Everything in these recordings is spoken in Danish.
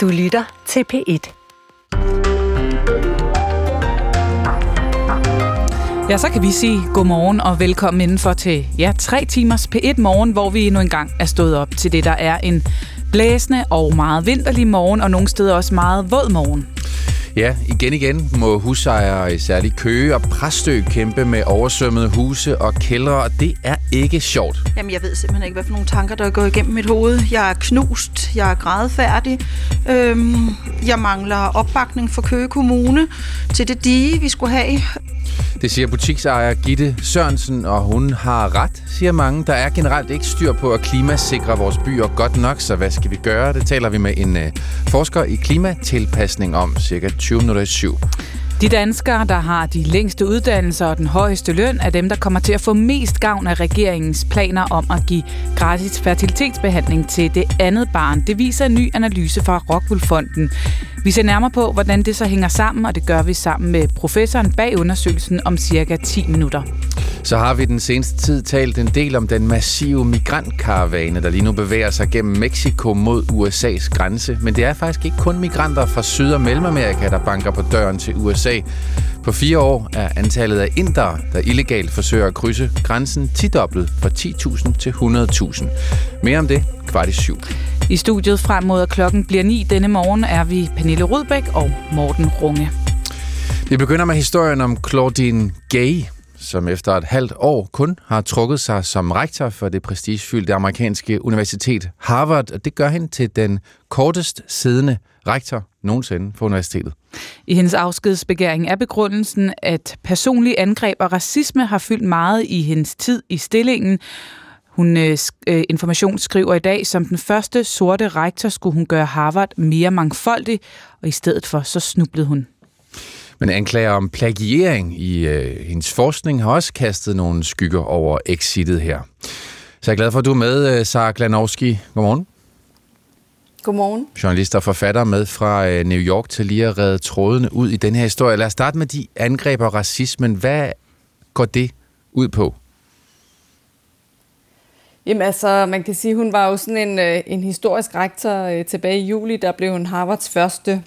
Du lytter til P1. Ja, så kan vi sige godmorgen og velkommen indenfor til ja, tre timers P1 morgen, hvor vi endnu engang er stået op til det, der er en blæsende og meget vinterlig morgen, og nogle steder også meget våd morgen. Ja, igen igen må husejere i særlig Køge og Præstø kæmpe med oversvømmede huse og kældre, og det er ikke sjovt. Jamen, jeg ved simpelthen ikke, hvad for nogle tanker, der går igennem mit hoved. Jeg er knust, jeg er grædfærdig, øhm, jeg mangler opbakning for Køge Kommune til det dige, vi skulle have. Det siger butiksejer Gitte Sørensen, og hun har ret, siger mange. Der er generelt ikke styr på at klimasikre vores byer godt nok, så hvad skal vi gøre? Det taler vi med en uh, forsker i klimatilpasning om cirka 20 minutter i syv. De danskere, der har de længste uddannelser og den højeste løn, er dem, der kommer til at få mest gavn af regeringens planer om at give gratis fertilitetsbehandling til det andet barn. Det viser en ny analyse fra Rockwoolfonden. Vi ser nærmere på, hvordan det så hænger sammen, og det gør vi sammen med professoren bag undersøgelsen om cirka 10 minutter. Så har vi den seneste tid talt en del om den massive migrantkaravane, der lige nu bevæger sig gennem Mexico mod USA's grænse. Men det er faktisk ikke kun migranter fra Syd- og Mellemamerika, der banker på døren til USA. På fire år er antallet af indere, der illegalt forsøger at krydse grænsen, tidoblet fra 10.000 til 100.000. Mere om det kvart i syv. I studiet frem mod klokken bliver 9 denne morgen er vi Pernille Rudbæk og Morten Runge. Vi begynder med historien om Claudine Gay, som efter et halvt år kun har trukket sig som rektor for det prestigefyldte amerikanske universitet Harvard, og det gør hende til den kortest siddende rektor nogensinde på universitetet. I hendes afskedsbegæring er begrundelsen, at personlige angreb og racisme har fyldt meget i hendes tid i stillingen. Hun øh, øh Information skriver i dag, som den første sorte rektor skulle hun gøre Harvard mere mangfoldig, og i stedet for så snublede hun. Men anklager om plagiering i øh, hendes forskning har også kastet nogle skygger over exitet her. Så jeg er glad for, at du er med, øh, Sara Glanowski. Godmorgen. Godmorgen. Journalist og forfatter med fra øh, New York til lige at redde trådene ud i den her historie. Lad os starte med de angreb og racismen. Hvad går det ud på? Jamen altså, man kan sige, hun var jo sådan en, øh, en historisk rektor tilbage i juli. Der blev hun Harvards første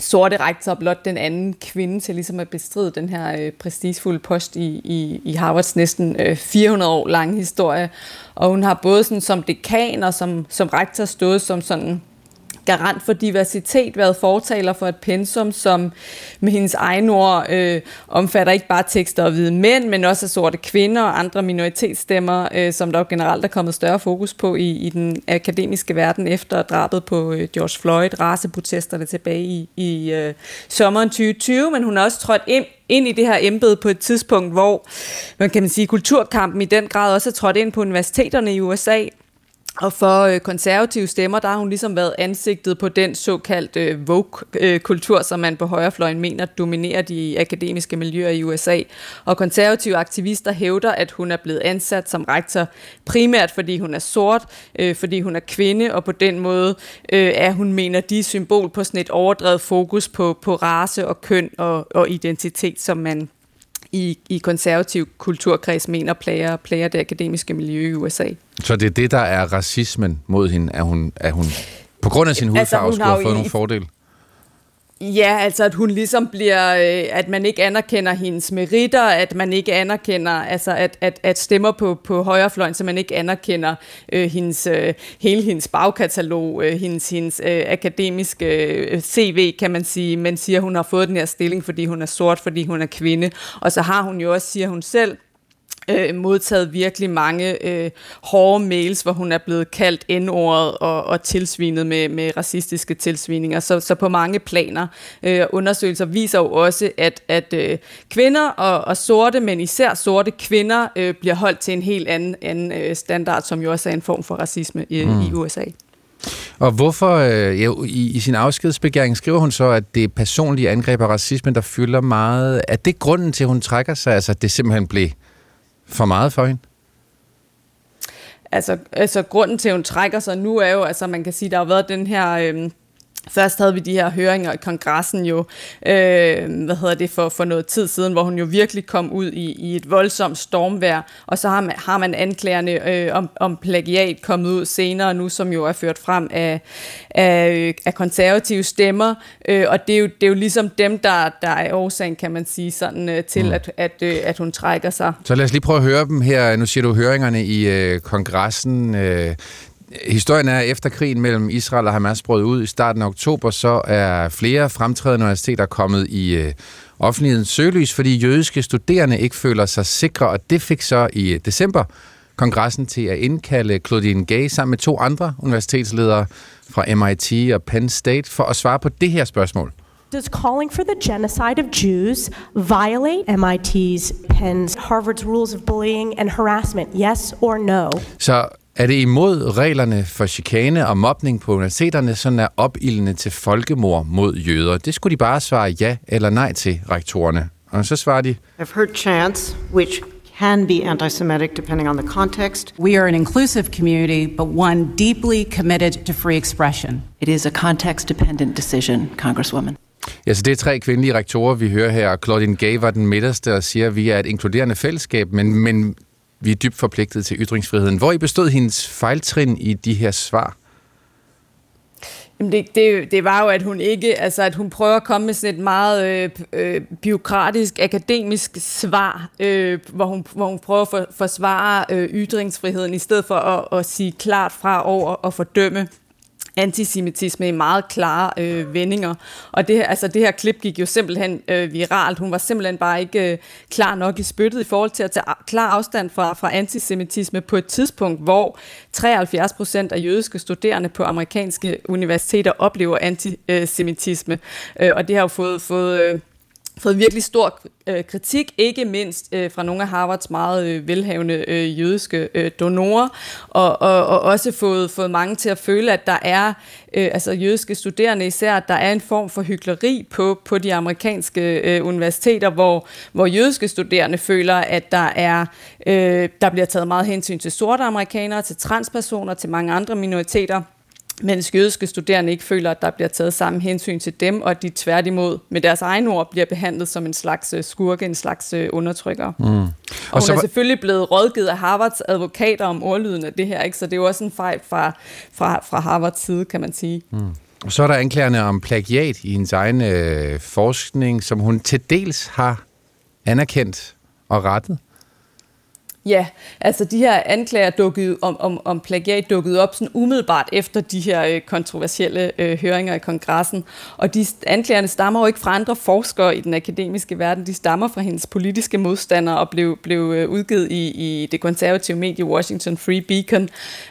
sorte rektor, blot den anden kvinde til ligesom at bestride den her øh, prestigefulde post i, i, i Harvards næsten øh, 400 år lange historie. Og hun har både sådan, som dekan og som, som rektor stået som sådan garant for diversitet, været fortaler for et pensum, som med hendes egne ord øh, omfatter ikke bare tekster af hvide mænd, men også af sorte kvinder og andre minoritetsstemmer, øh, som der jo generelt er kommet større fokus på i, i den akademiske verden efter drabet på øh, George Floyd, raceprotesterne tilbage i, i øh, sommeren 2020, men hun har også trådt ind ind i det her embede på et tidspunkt, hvor man kan man sige, kulturkampen i den grad også er trådt ind på universiteterne i USA, og for øh, konservative stemmer, der har hun ligesom været ansigtet på den såkaldte øh, Vogue-kultur, øh, som man på højrefløjen mener dominerer de akademiske miljøer i USA. Og konservative aktivister hævder, at hun er blevet ansat som rektor primært fordi hun er sort, øh, fordi hun er kvinde, og på den måde øh, er hun, mener de, symbol på sådan et overdrevet fokus på, på race og køn og, og identitet, som man i, i konservativ kulturkreds mener plager, plager det akademiske miljø i USA. Så det er det, der er racismen mod hende, at hun, at hun på grund af sin hudfarve altså, skulle have fået i, nogle fordele? Ja, altså at hun ligesom bliver, øh, at man ikke anerkender hendes meritter, at man ikke anerkender, altså at, at, at stemmer på, på højrefløjen, så man ikke anerkender øh, hendes, øh, hele hendes bagkatalog, øh, hendes, hendes øh, akademiske øh, CV, kan man sige, men siger, at hun har fået den her stilling, fordi hun er sort, fordi hun er kvinde. Og så har hun jo også, siger hun selv, øh, modtaget virkelig mange øh, hårde mails, hvor hun er blevet kaldt N-ordet og, og tilsvinet med, med racistiske tilsvininger. Så, så på mange planer. Øh, undersøgelser viser jo også, at, at øh, kvinder og, og sorte, men især sorte kvinder, øh, bliver holdt til en helt anden, anden øh, standard, som jo også er en form for racisme i, mm. i USA. Og hvorfor, øh, ja, i, i sin afskedsbegæring skriver hun så, at det er personlige angreb og racisme, der fylder meget. Er det grunden til, at hun trækker sig? Altså, at det simpelthen blev for meget for hende? Altså, altså grunden til, at hun trækker sig nu er jo, altså man kan sige, der har været den her... Øh, Først havde vi de her høringer i kongressen jo, øh, hvad hedder det, for, for noget tid siden, hvor hun jo virkelig kom ud i, i et voldsomt stormvær, og så har man, har man anklagerne øh, om, om plagiat kommet ud senere nu, som jo er ført frem af, af, af konservative stemmer, øh, og det er, jo, det er jo ligesom dem, der, der er årsagen, kan man sige, sådan øh, til, mm. at, at, øh, at hun trækker sig. Så lad os lige prøve at høre dem her. Nu siger du høringerne i øh, kongressen. Øh, Historien er, at efter krigen mellem Israel og Hamas brød ud i starten af oktober, så er flere fremtrædende universiteter kommet i øh, offentlighedens søgelys, fordi jødiske studerende ikke føler sig sikre, og det fik så i øh, december kongressen til at indkalde Claudine Gay sammen med to andre universitetsledere fra MIT og Penn State for at svare på det her spørgsmål. Does calling for the genocide of Jews violate MIT's, Penn's, Harvard's rules of bullying and harassment? Yes or no? Så er det imod reglerne for chikane og mobning på universiteterne, sådan er opildende til folkemord mod jøder? Det skulle de bare svare ja eller nej til, rektorerne. Og så svarer de... I've heard chants which can be anti-Semitic depending on the context. We are an inclusive community, but one deeply committed to free expression. It is a context-dependent decision, Congresswoman. Ja, så det er tre kvindelige rektorer, vi hører her. Claudine Gay var den midterste og siger, at vi er et inkluderende fællesskab, men, men vi er dybt forpligtet til ytringsfriheden. Hvor I bestod hendes fejltrin i de her svar? Jamen det, det, det var jo, at hun ikke, altså at hun prøver at komme med sådan et meget øh, øh, biokratisk, akademisk svar, øh, hvor, hun, hvor hun prøver at for, forsvare øh, ytringsfriheden, i stedet for at, at sige klart fra over og fordømme antisemitisme i meget klare øh, vendinger. Og det, altså, det her klip gik jo simpelthen øh, viralt. Hun var simpelthen bare ikke øh, klar nok i spyttet i forhold til at tage klar afstand fra, fra antisemitisme på et tidspunkt, hvor 73 procent af jødiske studerende på amerikanske universiteter oplever antisemitisme. Øh, og det har jo fået, fået øh, fået virkelig stor øh, kritik, ikke mindst øh, fra nogle af Harvards meget øh, velhavende øh, jødiske øh, donorer, og, og, og også fået, fået mange til at føle, at der er, øh, altså jødiske studerende især, at der er en form for hykleri på, på de amerikanske øh, universiteter, hvor, hvor jødiske studerende føler, at der er øh, der bliver taget meget hensyn til sorte amerikanere, til transpersoner, til mange andre minoriteter, mens jødiske studerende ikke føler, at der bliver taget samme hensyn til dem, og at de tværtimod med deres egen ord bliver behandlet som en slags øh, skurke, en slags øh, undertrykker. Mm. Og, og hun er selvfølgelig blevet rådgivet af Harvards advokater om ordlyden af det her, ikke? så det er jo også en fejl fra, fra, fra Harvards side, kan man sige. Mm. Og så er der anklagerne om plagiat i hendes egen øh, forskning, som hun til dels har anerkendt og rettet. Ja, altså de her anklager dukkede, om, om, om plagiat dukkede op sådan umiddelbart efter de her øh, kontroversielle øh, høringer i kongressen. Og de anklagerne stammer jo ikke fra andre forskere i den akademiske verden, de stammer fra hendes politiske modstandere og blev, blev øh, udgivet i, i det konservative medie Washington Free Beacon.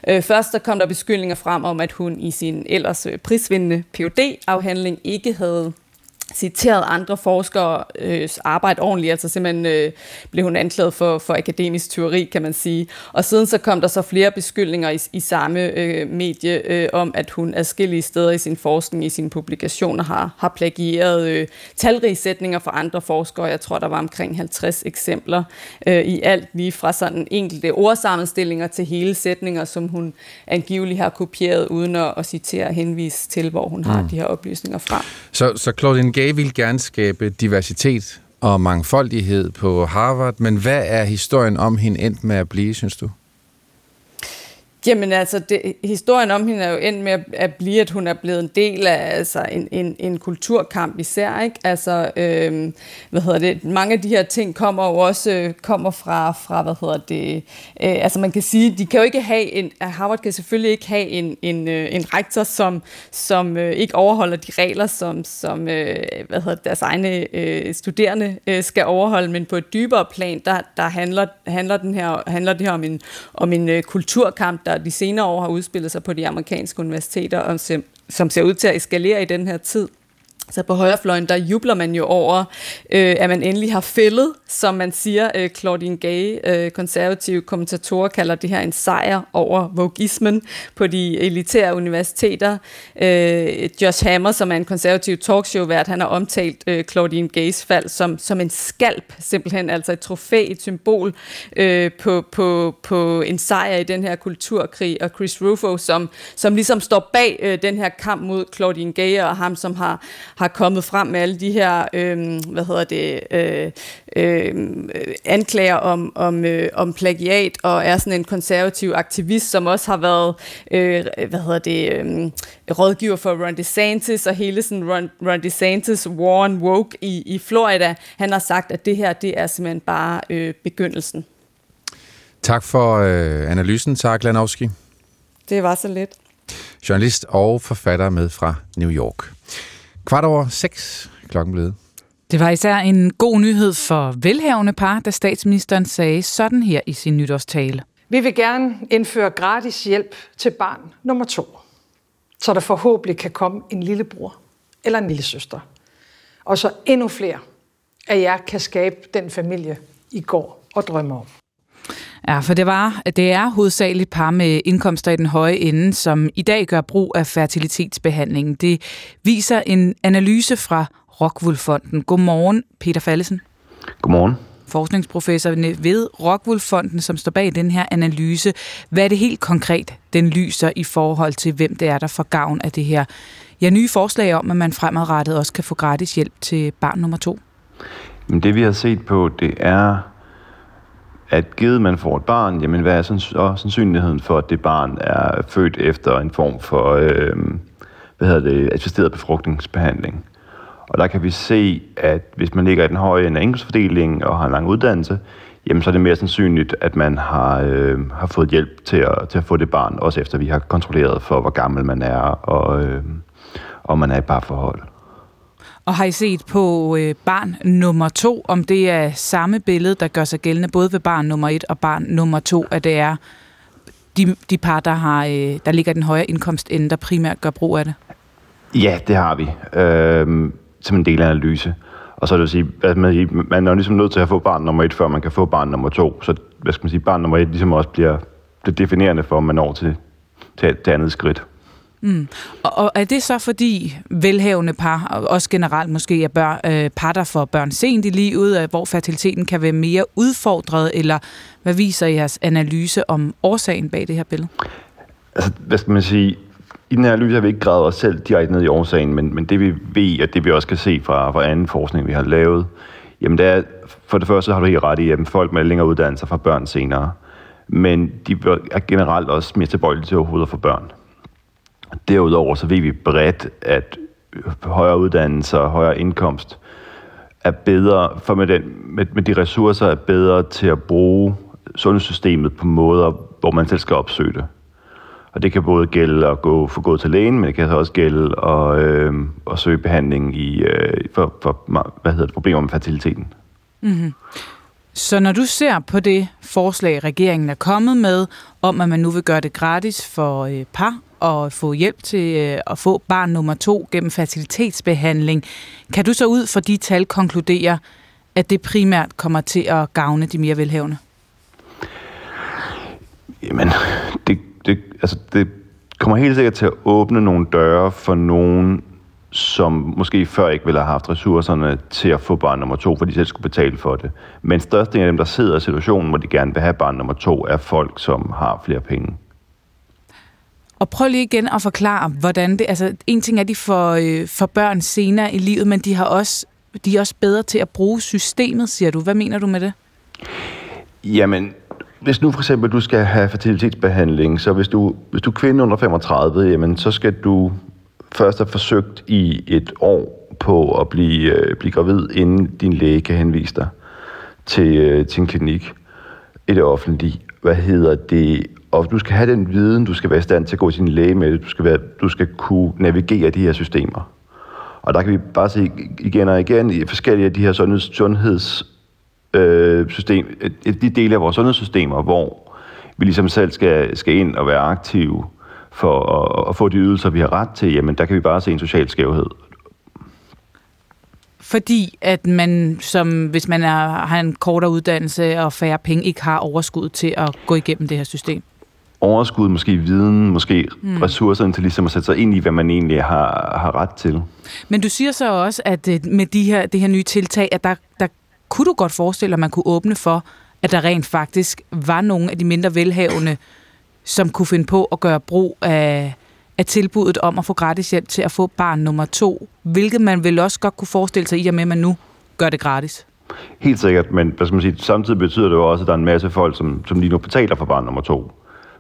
Øh, først der kom der beskyldninger frem om, at hun i sin ellers øh, prisvindende phd afhandling ikke havde citeret andre forskere øh, arbejde ordentligt, altså simpelthen øh, blev hun anklaget for, for akademisk teori, kan man sige. Og siden så kom der så flere beskyldninger i, i samme øh, medie øh, om, at hun adskillige steder i sin forskning, i sine publikationer, har, har plagieret øh, talrige sætninger fra andre forskere. Jeg tror, der var omkring 50 eksempler øh, i alt, lige fra sådan enkelte ordsammenstillinger til hele sætninger, som hun angiveligt har kopieret, uden at, at citere og henvise til, hvor hun mm. har de her oplysninger fra. Så, så Claudine Gay vil gerne skabe diversitet og mangfoldighed på Harvard, men hvad er historien om hende endt med at blive, synes du? Jamen altså, det, historien om hende er jo endt med at, at blive, at hun er blevet en del af altså, en, en, en kulturkamp især, ikke? Altså, øhm, hvad hedder det, mange af de her ting kommer jo også øh, kommer fra, fra, hvad hedder det, øh, altså man kan sige, de kan jo ikke have en, Harvard kan selvfølgelig ikke have en, en, øh, en rektor, som, som øh, ikke overholder de regler, som, som øh, hvad hedder det, deres egne øh, studerende øh, skal overholde, men på et dybere plan, der, der handler, handler, den her, handler det her om en, om en øh, kulturkamp, der der de senere år har udspillet sig på de amerikanske universiteter, og som, som ser ud til at eskalere i den her tid. Så på højrefløjen, der jubler man jo over, øh, at man endelig har fældet, som man siger. Øh, Claudine Gay, øh, konservative kommentatorer, kalder det her en sejr over vogismen på de elitære universiteter. Øh, Josh Hammer, som er en konservativ talkshow-vært, han har omtalt øh, Claudine Gays fald som, som en skalp, simpelthen, altså et trofæ, et symbol øh, på, på, på en sejr i den her kulturkrig. Og Chris Rufo, som, som ligesom står bag øh, den her kamp mod Claudine Gay, og ham, som har har kommet frem med alle de her, øh, hvad hedder det, øh, øh, anklager om, om, øh, om plagiat, og er sådan en konservativ aktivist, som også har været, øh, hvad hedder det, øh, rådgiver for Ron DeSantis, og hele sådan Ron, Ron DeSantis war on woke i, i Florida. Han har sagt, at det her, det er simpelthen bare øh, begyndelsen. Tak for øh, analysen, Tak Lanowski. Det var så lidt. Journalist og forfatter med fra New York. Kvart over seks klokken blevet. Det var især en god nyhed for velhavende par, da statsministeren sagde sådan her i sin nytårstale. Vi vil gerne indføre gratis hjælp til barn nummer to, så der forhåbentlig kan komme en lillebror eller en lille søster. Og så endnu flere af jer kan skabe den familie, I går og drømmer om. Ja, for det, var, det er hovedsageligt par med indkomster i den høje ende, som i dag gør brug af fertilitetsbehandling. Det viser en analyse fra Rockwool-fonden. Godmorgen, Peter Fallesen. Godmorgen. Forskningsprofessor ved Rockwool-fonden, som står bag den her analyse. Hvad er det helt konkret, den lyser i forhold til, hvem det er, der får gavn af det her? Ja, nye forslag om, at man fremadrettet også kan få gratis hjælp til barn nummer to. Men det vi har set på, det er at givet man får et barn, jamen hvad er så sandsynligheden for, at det barn er født efter en form for, øh, hvad hedder det, assisteret befrugtningsbehandling. Og der kan vi se, at hvis man ligger i den høje ende af indkomstfordelingen og har en lang uddannelse, jamen så er det mere sandsynligt, at man har, øh, har fået hjælp til at, til at få det barn, også efter vi har kontrolleret for, hvor gammel man er og, øh, og man er i parforhold. Og har I set på øh, barn nummer to, om det er samme billede, der gør sig gældende både ved barn nummer et og barn nummer to, at det er de, de par, der, har, øh, der ligger den højere indkomst ende, der primært gør brug af det? Ja, det har vi. Øh, som en del af analyse. Og så er det at sige, at man, man er ligesom nødt til at få barn nummer et, før man kan få barn nummer to. Så hvad skal man sige, barn nummer et ligesom også bliver, bliver definerende for, om man når til, til, til andet skridt. Mm. Og, og er det så fordi velhavende par, og også generelt måske er bør, øh, par, der får børn sent i livet, øh, hvor fertiliteten kan være mere udfordret, eller hvad viser jeres analyse om årsagen bag det her billede? Altså, hvad skal man sige? I den her analyse har vi ikke gravet os selv direkte ned i årsagen, men, men det vi ved, og det vi også kan se fra, fra anden forskning, vi har lavet, jamen det er, for det første har du helt ret i, at folk med længere uddannelser får børn senere, men de er generelt også mere tilbøjelige til overhovedet at få børn. Derudover så ved vi bredt, at højere uddannelse og højere indkomst er bedre, for med, den, med, med de ressourcer er bedre til at bruge sundhedssystemet på måder, hvor man selv skal opsøge det. Og det kan både gælde at gå, få gået til lægen, men det kan også gælde at, øh, at søge behandling i, øh, for, for hvad hedder det, problemer med fertiliteten. Mm-hmm. Så når du ser på det forslag, regeringen er kommet med, om at man nu vil gøre det gratis for øh, par at få hjælp til øh, at få barn nummer to gennem facilitetsbehandling. Kan du så ud fra de tal konkludere, at det primært kommer til at gavne de mere velhavende? Jamen, det, det, altså det kommer helt sikkert til at åbne nogle døre for nogen, som måske før ikke ville have haft ressourcerne til at få barn nummer to, fordi de selv skulle betale for det. Men størstedelen af dem, der sidder i situationen, hvor de gerne vil have barn nummer to, er folk, som har flere penge. Og prøv lige igen at forklare, hvordan det... Altså, en ting er, de får, øh, for børn senere i livet, men de, har også, de er også bedre til at bruge systemet, siger du. Hvad mener du med det? Jamen, hvis nu for eksempel du skal have fertilitetsbehandling, så hvis du, hvis du er kvinde under 35, jamen, så skal du først have forsøgt i et år på at blive, øh, blive gravid, inden din læge kan henvise dig til, øh, til en klinik i det offentlige. Hvad hedder det? Og du skal have den viden, du skal være i stand til at gå til din læge med du skal, være, du skal kunne navigere de her systemer. Og der kan vi bare se igen og igen i forskellige af de her sundheds, sundheds øh, øh de dele af vores sundhedssystemer, hvor vi ligesom selv skal, skal ind og være aktive for at, at få de ydelser, vi har ret til, jamen der kan vi bare se en social skævhed. fordi at man, som hvis man er, har en kortere uddannelse og færre penge, ikke har overskud til at gå igennem det her system? Overskud, måske viden, måske mm. ressourcerne til ligesom at sætte sig ind i, hvad man egentlig har, har ret til. Men du siger så også, at øh, med de her, det her nye tiltag, at der, der kunne du godt forestille dig, at man kunne åbne for, at der rent faktisk var nogle af de mindre velhavende, som kunne finde på at gøre brug af, af tilbuddet om at få gratis hjælp til at få barn nummer to, hvilket man vel også godt kunne forestille sig i og med, at man nu gør det gratis. Helt sikkert, men hvad skal man sige, samtidig betyder det jo også, at der er en masse folk, som, som lige nu betaler for barn nummer to,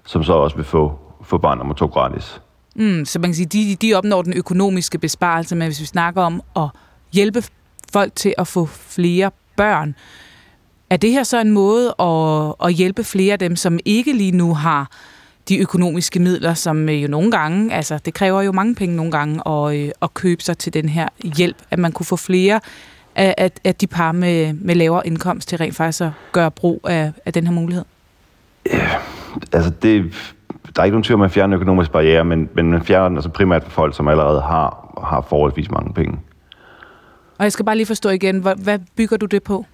som så også vil få, få barn nummer to gratis. Mm, så man kan sige, de, de opnår den økonomiske besparelse, men hvis vi snakker om at hjælpe folk til at få flere børn, er det her så en måde at, at hjælpe flere af dem, som ikke lige nu har de økonomiske midler, som jo nogle gange, altså det kræver jo mange penge nogle gange at, øh, at købe sig til den her hjælp, at man kunne få flere af, af, af de par med, med lavere indkomst til rent faktisk at gøre brug af, af den her mulighed? Ja, altså det, der er ikke nogen tvivl om at fjerne økonomiske barriere, men, men man fjerner den altså primært for folk, som allerede har, har forholdsvis mange penge. Og jeg skal bare lige forstå igen, hvad, hvad bygger du det på?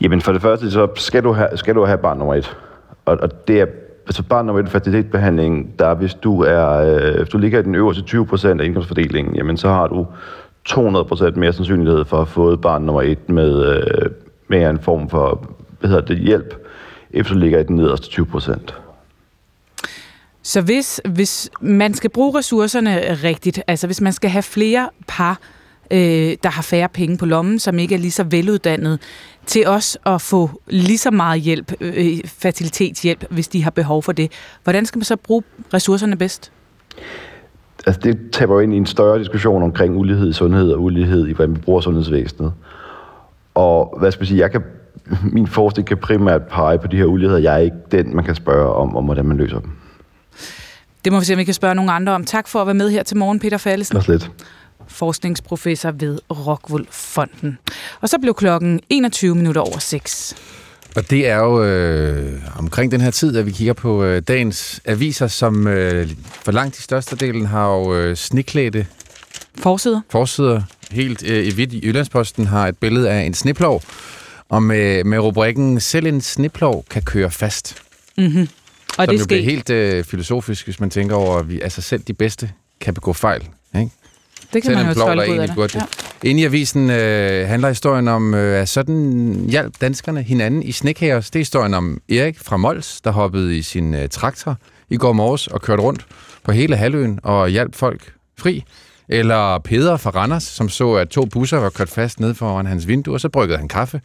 Jamen for det første, så skal du have, skal du have barn nummer et. Og, og det er, altså barn nummer et fertilitetsbehandling, der hvis du er, øh, hvis du ligger i den øverste 20 procent af indkomstfordelingen, jamen så har du 200 procent mere sandsynlighed for at få barn nummer et med, øh, med en form for, hvad hedder det, hjælp, du ligger i den nederste 20 procent. Så hvis, hvis man skal bruge ressourcerne rigtigt, altså hvis man skal have flere par, øh, der har færre penge på lommen, som ikke er lige så veluddannet, til os at få lige så meget hjælp, øh, fertilitetshjælp, hvis de har behov for det. Hvordan skal man så bruge ressourcerne bedst? Altså det taber jo ind i en større diskussion omkring ulighed i sundhed og ulighed i, hvordan vi bruger sundhedsvæsenet. Og hvad skal man sige, jeg kan, min forskning kan primært pege på de her uligheder. Jeg er ikke den, man kan spørge om, om hvordan man løser dem. Det må vi se, om vi kan spørge nogle andre om. Tak for at være med her til morgen, Peter Fallesen. Også lidt forskningsprofessor ved Rockwool Fonden. Og så blev klokken 21 minutter over 6. Og det er jo øh, omkring den her tid, at vi kigger på øh, dagens aviser, som øh, for langt de største delen har jo øh, sniklædte forsider. forsider. Helt øh, i hvidt i Jyllandsposten har et billede af en sniplov, og med, med rubrikken Selv en sniplov kan køre fast. Mm-hmm. Og Som det jo bliver helt øh, filosofisk, hvis man tænker over, at vi, altså selv de bedste kan begå fejl. Ikke? Det kan man jo stolte ud af det. Ja. Inde i avisen øh, handler historien om, øh, at sådan hjalp danskerne hinanden i snekæres. Det er historien om Erik fra Mols, der hoppede i sin øh, traktor i går morges og kørte rundt på hele halvøen og hjalp folk fri. Eller Peder fra Randers, som så, at to busser var kørt fast ned foran hans vindue, og så bryggede han kaffe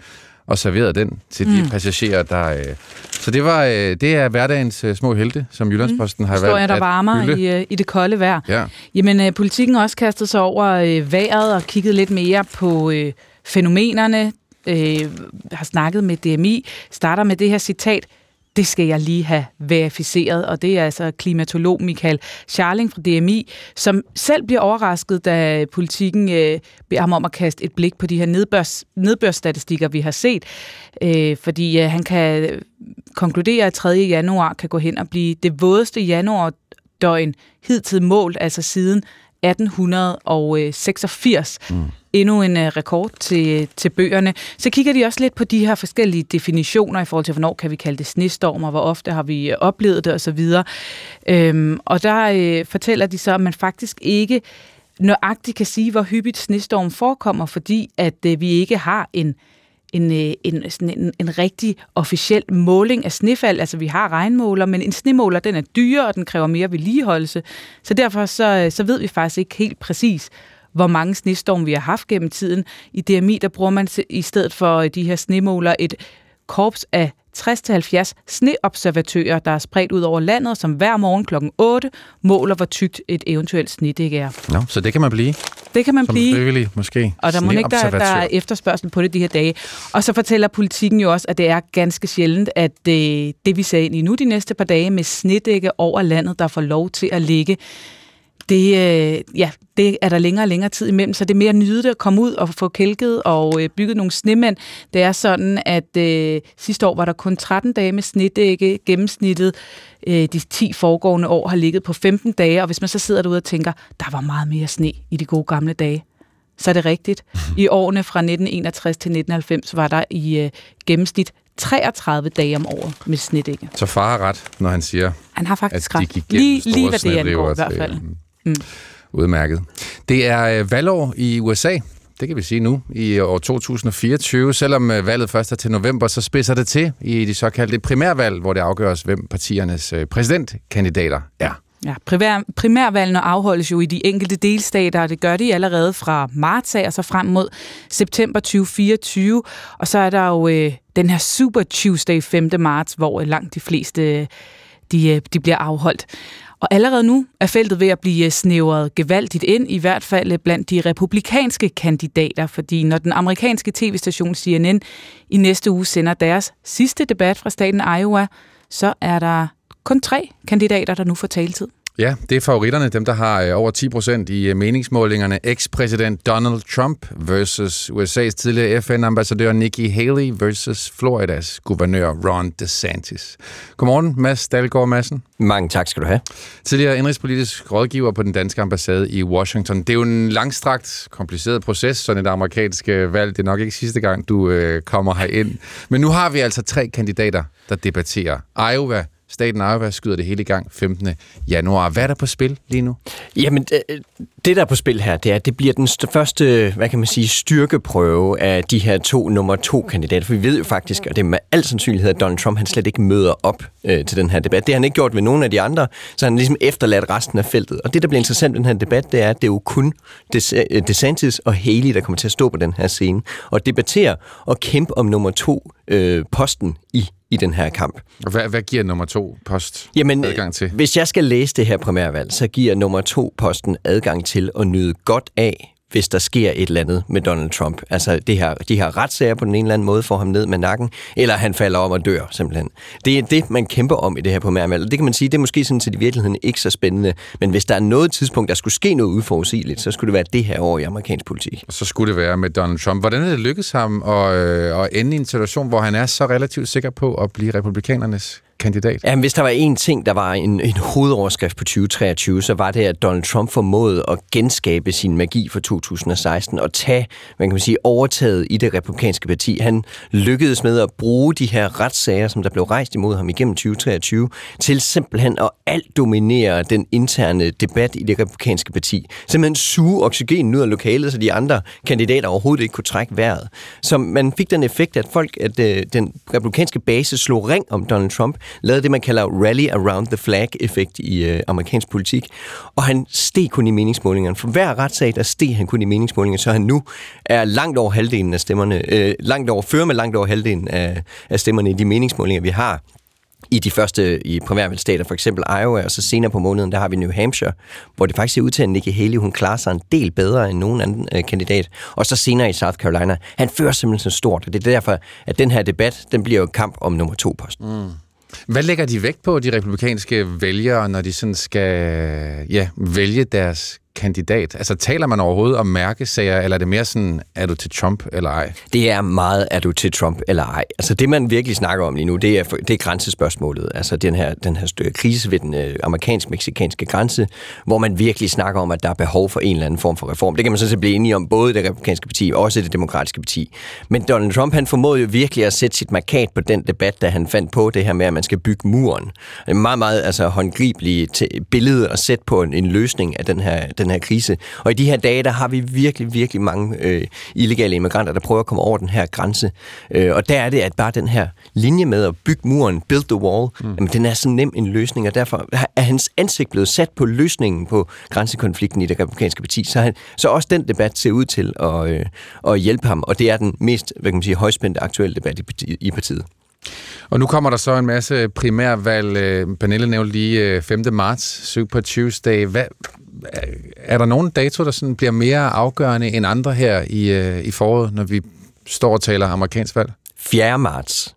og serverede den til de mm. passagerer, der... Øh... Så det var øh, det er hverdagens øh, små helte, som Jyllandsposten mm. har Historier, valgt der varmer i, øh, i det kolde vejr. Ja. Jamen, øh, politikken også kastet sig over øh, vejret og kigget lidt mere på øh, fænomenerne. Øh, har snakket med DMI. Starter med det her citat det skal jeg lige have verificeret, og det er altså klimatolog Michael Charling fra DMI, som selv bliver overrasket, da politikken øh, beder ham om at kaste et blik på de her nedbørs, nedbørsstatistikker, vi har set, øh, fordi øh, han kan øh, konkludere, at 3. januar kan gå hen og blive det vådeste januardøgn hidtil målt, altså siden 1886. Mm endnu en uh, rekord til, til bøgerne. Så kigger de også lidt på de her forskellige definitioner i forhold til, hvornår kan vi kalde det snestorm, og hvor ofte har vi uh, oplevet det osv. Øhm, og der uh, fortæller de så, at man faktisk ikke nøjagtigt kan sige, hvor hyppigt snestorm forekommer, fordi at uh, vi ikke har en en, øh, en, sådan en, en rigtig officiel måling af snefald. Altså, vi har regnmåler, men en snemåler, den er dyre, og den kræver mere vedligeholdelse. Så derfor så, øh, så ved vi faktisk ikke helt præcis, hvor mange snestorm vi har haft gennem tiden. I DMI, der bruger man i stedet for øh, de her snemåler et korps af 60-70 sneobservatører, der er spredt ud over landet, som hver morgen kl. 8 måler, hvor tykt et eventuelt snedæk er. Nå, så det kan man blive. Det kan man Som blive. frivillig, måske. Og der må ikke, der, der er efterspørgsel på det de her dage. Og så fortæller politikken jo også, at det er ganske sjældent, at det, det vi ser ind i nu de næste par dage med snedække over landet, der får lov til at ligge det, øh, ja, det er der længere og længere tid imellem, så det er mere nyde at komme ud og få kælket og øh, bygget nogle snemænd. Det er sådan, at øh, sidste år var der kun 13 dage med snedække. Gennemsnittet øh, de 10 foregående år har ligget på 15 dage, og hvis man så sidder derude og tænker, der var meget mere sne i de gode gamle dage, så er det rigtigt. I årene fra 1961 til 1990 var der i øh, gennemsnit 33 dage om året med snedække. Så far har ret, når han siger, Han har faktisk at de ret. Lige, lige hvad det angår i hvert fald. Mm. Udmærket. Det er øh, valgår i USA. Det kan vi sige nu, i øh, år 2024. Selvom øh, valget først er til november, så spidser det til i de såkaldte primærvalg, hvor det afgøres, hvem partiernes præsidentkandidater er. Ja, primær, primærvalgene afholdes jo i de enkelte delstater, og det gør de allerede fra marts af og så frem mod september 2024. Og så er der jo øh, den her Super Tuesday 5. marts, hvor langt de fleste de, de bliver afholdt. Og allerede nu er feltet ved at blive øh, snævret gevaldigt ind, i hvert fald øh, blandt de republikanske kandidater, fordi når den amerikanske tv-station CNN i næste uge sender deres sidste debat fra staten Iowa, så er der kun tre kandidater, der nu får taletid. Ja, det er favoritterne, dem der har øh, over 10 procent i øh, meningsmålingerne. Eks-præsident Donald Trump versus USA's tidligere FN-ambassadør Nikki Haley versus Floridas guvernør Ron DeSantis. Godmorgen, Mads Dalgaard Madsen. Mange tak skal du have. Tidligere indrigspolitisk rådgiver på den danske ambassade i Washington. Det er jo en langstrakt, kompliceret proces, sådan et amerikansk øh, valg. Det er nok ikke sidste gang, du øh, kommer herind. Men nu har vi altså tre kandidater, der debatterer. Iowa, Staten Iowa skyder det hele i gang 15. januar. Hvad er der på spil lige nu? Jamen, det, det der er på spil her, det er, at det bliver den første, hvad kan man sige, styrkeprøve af de her to nummer to kandidater. For vi ved jo faktisk, at det er med al sandsynlighed, at Donald Trump han slet ikke møder op øh, til den her debat. Det har han ikke gjort ved nogen af de andre, så han har ligesom efterladt resten af feltet. Og det, der bliver interessant ved den her debat, det er, at det er jo kun øh, DeSantis og Haley, der kommer til at stå på den her scene og debattere og kæmpe om nummer to øh, posten i i den her kamp. Hvad, hvad giver nummer to post Jamen, adgang til? hvis jeg skal læse det her primærvalg, så giver nummer to posten adgang til at nyde godt af, hvis der sker et eller andet med Donald Trump. Altså det her, de her retssager på den ene eller anden måde får ham ned med nakken, eller han falder om og dør simpelthen. Det er det, man kæmper om i det her primærvalg. Og det kan man sige, det er måske sådan set i virkeligheden ikke så spændende. Men hvis der er noget tidspunkt, der skulle ske noget uforudsigeligt, så skulle det være det her år i amerikansk politik. Så skulle det være med Donald Trump. Hvordan er det lykkedes ham at, øh, at ende i en situation, hvor han er så relativt sikker på at blive republikanernes kandidat? Jamen, hvis der var én ting, der var en, en hovedoverskrift på 2023, så var det, at Donald Trump formåede at genskabe sin magi for 2016 og tage, man kan man sige, overtaget i det republikanske parti. Han lykkedes med at bruge de her retssager, som der blev rejst imod ham igennem 2023, til simpelthen at alt dominere den interne debat i det republikanske parti. Simpelthen suge oxygen ud af lokalet, så de andre kandidater overhovedet ikke kunne trække vejret. Så man fik den effekt, at folk, at øh, den republikanske base slog ring om Donald Trump, lavede det, man kalder rally around the flag-effekt i øh, amerikansk politik. Og han steg kun i meningsmålingerne. For hver retssag, der steg han kun i meningsmålingerne, så han nu er langt over halvdelen af stemmerne, øh, langt over, fører med langt over halvdelen af, af stemmerne i de meningsmålinger, vi har i de første i primærvalgstater, for eksempel Iowa, og så senere på måneden, der har vi New Hampshire, hvor det faktisk ser ud til, at Nikki Haley, hun klarer sig en del bedre end nogen anden øh, kandidat. Og så senere i South Carolina. Han fører simpelthen så stort, og det er derfor, at den her debat, den bliver jo kamp om nummer to post. Mm. Hvad lægger de vægt på, de republikanske vælgere, når de sådan skal ja, vælge deres kandidat? Altså taler man overhovedet om mærkesager, eller er det mere sådan, er du til Trump eller ej? Det er meget, er du til Trump eller ej. Altså det, man virkelig snakker om lige nu, det er, det er grænsespørgsmålet. Altså den her, den her krise ved den øh, amerikansk-meksikanske grænse, hvor man virkelig snakker om, at der er behov for en eller anden form for reform. Det kan man sådan set blive enige om, både det republikanske parti og også det demokratiske parti. Men Donald Trump, han formåede jo virkelig at sætte sit markat på den debat, da han fandt på det her med, at man skal bygge muren. Det er meget, meget altså, håndgribeligt billede at sætte på en, en løsning af den her, den her krise. Og i de her dage, der har vi virkelig, virkelig mange øh, illegale immigranter, der prøver at komme over den her grænse. Øh, og der er det, at bare den her linje med at bygge muren, build the wall, mm. jamen, den er så nem en løsning, og derfor er hans ansigt blevet sat på løsningen på grænsekonflikten i det republikanske parti. Så, han, så også den debat ser ud til at, øh, at hjælpe ham, og det er den mest hvad kan man sige, højspændte aktuelle debat i, i partiet. Og nu kommer der så en masse primærvalg. Øh, Pernille nævnte lige øh, 5. marts, Super Tuesday. Hvad, øh, er der nogen dato, der sådan bliver mere afgørende end andre her i, i foråret, når vi står og taler amerikansk valg? 4. marts.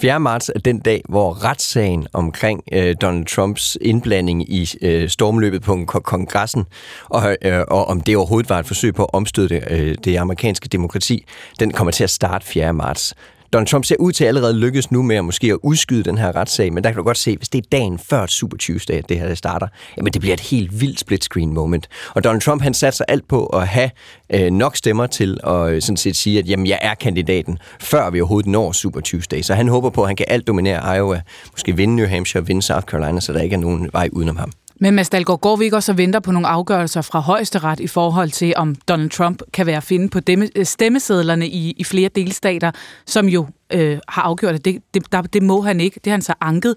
4. marts er den dag, hvor retssagen omkring øh, Donald Trumps indblanding i øh, stormløbet på kongressen, og, øh, og om det overhovedet var et forsøg på at omstøde øh, det amerikanske demokrati, den kommer til at starte 4. marts. Donald Trump ser ud til at allerede lykkes nu med at måske at udskyde den her retssag, men der kan du godt se, hvis det er dagen før Super Tuesday, at det her starter, jamen det bliver et helt vildt split screen moment. Og Donald Trump, han satser alt på at have øh, nok stemmer til at øh, sådan set sige, at jamen, jeg er kandidaten, før vi overhovedet når Super Tuesday. Så han håber på, at han kan alt dominere Iowa, måske vinde New Hampshire, vinde South Carolina, så der ikke er nogen vej udenom ham. Men Mads Dahlgaard, går vi ikke også og venter på nogle afgørelser fra højesteret i forhold til, om Donald Trump kan være at finde på dem, øh, stemmesedlerne i, i flere delstater, som jo øh, har afgjort, at det, det, der, det må han ikke. Det har han så anket.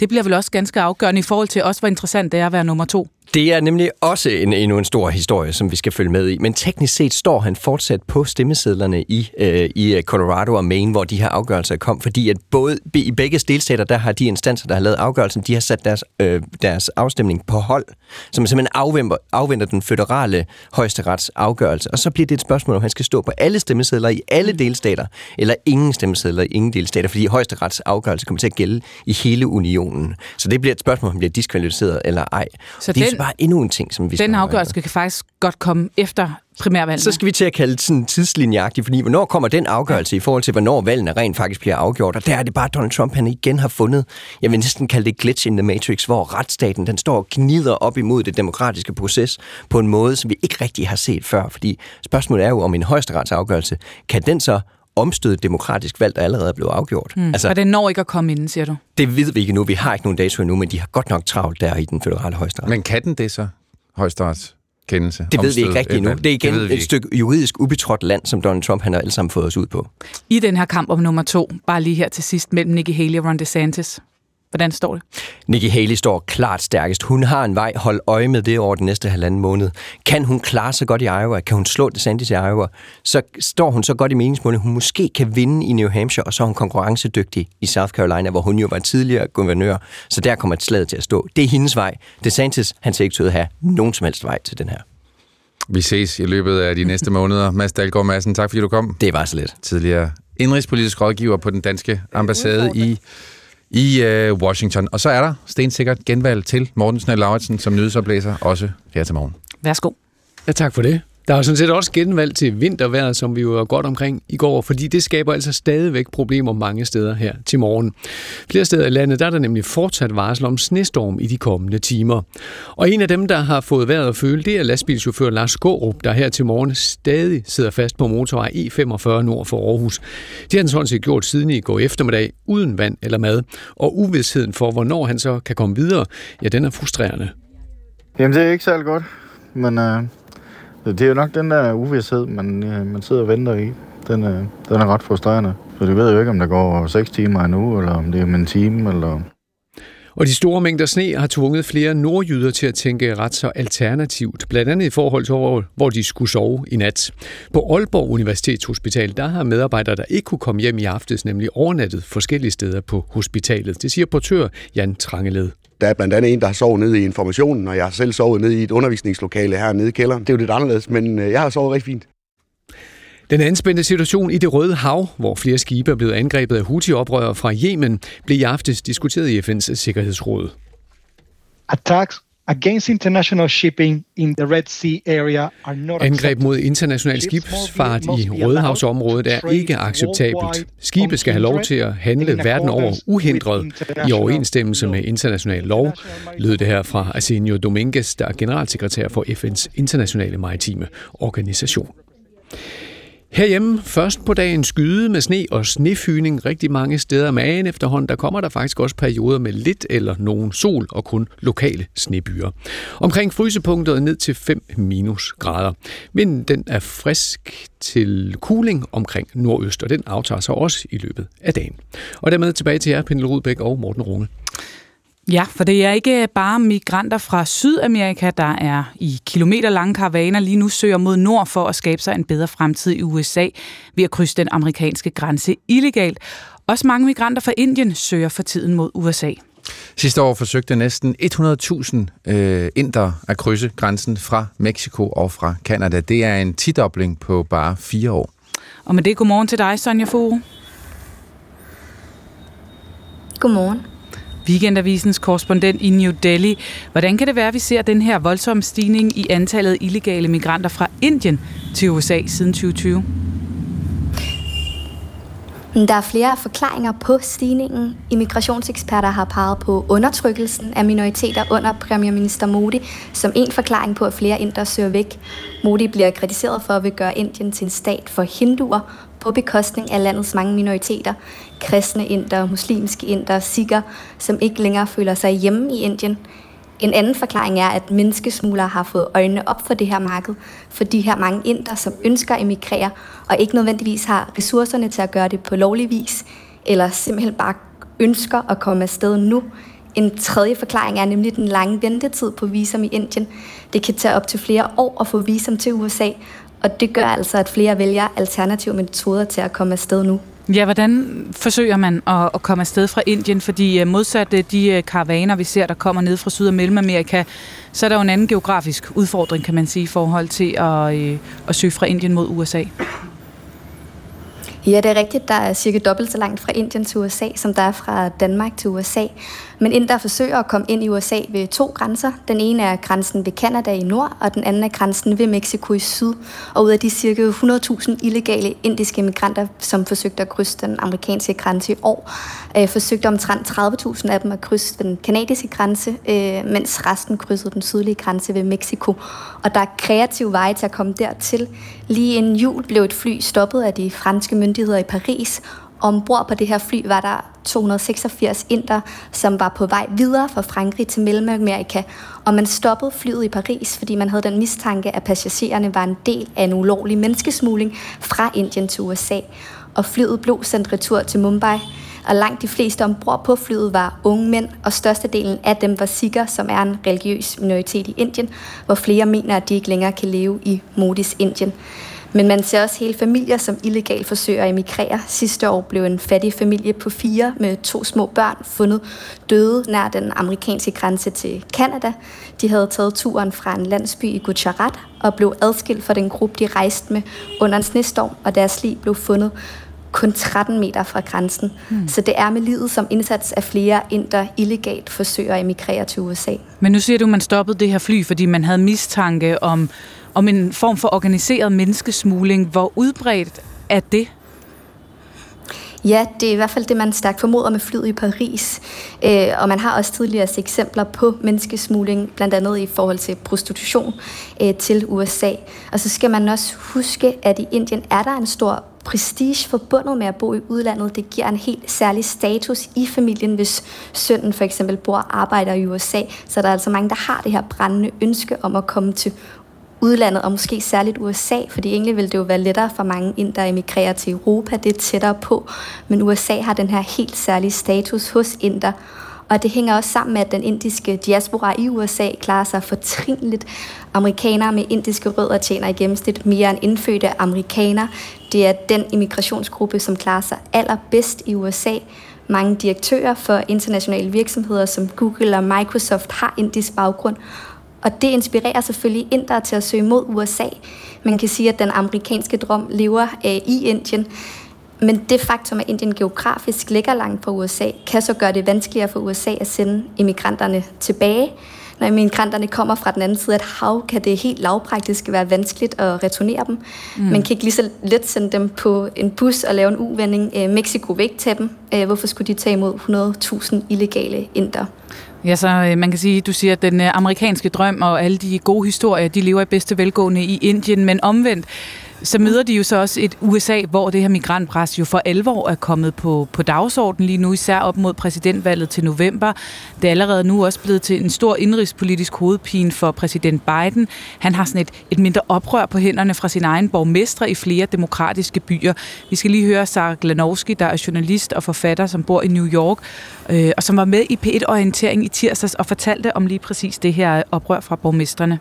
Det bliver vel også ganske afgørende i forhold til også, hvor interessant det er at være nummer to. Det er nemlig også en, endnu en stor historie, som vi skal følge med i. Men teknisk set står han fortsat på stemmesedlerne i, øh, i Colorado og Maine, hvor de her afgørelser kom, fordi at både i begge delstater, der har de instanser, der har lavet afgørelsen, de har sat deres, øh, deres afstemning på hold, som simpelthen afventer, afventer den føderale højesterets afgørelse. Og så bliver det et spørgsmål, om han skal stå på alle stemmesedler i alle delstater, eller ingen stemmesedler i ingen delstater, fordi højesterets afgørelse kommer til at gælde i hele unionen. Så det bliver et spørgsmål, om han bliver diskvalificeret eller ej. Så det den, bare endnu en ting, som vi Den afgørelse kan faktisk godt komme efter primærvalgene. Så skal vi til at kalde det sådan tidslinjeagtigt, fordi hvornår kommer den afgørelse i forhold til, hvornår valgene rent faktisk bliver afgjort? Og der er det bare, Donald Trump han igen har fundet, jeg vil næsten kalde det glitch in the matrix, hvor retsstaten den står og gnider op imod det demokratiske proces på en måde, som vi ikke rigtig har set før. Fordi spørgsmålet er jo, om en højesteretsafgørelse, kan den så omstødet demokratisk valg, der allerede er blevet afgjort. Mm. Altså, og den når ikke at komme ind, siger du? Det ved vi ikke nu. Vi har ikke nogen dato endnu, men de har godt nok travlt der i den føderale højesteret. Men kan den det så, højesterets kendelse? Det ved vi ikke rigtigt endnu. Det er igen det et stykke juridisk ubetrådt land, som Donald Trump han har alle sammen fået os ud på. I den her kamp om nummer to, bare lige her til sidst, mellem Nikki Haley og Ron DeSantis. Hvordan står det? Nikki Haley står klart stærkest. Hun har en vej. Hold øje med det over den næste halvanden måned. Kan hun klare sig godt i Iowa? Kan hun slå DeSantis i Iowa? Så står hun så godt i meningsmålet. Hun måske kan vinde i New Hampshire, og så er hun konkurrencedygtig i South Carolina, hvor hun jo var tidligere guvernør. Så der kommer et slag til at stå. Det er hendes vej. DeSantis, han ser ikke til at have nogen som helst vej til den her. Vi ses i løbet af de næste måneder. Mads Dahlgaard Madsen, tak fordi du kom. Det var så lidt. Tidligere indrigspolitisk rådgiver på den danske ambassade i i øh, Washington. Og så er der stensikkert genvalg til Mortensen og Lauritsen som nyhedsoplæser, også her til morgen. Værsgo. Ja, tak for det. Der er sådan set også genvalg til vintervejret, som vi jo var godt omkring i går, fordi det skaber altså stadigvæk problemer mange steder her til morgen. Flere steder i landet der er der nemlig fortsat varsel om snestorm i de kommende timer. Og en af dem, der har fået vejret at føle, det er lastbilchauffør Lars Gårup, der her til morgen stadig sidder fast på motorvej E45 nord for Aarhus. Det har han sådan set gjort siden i går eftermiddag, uden vand eller mad. Og uvidsheden for, hvornår han så kan komme videre, ja, den er frustrerende. Jamen, det er ikke særlig godt, men... øh det er jo nok den der uvidshed, man, øh, man sidder og venter i. Den, øh, den er ret frustrerende. For du ved jo ikke, om der går 6 timer nu, eller om det er om en time, eller... Og de store mængder sne har tvunget flere nordjyder til at tænke ret så alternativt, blandt andet i forhold til, hvor de skulle sove i nat. På Aalborg Universitetshospital, der har medarbejdere, der ikke kunne komme hjem i aftes, nemlig overnattet forskellige steder på hospitalet. Det siger portør Jan Trangeled. Der er blandt andet en, der har sovet nede i informationen, og jeg har selv sovet nede i et undervisningslokale her nede i kælderen. Det er jo lidt anderledes, men øh, jeg har sovet rigtig fint. Den anspændte situation i det Røde Hav, hvor flere skibe er blevet angrebet af Houthi-oprørere fra Yemen, blev i aftes diskuteret i FN's Sikkerhedsråd. Attacks against international shipping in the Red Sea area are not Angreb mod international skibsfart i Rødehavsområdet er ikke acceptabelt. Skibe skal have lov til at handle verden over uhindret i overensstemmelse med international lov, lød det her fra Arsenio Dominguez, der er generalsekretær for FN's internationale maritime organisation. Herhjemme først på dagen skyde med sne og snefyning rigtig mange steder, men efterhånden der kommer der faktisk også perioder med lidt eller nogen sol og kun lokale snebyer. Omkring frysepunktet ned til 5 minusgrader. Vinden den er frisk til cooling omkring nordøst, og den aftager sig også i løbet af dagen. Og dermed tilbage til jer, Pernille Rudbæk og Morten Runge. Ja, for det er ikke bare migranter fra Sydamerika, der er i kilometerlange karavaner lige nu søger mod nord for at skabe sig en bedre fremtid i USA ved at krydse den amerikanske grænse illegalt. Også mange migranter fra Indien søger for tiden mod USA. Sidste år forsøgte næsten 100.000 øh, inder at krydse grænsen fra Mexico og fra Kanada. Det er en tidobling på bare fire år. Og med det, godmorgen til dig, Sonja Furu. Godmorgen. Weekendavisens korrespondent i New Delhi. Hvordan kan det være, at vi ser den her voldsomme stigning i antallet af illegale migranter fra Indien til USA siden 2020? Der er flere forklaringer på stigningen. Immigrationseksperter har peget på undertrykkelsen af minoriteter under premierminister Modi som en forklaring på, at flere indere søger væk. Modi bliver kritiseret for at vil gøre Indien til en stat for hinduer på bekostning af landets mange minoriteter. Kristne indere, muslimske indere, sikher, som ikke længere føler sig hjemme i Indien. En anden forklaring er, at menneskesmuglere har fået øjnene op for det her marked, for de her mange indere, som ønsker at emigrere, og ikke nødvendigvis har ressourcerne til at gøre det på lovlig vis, eller simpelthen bare ønsker at komme afsted nu. En tredje forklaring er nemlig den lange ventetid på visum i Indien. Det kan tage op til flere år at få visum til USA, og det gør altså, at flere vælger alternative metoder til at komme afsted nu. Ja, hvordan forsøger man at, at komme afsted fra Indien? Fordi uh, modsat uh, de uh, karavaner, vi ser, der kommer ned fra Syd- og Mellemamerika, så er der jo en anden geografisk udfordring, kan man sige, i forhold til at, at søge fra Indien mod USA. Ja, det er rigtigt. Der er cirka dobbelt så langt fra Indien til USA, som der er fra Danmark til USA. Men indere der forsøger at komme ind i USA ved to grænser. Den ene er grænsen ved Kanada i nord, og den anden er grænsen ved Mexico i syd. Og ud af de cirka 100.000 illegale indiske migranter, som forsøgte at krydse den amerikanske grænse i år, øh, forsøgte omtrent 30.000 af dem at krydse den kanadiske grænse, øh, mens resten krydsede den sydlige grænse ved Mexico. Og der er kreative veje til at komme dertil. Lige inden jul blev et fly stoppet af de franske myndigheder i Paris, Ombord på det her fly var der 286 inder, som var på vej videre fra Frankrig til Mellemamerika, og man stoppede flyet i Paris, fordi man havde den mistanke, at passagererne var en del af en ulovlig menneskesmugling fra Indien til USA. Og flyet blev sendt retur til Mumbai, og langt de fleste ombord på flyet var unge mænd, og størstedelen af dem var sikher, som er en religiøs minoritet i Indien, hvor flere mener, at de ikke længere kan leve i Modis Indien. Men man ser også hele familier, som illegalt forsøger at emigrere. Sidste år blev en fattig familie på fire med to små børn fundet døde nær den amerikanske grænse til Kanada. De havde taget turen fra en landsby i Gujarat og blev adskilt fra den gruppe, de rejste med under en snestorm, og deres liv blev fundet kun 13 meter fra grænsen. Hmm. Så det er med livet som indsats af flere der illegalt forsøger at emigrere til USA. Men nu siger du, at man stoppede det her fly, fordi man havde mistanke om om en form for organiseret menneskesmugling. Hvor udbredt er det? Ja, det er i hvert fald det, man stærkt formoder med flyet i Paris. Øh, og man har også tidligere set eksempler på menneskesmugling, blandt andet i forhold til prostitution øh, til USA. Og så skal man også huske, at i Indien er der en stor prestige forbundet med at bo i udlandet. Det giver en helt særlig status i familien, hvis sønnen for eksempel bor og arbejder i USA. Så der er altså mange, der har det her brændende ønske om at komme til udlandet, og måske særligt USA, fordi egentlig ville det jo være lettere for mange ind, der emigrerer til Europa, det er tættere på, men USA har den her helt særlige status hos inder, og det hænger også sammen med, at den indiske diaspora i USA klarer sig fortrinligt. Amerikanere med indiske rødder tjener i gennemsnit mere end indfødte amerikanere. Det er den immigrationsgruppe, som klarer sig allerbedst i USA. Mange direktører for internationale virksomheder som Google og Microsoft har indisk baggrund, og det inspirerer selvfølgelig indere til at søge mod USA. Man kan sige, at den amerikanske drøm lever øh, i Indien. Men det faktum, at Indien geografisk ligger langt fra USA, kan så gøre det vanskeligere for USA at sende immigranterne tilbage. Når immigranterne kommer fra den anden side af et hav, kan det helt lavpraktisk være vanskeligt at returnere dem. Mm. Man kan ikke lige så let sende dem på en bus og lave en uvending. Øh, Mexico vil ikke tage dem. Øh, hvorfor skulle de tage imod 100.000 illegale inder? Ja, så øh, man kan sige, du siger, at den øh, amerikanske drøm og alle de gode historier, de lever i bedste velgående i Indien, men omvendt, så møder de jo så også et USA, hvor det her migrantpres jo for alvor er kommet på, på dagsordenen lige nu, især op mod præsidentvalget til november. Det er allerede nu også blevet til en stor indrigspolitisk hovedpine for præsident Biden. Han har sådan et, et mindre oprør på hænderne fra sin egen borgmestre i flere demokratiske byer. Vi skal lige høre Sarah Glanowski, der er journalist og forfatter, som bor i New York, øh, og som var med i P1-orientering i tirsdags og fortalte om lige præcis det her oprør fra borgmestrene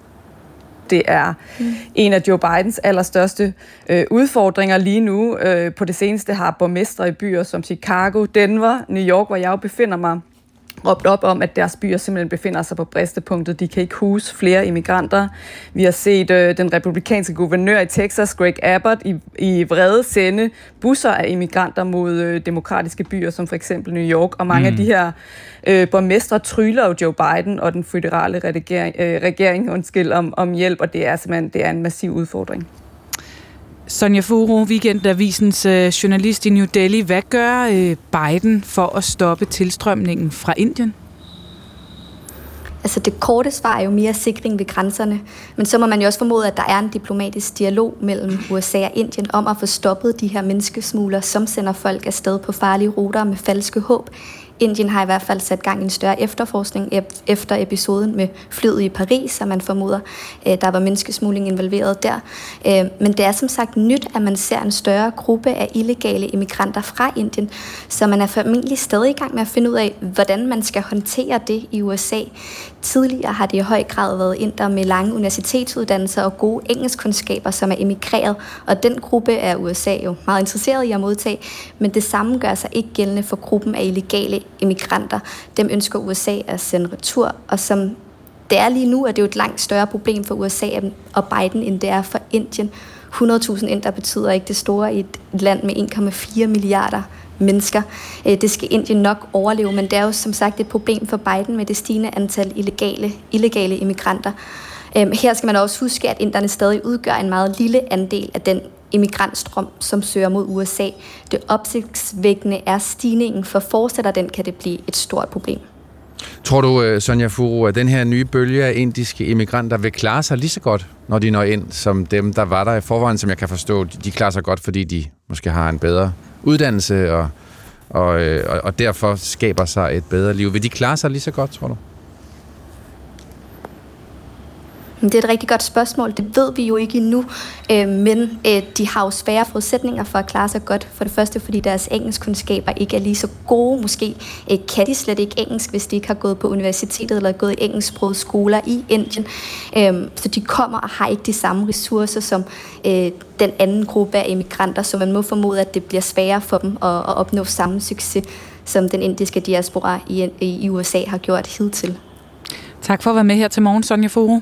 det er mm. en af Joe Bidens allerstørste øh, udfordringer lige nu. Øh, på det seneste har borgmestre i byer som Chicago, Denver, New York, hvor jeg jo befinder mig, råbt op om, at deres byer simpelthen befinder sig på bristepunktet. De kan ikke huse flere immigranter. Vi har set øh, den republikanske guvernør i Texas, Greg Abbott, i, i vrede sende busser af immigranter mod øh, demokratiske byer, som for eksempel New York. Og mange mm. af de her øh, borgmestre tryller jo Joe Biden og den føderale regering, øh, regering undskyld, om, om hjælp, og det er simpelthen det er en massiv udfordring. Sonja Furo, Weekendavisens øh, journalist i New Delhi. Hvad gør øh, Biden for at stoppe tilstrømningen fra Indien? Altså det korte svar er jo mere sikring ved grænserne, men så må man jo også formode, at der er en diplomatisk dialog mellem USA og Indien om at få stoppet de her menneskesmugler, som sender folk afsted på farlige ruter med falske håb, Indien har i hvert fald sat gang i en større efterforskning efter episoden med flyet i Paris, så man formoder, øh, der var menneskesmugling involveret der. Øh, men det er som sagt nyt, at man ser en større gruppe af illegale immigranter fra Indien, så man er formentlig stadig i gang med at finde ud af, hvordan man skal håndtere det i USA. Tidligere har det i høj grad været inder med lange universitetsuddannelser og gode engelskkundskaber, som er emigreret, og den gruppe er USA jo meget interesseret i at modtage, men det samme gør sig ikke gældende for gruppen af illegale immigranter. Dem ønsker USA at sende retur, og som det er lige nu, er det jo et langt større problem for USA og Biden, end det er for Indien. 100.000 indere betyder ikke det store i et land med 1,4 milliarder mennesker. Øh, det skal Indien nok overleve, men det er jo som sagt et problem for Biden med det stigende antal illegale, illegale immigranter. Øh, her skal man også huske, at inderne stadig udgør en meget lille andel af den immigrantstrøm, som søger mod USA. Det opsigtsvækkende er stigningen, for fortsætter den, kan det blive et stort problem. Tror du, øh, Sonja Furu, at den her nye bølge af indiske immigranter vil klare sig lige så godt, når de når ind, som dem, der var der i forvejen, som jeg kan forstå, de klarer sig godt, fordi de måske har en bedre uddannelse og, og, øh, og, og derfor skaber sig et bedre liv. Vil de klare sig lige så godt, tror du? Det er et rigtig godt spørgsmål. Det ved vi jo ikke endnu, øh, men øh, de har jo svære forudsætninger for at klare sig godt. For det første, fordi deres engelskkundskaber ikke er lige så gode. Måske øh, kan de slet ikke engelsk, hvis de ikke har gået på universitetet eller gået i engelsksprogede skoler i Indien. Øh, så de kommer og har ikke de samme ressourcer som øh, den anden gruppe af emigranter, så man må formode, at det bliver sværere for dem at, at opnå samme succes, som den indiske diaspora i, i USA har gjort hidtil. Tak for at være med her til morgen, Sonja Foro.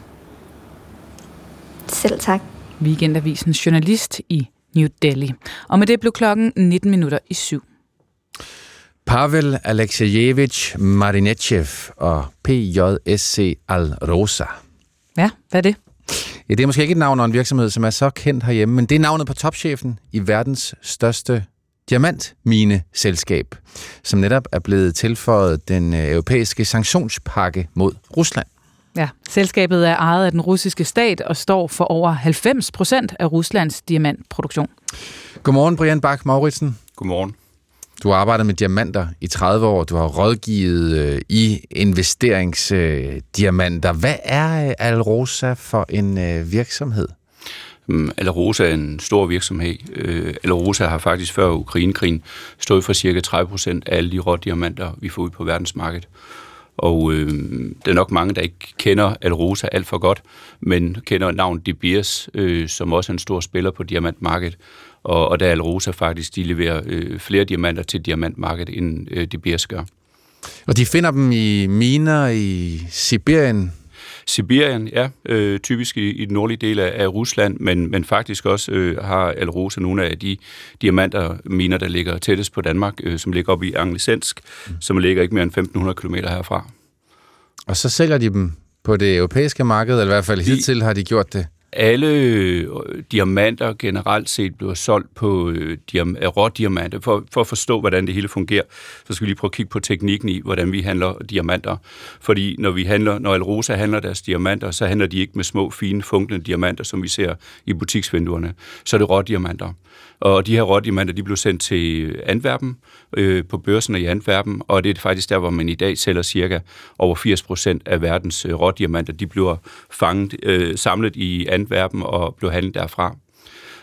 Selv tak. Weekendavisens journalist i New Delhi. Og med det blev klokken 19 minutter i syv. Pavel Alexejevich Marinechev og PJSC Al-Rosa. Ja, hvad er det? Ja, det er måske ikke et navn og en virksomhed, som er så kendt herhjemme, men det er navnet på topchefen i verdens største diamantmine-selskab, som netop er blevet tilføjet den øh, europæiske sanktionspakke mod Rusland. Ja, selskabet er ejet af den russiske stat og står for over 90 procent af Ruslands diamantproduktion. Godmorgen, Brian Bak Mauritsen. Godmorgen. Du har arbejdet med diamanter i 30 år. Du har rådgivet øh, i investeringsdiamanter. Hvad er øh, Alrosa for en øh, virksomhed? Mm, Alrosa er en stor virksomhed. Alrosa har faktisk før Ukrainekrigen stået for cirka 30 procent af alle de rådiamanter, vi får ud på verdensmarkedet. Og øh, der er nok mange, der ikke kender Alrosa alt for godt, men kender navnet De Beers, øh, som også er en stor spiller på diamantmarkedet. Og, og der er Alrosa faktisk, de leverer øh, flere diamanter til diamantmarkedet, end øh, De Beers gør. Og de finder dem i miner i Sibirien, Sibirien, ja, øh, typisk i, i den nordlige del af, af Rusland, men, men faktisk også øh, har Alrosa nogle af de diamanter, miner, der ligger tættest på Danmark, øh, som ligger op i Anglisensk, mm. som ligger ikke mere end 1500 km herfra. Og så sælger de dem på det europæiske marked, eller i hvert fald hidtil har de gjort det? Alle øh, diamanter generelt set bliver solgt på øh, diam- øh, rådiamanter. For, for at forstå, hvordan det hele fungerer, så skal vi lige prøve at kigge på teknikken i, hvordan vi handler diamanter. Fordi når vi handler, når Alrosa handler deres diamanter, så handler de ikke med små, fine, funklende diamanter, som vi ser i butiksvinduerne. Så er det rådiamanter. Og de her rådiamanter, de blev sendt til Antwerpen, øh, på børsen i Antwerpen, og det er faktisk der, hvor man i dag sælger cirka over 80 procent af verdens øh, rådiamanter. De bliver fanget, øh, samlet i Antwerpen og bliver handlet derfra.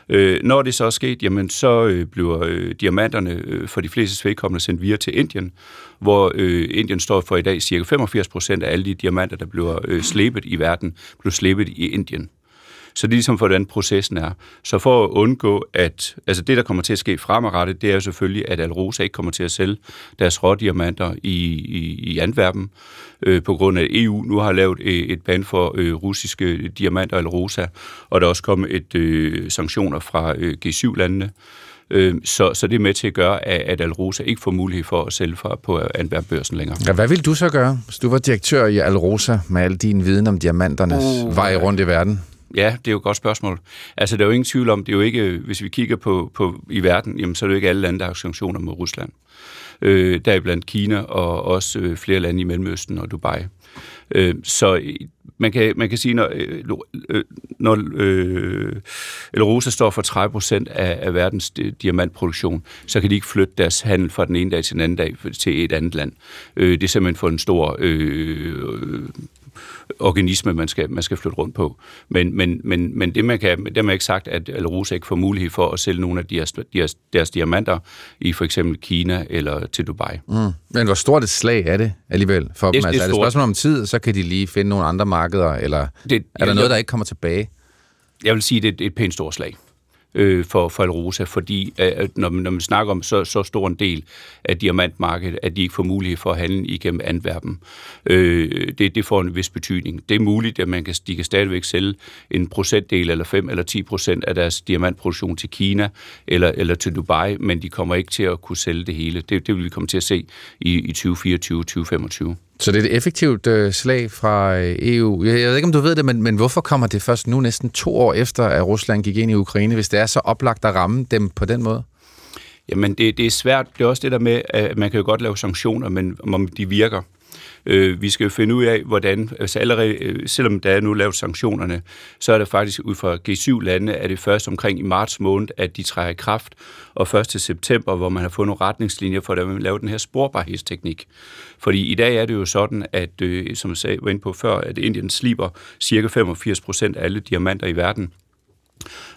Øh, når det så er sket, jamen så øh, bliver øh, diamanterne øh, for de fleste vedkommende sendt videre til Indien, hvor øh, Indien står for i dag cirka 85 procent af alle de diamanter, der bliver øh, slæbet i verden, bliver slæbet i Indien. Så det er ligesom, hvordan processen er. Så for at undgå, at altså det, der kommer til at ske fremadrettet, det er jo selvfølgelig, at Alrosa ikke kommer til at sælge deres rådiamanter i, i, i Antwerpen, øh, på grund af, at EU nu har lavet øh, et ban for øh, russiske diamanter Alrosa, og der er også kommet et øh, sanktioner fra øh, G7-landene. Øh, så, så det er med til at gøre, at Alrosa ikke får mulighed for at sælge fra på Antwerp-børsen længere. Ja, hvad vil du så gøre, hvis du var direktør i Alrosa med al din viden om diamanternes uh, vej rundt i verden? Ja, det er jo et godt spørgsmål. Altså, der er jo ingen tvivl om, det er jo ikke, hvis vi kigger på, på i verden, jamen, så er det jo ikke alle lande, der har sanktioner mod Rusland. Øh, der er blandt Kina og også øh, flere lande i Mellemøsten og Dubai. Øh, så man kan, man kan sige, når, øh, øh når øh, Rosa står for 30 procent af, af verdens øh, diamantproduktion, så kan de ikke flytte deres handel fra den ene dag til den anden dag til et andet land. Øh, det er simpelthen for en stor øh, organisme, man skal, man skal flytte rundt på. Men, men, men, men det, man kan, det har man ikke sagt, at Alrosa ikke får mulighed for at sælge nogle af deres, deres, deres diamanter i for eksempel Kina eller til Dubai. Mm. Men hvor stort et slag er det alligevel for det, dem? Altså, er det et spørgsmål om tid, så kan de lige finde nogle andre markeder, eller det, er der noget, der ikke kommer tilbage? Jeg vil sige, det er et pænt stort slag øh, for, for Alrosa, fordi øh, at når, man, når man snakker om så, så stor en del af diamantmarkedet, at de ikke får mulighed for at handle igennem Antwerpen. Øh, det, det får en vis betydning. Det er muligt, at man kan, de kan stadigvæk sælge en procentdel eller 5 eller 10 procent af deres diamantproduktion til Kina eller, eller til Dubai, men de kommer ikke til at kunne sælge det hele. Det, det vil vi komme til at se i, i 2024-2025. Så det er et effektivt øh, slag fra øh, EU. Jeg, jeg ved ikke, om du ved det, men, men hvorfor kommer det først nu, næsten to år efter, at Rusland gik ind i Ukraine, hvis det er så oplagt at ramme dem på den måde? Jamen, det, det er svært. Det er også det der med, at man kan jo godt lave sanktioner, men om de virker. Øh, vi skal jo finde ud af, hvordan, altså allerede, øh, selvom der er nu lavet sanktionerne, så er det faktisk ud fra G7-lande, at det først omkring i marts måned, at de træder i kraft, og først til september, hvor man har fundet nogle retningslinjer for, at man laver den her sporbarhedsteknik. Fordi i dag er det jo sådan, at, øh, som jeg sagde, var inde på før, at Indien sliber cirka 85 procent af alle diamanter i verden.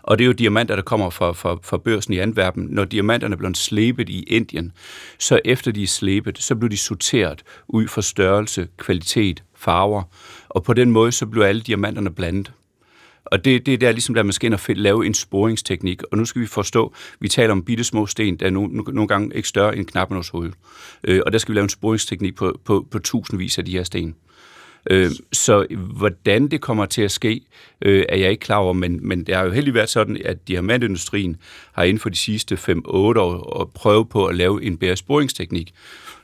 Og det er jo diamanter, der kommer fra, fra, fra børsen i Antwerpen. Når diamanterne bliver slebet i Indien, så efter de er slebet, så bliver de sorteret ud for størrelse, kvalitet, farver. Og på den måde, så blev alle diamanterne blandet. Og det, det er der ligesom, der man skal ind og lave en sporingsteknik. Og nu skal vi forstå, vi taler om bitte små sten, der er nogle, nogle gange ikke større end knappen hos hoved. Øh, og der skal vi lave en sporingsteknik på, på, på tusindvis af de her sten. Øh, så hvordan det kommer til at ske, øh, er jeg ikke klar over, men, men det har jo heldigvis været sådan, at diamantindustrien har inden for de sidste 5-8 år prøvet på at lave en bedre sporingsteknik,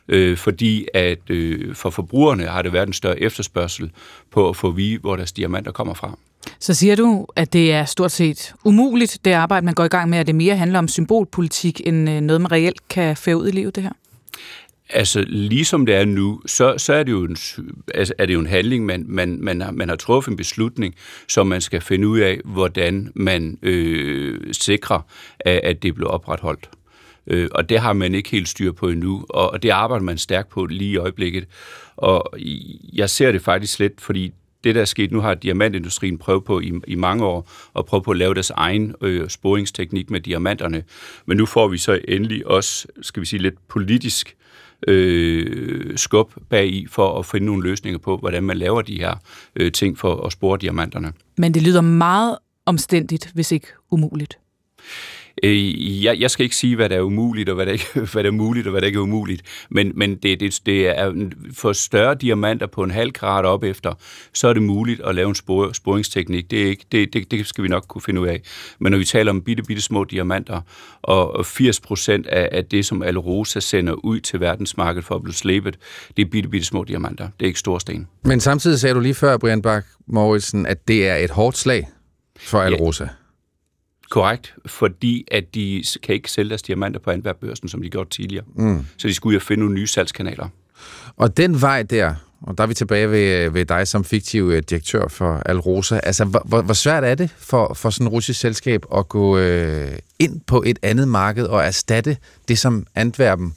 øh, fordi at øh, for forbrugerne har det været en større efterspørgsel på at få at vide, hvor deres diamanter kommer fra. Så siger du, at det er stort set umuligt, det arbejde, man går i gang med, at det mere handler om symbolpolitik, end øh, noget, man reelt kan føre ud i livet, det her? Altså, ligesom det er nu, så, så er, det jo en, altså, er det jo en handling, man, man, man, har, man har truffet en beslutning, som man skal finde ud af, hvordan man øh, sikrer, at, at det bliver opretholdt. Øh, og det har man ikke helt styr på endnu, og, og det arbejder man stærkt på lige i øjeblikket. Og jeg ser det faktisk lidt, fordi det, der er sket, nu har diamantindustrien prøvet på i, i mange år at prøve på at lave deres egen øh, sporingsteknik med diamanterne. Men nu får vi så endelig også, skal vi sige, lidt politisk øh, skub bag i for at finde nogle løsninger på, hvordan man laver de her øh, ting for at spore diamanterne. Men det lyder meget omstændigt, hvis ikke umuligt. Øh, jeg, jeg skal ikke sige, hvad der er umuligt, og hvad der, ikke, hvad der er muligt, og hvad der ikke er umuligt, men, men det, det, det er for større diamanter på en halv grad op efter, så er det muligt at lave en spor, sporingsteknik. Det, er ikke, det, det, det skal vi nok kunne finde ud af. Men når vi taler om bitte, bitte små diamanter, og 80 procent af, af det, som Alrosa sender ud til verdensmarkedet for at blive slæbet, det er bitte, bitte små diamanter. Det er ikke store sten. Men samtidig sagde du lige før, Brian Bak Mauritsen, at det er et hårdt slag for Alrosa. Ja. Korrekt, fordi at de kan ikke sælge deres diamanter på Antwerp-børsen, som de gjorde tidligere. Mm. Så de skulle ud og finde nogle nye salgskanaler. Og den vej der, og der er vi tilbage ved, ved dig som fiktiv øh, direktør for Alrosa. Altså, hvor, hvor svært er det for, for sådan et russisk selskab at gå øh, ind på et andet marked og erstatte det, som Antwerpen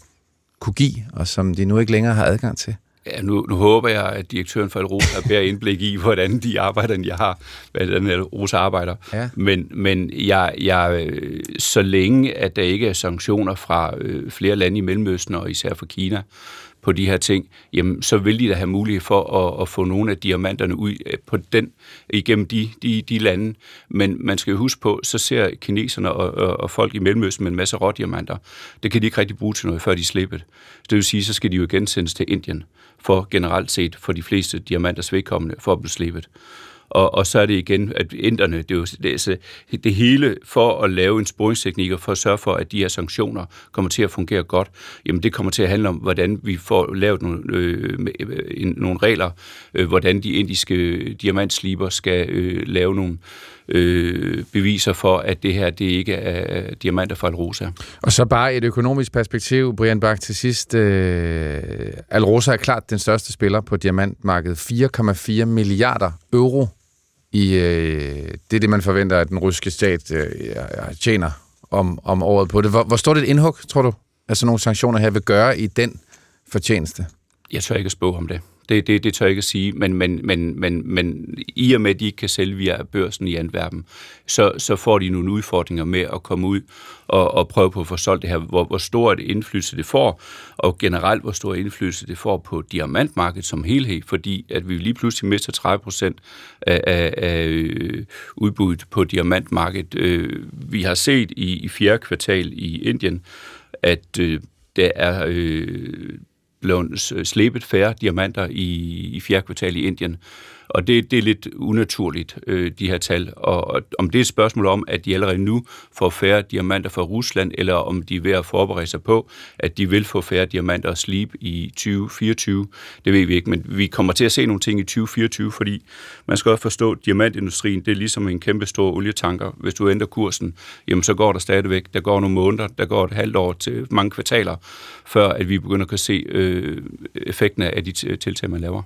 kunne give, og som de nu ikke længere har adgang til? Ja, nu, nu håber jeg, at direktøren for Europa har bedre indblik i, hvordan de arbejder, end jeg har, hvordan Rosa arbejder. Ja. Men, men jeg, jeg, så længe, at der ikke er sanktioner fra øh, flere lande i Mellemøsten, og især fra Kina, på de her ting, jamen, så vil de da have mulighed for at, at få nogle af diamanterne ud øh, på den, igennem de, de, de lande. Men man skal jo huske på, så ser kineserne og, og, og folk i Mellemøsten med en masse rådiamanter. Det kan de ikke rigtig bruge til noget, før de slipper. Det vil sige, så skal de jo igen sendes til Indien for generelt set for de fleste diamanters vedkommende for at blive slebet. Og, og så er det igen, at inderne, det er jo det, er, det hele for at lave en sporingsteknik og for at sørge for, at de her sanktioner kommer til at fungere godt, jamen det kommer til at handle om, hvordan vi får lavet nogle, øh, øh en, nogle regler, øh, hvordan de indiske diamantsliber skal øh, lave nogle øh, beviser for, at det her det ikke er diamanter fra Alrosa. Og så bare et økonomisk perspektiv, Brian Bak, til sidst. Øh, Alrosa er klart den største spiller på diamantmarkedet. 4,4 milliarder euro i øh, det er det, man forventer, at den russiske stat øh, tjener om, om året på det. Hvor, hvor stort et indhug, tror du, at sådan nogle sanktioner her vil gøre i den fortjeneste? Jeg tør ikke at spå om det. Det, det, det tør jeg ikke at sige, men, men, men, men, men i og med, at de ikke kan sælge via børsen i Antwerpen, så, så får de nogle udfordringer med at komme ud og, og prøve på at få solgt det her, hvor, hvor stor et indflydelse det får, og generelt hvor stor indflydelse det får på diamantmarkedet som helhed, fordi at vi lige pludselig mister 30 procent af, af, af øh, udbuddet på diamantmarkedet. Øh, vi har set i, i fjerde kvartal i Indien, at øh, der er øh, blevet øh, slebet færre diamanter i, i fjerde kvartal i Indien. Og det, det er lidt unaturligt, øh, de her tal. Og, og om det er et spørgsmål om, at de allerede nu får færre diamanter fra Rusland, eller om de er ved at forberede sig på, at de vil få færre diamanter og slip i 2024, det ved vi ikke. Men vi kommer til at se nogle ting i 2024, fordi man skal også forstå, at diamantindustrien, det er ligesom en kæmpe stor olietanker. Hvis du ændrer kursen, jamen så går der stadigvæk, der går nogle måneder, der går et halvt år til mange kvartaler, før at vi begynder at kunne se øh, effekten af de tiltag, man laver.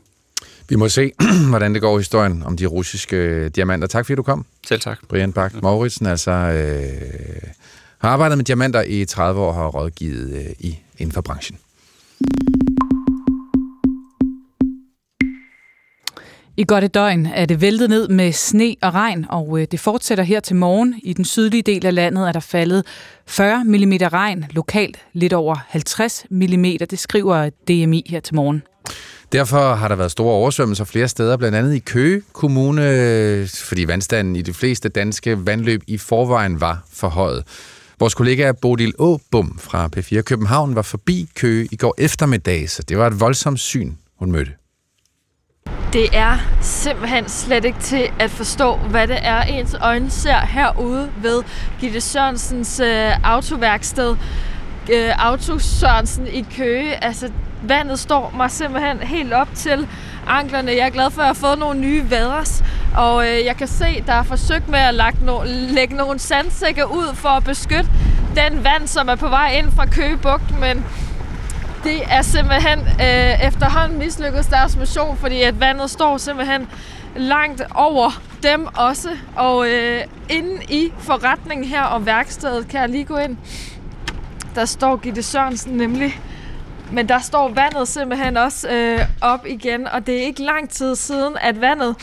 Vi må se, hvordan det går i historien om de russiske diamanter. Tak fordi du kom. Selv tak. Brian Bak Mauritsen, altså øh, har arbejdet med diamanter i 30 år og har rådgivet øh, i inden for branchen. I godt et døgn er det væltet ned med sne og regn, og øh, det fortsætter her til morgen. I den sydlige del af landet er der faldet 40 mm regn, lokalt lidt over 50 mm. Det skriver DMI her til morgen. Derfor har der været store oversvømmelser flere steder, blandt andet i Køge Kommune, fordi vandstanden i de fleste danske vandløb i forvejen var forhøjet. Vores kollega Bodil Åbum fra P4 København var forbi Køge i går eftermiddag, så det var et voldsomt syn, hun mødte. Det er simpelthen slet ikke til at forstå, hvad det er, ens øjne ser herude ved Gitte Sørensens øh, autoværksted. Øh, Auto Sørensen i Køge. Altså, vandet står mig simpelthen helt op til anklerne. Jeg er glad for, at jeg har fået nogle nye vaders, og øh, jeg kan se, der er forsøgt med at lagt no- lægge nogle sandsække ud for at beskytte den vand, som er på vej ind fra Køge Bugt, men det er simpelthen øh, efterhånden mislykket deres mission, fordi at vandet står simpelthen langt over dem også. Og øh, inde i forretningen her og værkstedet kan jeg lige gå ind. Der står Gitte Sørensen nemlig. Men der står vandet simpelthen også øh, op igen, og det er ikke lang tid siden, at vandet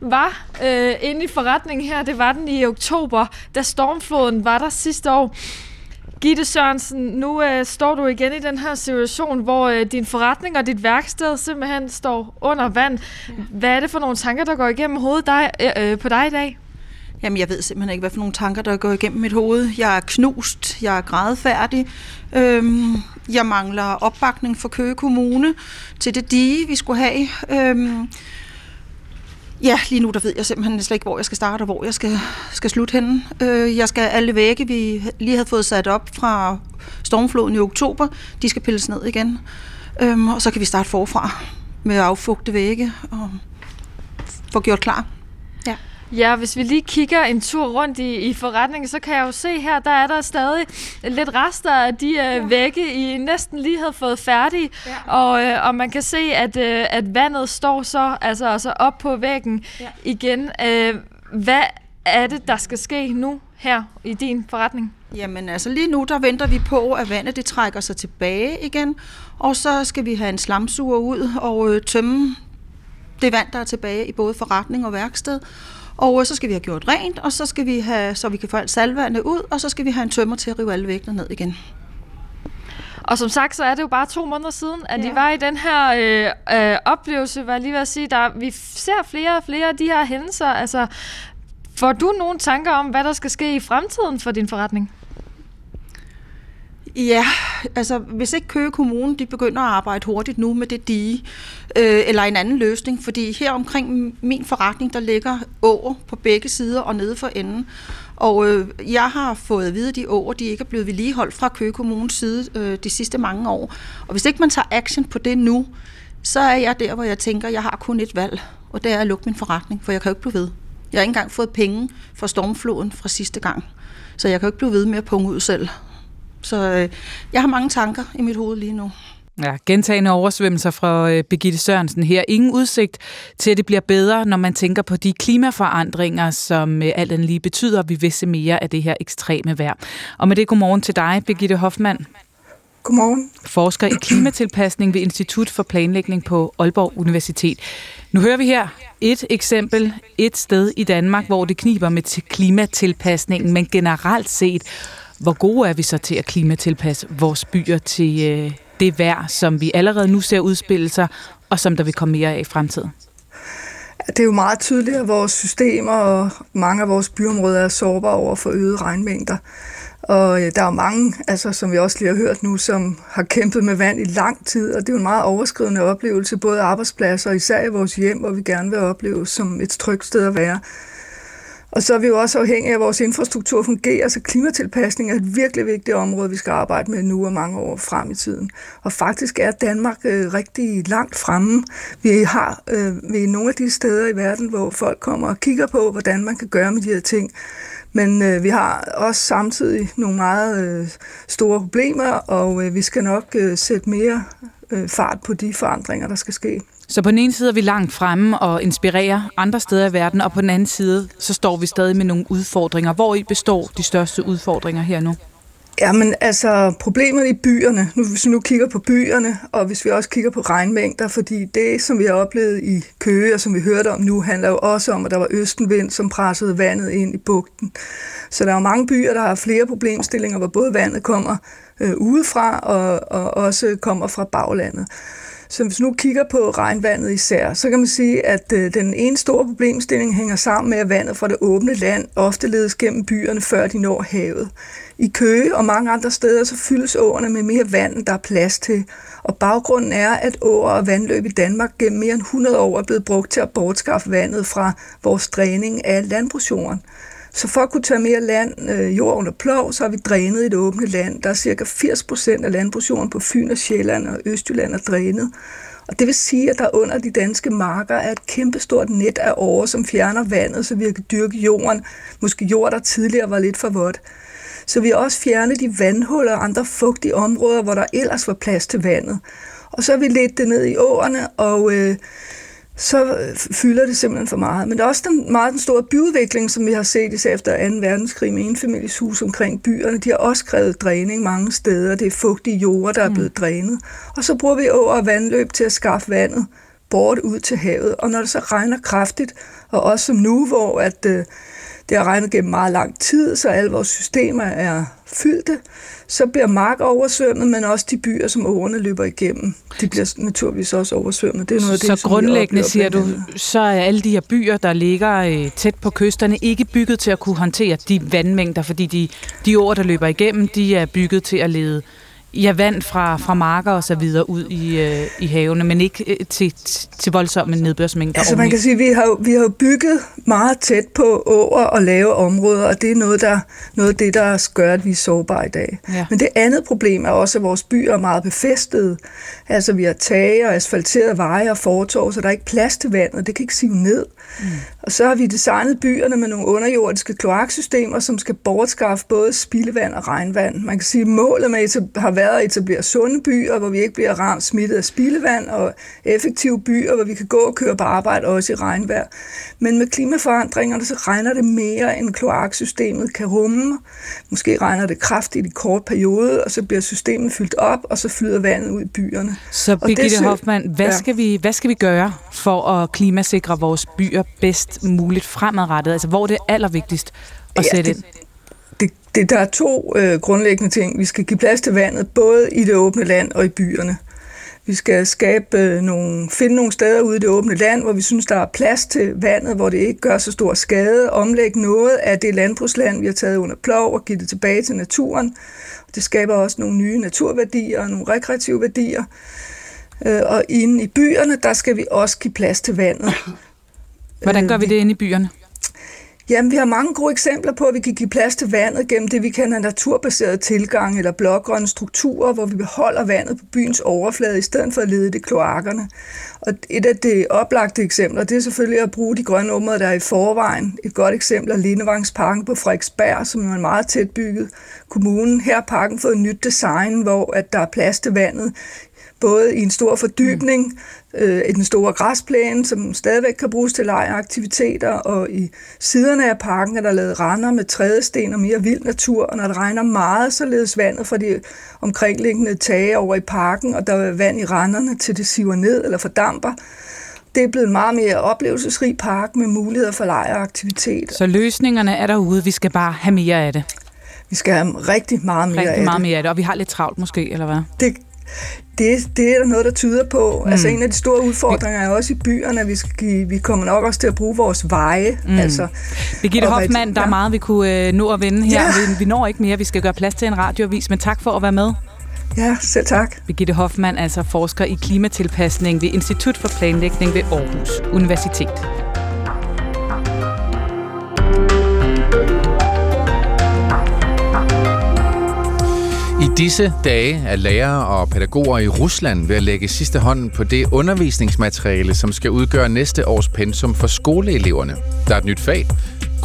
var øh, inde i forretningen her. Det var den i oktober, da stormfloden var der sidste år. Gitte Sørensen, nu øh, står du igen i den her situation, hvor øh, din forretning og dit værksted simpelthen står under vand. Ja. Hvad er det for nogle tanker, der går igennem hovedet dig, øh, øh, på dig i dag? Jamen, jeg ved simpelthen ikke, hvad for nogle tanker, der går igennem mit hoved. Jeg er knust, jeg er grædfærdig. Øhm, jeg mangler opbakning for Køge Kommune til det dige, vi skulle have. Øhm, Ja, lige nu der ved jeg simpelthen slet ikke, hvor jeg skal starte og hvor jeg skal, skal slutte henne. Øh, jeg skal alle vægge, vi lige havde fået sat op fra stormfloden i oktober, de skal pilles ned igen. Øhm, og så kan vi starte forfra med at affugte vægge og få gjort klar. Ja. Hvis vi lige kigger en tur rundt i, i forretningen, så kan jeg jo se her, der er der stadig lidt rester af de øh, ja. vægge, I næsten lige havde fået færdige. Ja. Og, øh, og man kan se, at, øh, at vandet står så altså, altså op på væggen ja. igen. Øh, hvad er det, der skal ske nu her i din forretning? Jamen altså lige nu, der venter vi på, at vandet det trækker sig tilbage igen, og så skal vi have en slamsuger ud og øh, tømme det vand, der er tilbage i både forretning og værksted. Og så skal vi have gjort rent, og så skal vi have, så vi kan få alt salvandet ud, og så skal vi have en tømmer til at rive alle væggene ned igen. Og som sagt, så er det jo bare to måneder siden, at ja. var i den her øh, øh, oplevelse, var jeg lige ved at sige, der, vi ser flere og flere af de her hændelser. Altså, får du nogle tanker om, hvad der skal ske i fremtiden for din forretning? Ja, altså hvis ikke Køge Kommune de begynder at arbejde hurtigt nu med det dige, øh, eller en anden løsning, fordi her omkring min forretning, der ligger åer på begge sider og nede for enden. Og øh, jeg har fået at vide, at de åer de ikke er blevet vedligeholdt fra Køge Kommunes side øh, de sidste mange år. Og hvis ikke man tager action på det nu, så er jeg der, hvor jeg tænker, at jeg har kun et valg, og det er at lukke min forretning, for jeg kan jo ikke blive ved. Jeg har ikke engang fået penge fra stormfloden fra sidste gang, så jeg kan jo ikke blive ved med at punge ud selv. Så øh, jeg har mange tanker i mit hoved lige nu. Ja, gentagende oversvømmelser fra øh, Birgitte Sørensen her. Ingen udsigt til, at det bliver bedre, når man tænker på de klimaforandringer, som øh, alt andet lige betyder, at vi vil se mere af det her ekstreme vejr. Og med det, godmorgen til dig, Birgitte Hoffmann. Godmorgen. Forsker i klimatilpasning ved Institut for Planlægning på Aalborg Universitet. Nu hører vi her et eksempel, et sted i Danmark, hvor det kniber med klimatilpasningen, men generelt set, hvor gode er vi så til at klimatilpasse vores byer til øh, det vejr, som vi allerede nu ser udspille sig, og som der vil komme mere af i fremtiden? Det er jo meget tydeligt, at vores systemer og mange af vores byområder er sårbare over for øgede regnmængder. Og øh, der er mange, altså, som vi også lige har hørt nu, som har kæmpet med vand i lang tid, og det er jo en meget overskridende oplevelse, både arbejdspladser og især i vores hjem, hvor vi gerne vil opleve som et trygt sted at være. Og så er vi jo også afhængige af, at vores infrastruktur fungerer, så klimatilpasning er et virkelig vigtigt område, vi skal arbejde med nu og mange år frem i tiden. Og faktisk er Danmark øh, rigtig langt fremme. Vi har øh, vi er nogle af de steder i verden, hvor folk kommer og kigger på, hvordan man kan gøre med de her ting. Men øh, vi har også samtidig nogle meget øh, store problemer, og øh, vi skal nok øh, sætte mere øh, fart på de forandringer, der skal ske. Så på den ene side er vi langt fremme og inspirerer andre steder i verden, og på den anden side, så står vi stadig med nogle udfordringer. Hvor i består de største udfordringer her nu? Jamen altså, problemet i byerne, nu, hvis vi nu kigger på byerne, og hvis vi også kigger på regnmængder, fordi det, som vi har oplevet i Køge, og som vi hørte om nu, handler jo også om, at der var østenvind, som pressede vandet ind i bugten. Så der er jo mange byer, der har flere problemstillinger, hvor både vandet kommer øh, udefra, og, og også kommer fra baglandet. Så hvis nu kigger på regnvandet især, så kan man sige, at øh, den ene store problemstilling hænger sammen med, at vandet fra det åbne land ofte ledes gennem byerne, før de når havet. I Køge og mange andre steder, så fyldes åerne med mere vand, end der er plads til. Og baggrunden er, at åer og vandløb i Danmark gennem mere end 100 år er blevet brugt til at bortskaffe vandet fra vores dræning af landbrugsjorden. Så for at kunne tage mere land, øh, jord under plov, så har vi drænet i det åbne land. Der er cirka 80 procent af landbrugsjorden på Fyn og Sjælland og Østjylland er drænet. Og det vil sige, at der under de danske marker er et kæmpestort net af åre, som fjerner vandet, så vi kan dyrke jorden. Måske jord, der tidligere var lidt for vådt. Så vi har også fjernet de vandhuller og andre fugtige områder, hvor der ellers var plads til vandet. Og så har vi ledt det ned i åerne, og øh, så fylder det simpelthen for meget. Men der er også den, meget den store byudvikling, som vi har set især efter 2. verdenskrig med enfamilieshus omkring byerne. De har også krævet dræning mange steder. Det er fugtige jorder, der er blevet mm. drænet. Og så bruger vi åer og vandløb til at skaffe vandet bort ud til havet. Og når det så regner kraftigt, og også som nu, hvor at, øh, det har regnet gennem meget lang tid, så alle vores systemer er fyldte, så bliver mark oversvømmet, men også de byer, som årene løber igennem, de bliver naturligvis også oversvømmet. Det er noget så det, så grundlæggende, siger du, så er alle de her byer, der ligger øh, tæt på kysterne, ikke bygget til at kunne håndtere de vandmængder, fordi de, de år, der løber igennem, de er bygget til at lede ja, vand fra, fra marker og så videre ud i, øh, i havene, men ikke øh, til, til voldsomme nedbørsmængder. Altså man kan sige, vi har, vi har bygget meget tæt på åer og lave områder, og det er noget, der, noget af det, der gør, at vi er sårbare i dag. Ja. Men det andet problem er også, at vores byer er meget befæstede. Altså vi har tage og asfalterede veje og fortov, så der er ikke plads til vandet, det kan ikke sive ned. Mm. Og så har vi designet byerne med nogle underjordiske kloaksystemer, som skal bortskaffe både spildevand og regnvand. Man kan sige, at målet med har været at etablere sunde byer, hvor vi ikke bliver ramt smittet af spildevand, og effektive byer, hvor vi kan gå og køre på arbejde også i regnvejr. Men med klimaforandringerne, så regner det mere, end kloaksystemet kan rumme. Måske regner det kraftigt i kort periode, og så bliver systemet fyldt op, og så flyder vandet ud i byerne. Så Birgitte Hoffmann, hvad, ja. skal vi, hvad skal vi gøre for at klimasikre vores byer bedst muligt fremadrettet? Altså, hvor er det allervigtigst at ja, sætte det, ind? Det, der er to øh, grundlæggende ting. Vi skal give plads til vandet, både i det åbne land og i byerne. Vi skal skabe øh, nogle, finde nogle steder ude i det åbne land, hvor vi synes, der er plads til vandet, hvor det ikke gør så stor skade. Omlægge noget af det landbrugsland, vi har taget under plov og give det tilbage til naturen. Det skaber også nogle nye naturværdier og nogle rekreative værdier. Øh, og inde i byerne, der skal vi også give plads til vandet. Hvordan gør vi det inde i byerne? Jamen, vi har mange gode eksempler på, at vi kan give plads til vandet gennem det, vi kalder naturbaseret tilgang eller blågrønne strukturer, hvor vi beholder vandet på byens overflade, i stedet for at lede det kloakkerne. Og et af de oplagte eksempler, det er selvfølgelig at bruge de grønne områder, der er i forvejen. Et godt eksempel er Lindevangsparken på Frederiksberg, som er en meget tæt bygget kommune. Her har parken fået et nyt design, hvor at der er plads til vandet både i en stor fordybning, øh, i den store græsplæne, som stadigvæk kan bruges til lejeaktiviteter, og i siderne af parken er der lavet render med trædesten og mere vild natur, og når det regner meget, så ledes vandet fra de omkringliggende tage over i parken, og der er vand i renderne, til det siver ned eller fordamper. Det er blevet en meget mere oplevelsesrig park med muligheder for lejeaktivitet. Så løsningerne er derude, vi skal bare have mere af det. Vi skal have rigtig meget mere rigtig af meget det. mere af det, og vi har lidt travlt måske, eller hvad? Det, det, det er der noget, der tyder på. Mm. Altså en af de store udfordringer er også i byerne, at vi, skal vi kommer nok også til at bruge vores veje. Mm. Altså, Birgitte Hoffmann, der er ja. meget, vi kunne øh, nå at vende her. Ja. Vi, vi når ikke mere, vi skal gøre plads til en radioavis, men tak for at være med. Ja, selv tak. Birgitte Hoffmann, altså forsker i klimatilpasning ved Institut for Planlægning ved Aarhus Universitet. Disse dage er lærere og pædagoger i Rusland ved at lægge sidste hånd på det undervisningsmateriale, som skal udgøre næste års pensum for skoleeleverne. Der er et nyt fag.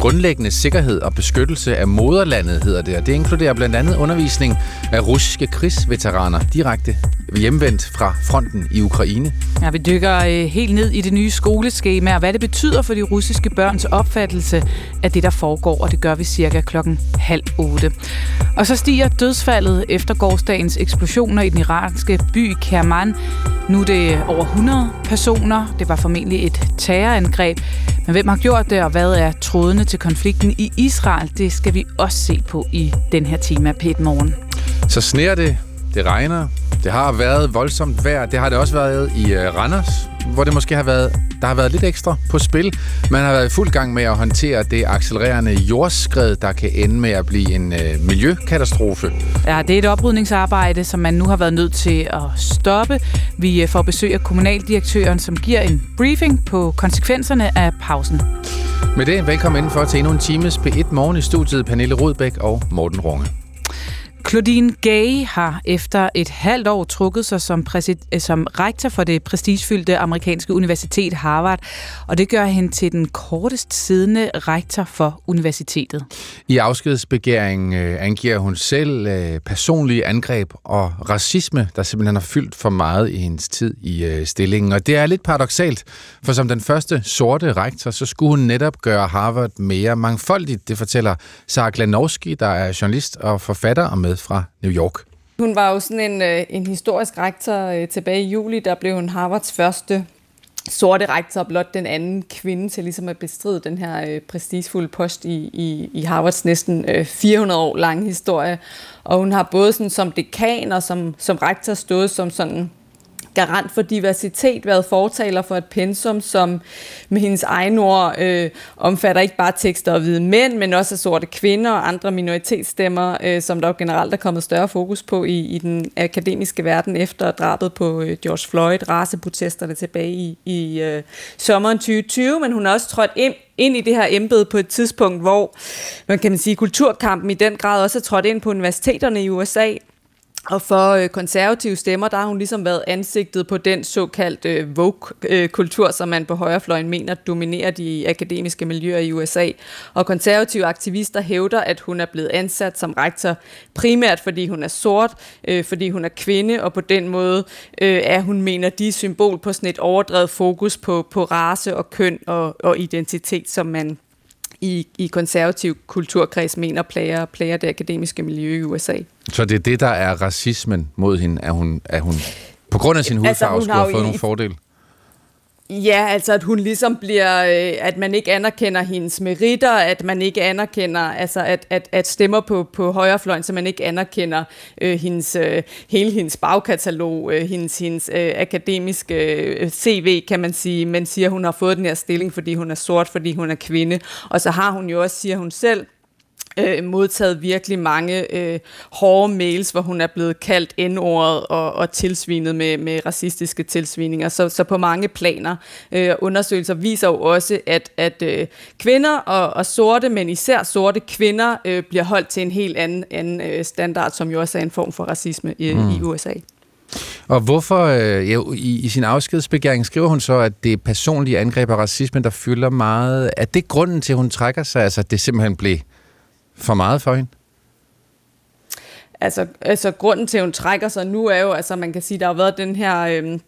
Grundlæggende sikkerhed og beskyttelse af moderlandet hedder det, og det inkluderer blandt andet undervisning af russiske krigsveteraner direkte hjemvendt fra fronten i Ukraine. Ja, vi dykker øh, helt ned i det nye skoleskema, og hvad det betyder for de russiske børns opfattelse af det, der foregår, og det gør vi cirka klokken halv otte. Og så stiger dødsfaldet efter gårdsdagens eksplosioner i den iranske by Kerman. Nu er det over 100 personer. Det var formentlig et terrorangreb. Men hvem har gjort det, og hvad er trådene til konflikten i Israel? Det skal vi også se på i den her time af Pet Morgen. Så sneer det, det regner, det har været voldsomt vejr. Det har det også været i uh, Randers, hvor det måske har været, der har været lidt ekstra på spil. Man har været i fuld gang med at håndtere det accelererende jordskred, der kan ende med at blive en uh, miljøkatastrofe. Ja, det er et oprydningsarbejde, som man nu har været nødt til at stoppe. Vi øh, får besøg af kommunaldirektøren, som giver en briefing på konsekvenserne af pausen. Med det, velkommen indenfor til endnu en times P1 Morgen i studiet. Pernille Rudbæk og Morten Runge. Claudine Gay har efter et halvt år trukket sig som, præsid- øh, som rektor for det prestigefyldte amerikanske universitet Harvard, og det gør hende til den kortest siddende rektor for universitetet. I afskedsbegæringen øh, angiver hun selv øh, personlige angreb og racisme, der simpelthen har fyldt for meget i hendes tid i øh, stillingen. Og det er lidt paradoxalt, for som den første sorte rektor, så skulle hun netop gøre Harvard mere mangfoldigt. Det fortæller Sara Glanowski, der er journalist og forfatter og med fra New York. Hun var jo sådan en, øh, en historisk rektor øh, tilbage i juli, der blev hun Harvards første sorte rektor, og blot den anden kvinde til ligesom at bestride den her øh, prestigefulde post i, i, i Harvards næsten øh, 400 år lange historie. Og hun har både sådan, som dekan og som, som rektor stået som sådan garant for diversitet, været fortaler for et pensum, som med hendes egen ord øh, omfatter ikke bare tekster og hvide mænd, men også af sorte kvinder og andre minoritetsstemmer, øh, som der jo generelt er kommet større fokus på i, i den akademiske verden efter drabet på øh, George Floyd, raceprotesterne tilbage i, i øh, sommeren 2020, men hun har også trådt ind ind i det her embede på et tidspunkt, hvor man kan man sige, kulturkampen i den grad også er trådt ind på universiteterne i USA, og for øh, konservative stemmer, der har hun ligesom været ansigtet på den såkaldte øh, Vogue-kultur, øh, som man på højrefløjen mener dominerer de akademiske miljøer i USA. Og konservative aktivister hævder, at hun er blevet ansat som rektor primært fordi hun er sort, øh, fordi hun er kvinde, og på den måde øh, er hun, mener de, symbol på sådan et overdrevet fokus på, på race og køn og, og identitet, som man i, i konservativ kulturkreds mener plager, plager det akademiske miljø i USA. Så det er det, der er racismen mod hende, at hun, at hun på grund af sin Altså, hudfarve hun skulle have fået i- nogle fordele? Ja, altså at hun ligesom bliver, øh, at man ikke anerkender hendes meritter, at man ikke anerkender, altså at, at, at stemmer på, på højrefløjen, så man ikke anerkender øh, hendes, øh, hele hendes bagkatalog, øh, hendes, hendes øh, akademiske øh, CV, kan man sige, men siger, at hun har fået den her stilling, fordi hun er sort, fordi hun er kvinde. Og så har hun jo også, siger hun selv, øh, modtaget virkelig mange øh, hårde mails, hvor hun er blevet kaldt N-ordet og, og tilsvinet med, med racistiske tilsvininger. Så, så på mange planer. Øh, undersøgelser viser jo også, at, at øh, kvinder og, og sorte, men især sorte kvinder, øh, bliver holdt til en helt anden, anden øh, standard, som jo også er en form for racisme i, mm. i USA. Og hvorfor, øh, ja, i, i sin afskedsbegæring skriver hun så, at det er personlige angreb af racisme, der fylder meget. Er det grunden til, at hun trækker sig? Altså, at det simpelthen blev for meget for hende? Altså, altså grunden til, at hun trækker sig nu, er jo, altså man kan sige, der har været den her... Øh,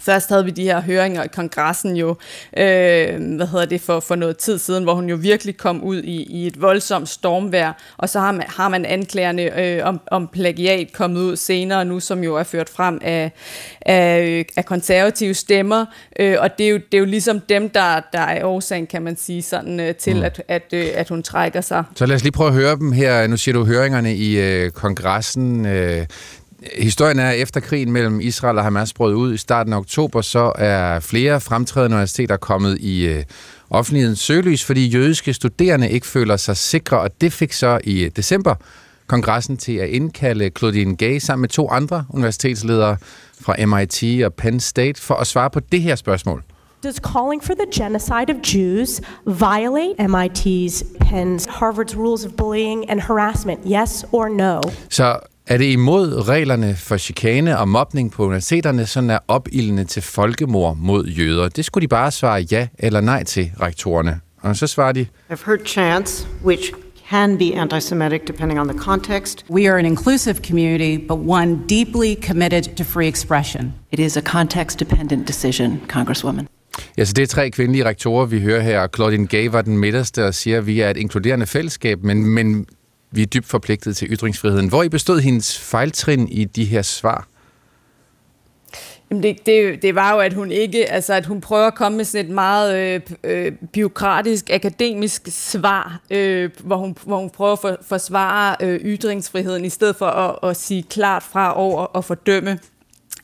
Først havde vi de her høringer i kongressen jo, øh, hvad hedder det, for, for noget tid siden, hvor hun jo virkelig kom ud i, i et voldsomt stormvær, og så har man, har man anklagerne øh, om, om plagiat kommet ud senere nu, som jo er ført frem af, af, af konservative stemmer, øh, og det er, jo, det er jo ligesom dem, der, der er årsagen, kan man sige, sådan øh, til, mm. at, at, øh, at hun trækker sig. Så lad os lige prøve at høre dem her. Nu siger du høringerne i øh, kongressen. Øh, Historien er, at efter krigen mellem Israel og Hamas brød ud i starten af oktober, så er flere fremtrædende universiteter kommet i øh, offentlighedens søgelys, fordi jødiske studerende ikke føler sig sikre, og det fik så i december kongressen til at indkalde Claudine Gay sammen med to andre universitetsledere fra MIT og Penn State for at svare på det her spørgsmål. Does calling for the genocide of Jews violate MIT's, Penn's, Harvard's rules of bullying and harassment? Yes or no? Så er det imod reglerne for chikane og mobning på universiteterne, sådan er opildende til folkemord mod jøder? Det skulle de bare svare ja eller nej til, rektorerne. Og så svarer de... I've heard chants which can be anti-Semitic depending on the context. We are an inclusive community, but one deeply committed to free expression. It is a context-dependent decision, Congresswoman. Ja, så det er tre kvindelige rektorer, vi hører her. Claudine Gay var den midterste og siger, at vi er et inkluderende fællesskab, men, men vi er dybt forpligtet til ytringsfriheden. Hvor I bestod hendes fejltrin i de her svar? Jamen det, det, det var jo, at hun ikke, altså at hun prøver at komme med sådan et meget øh, øh, biokratisk, akademisk svar, øh, hvor, hun, hvor hun prøver at for, forsvare øh, ytringsfriheden, i stedet for at, at sige klart fra over og fordømme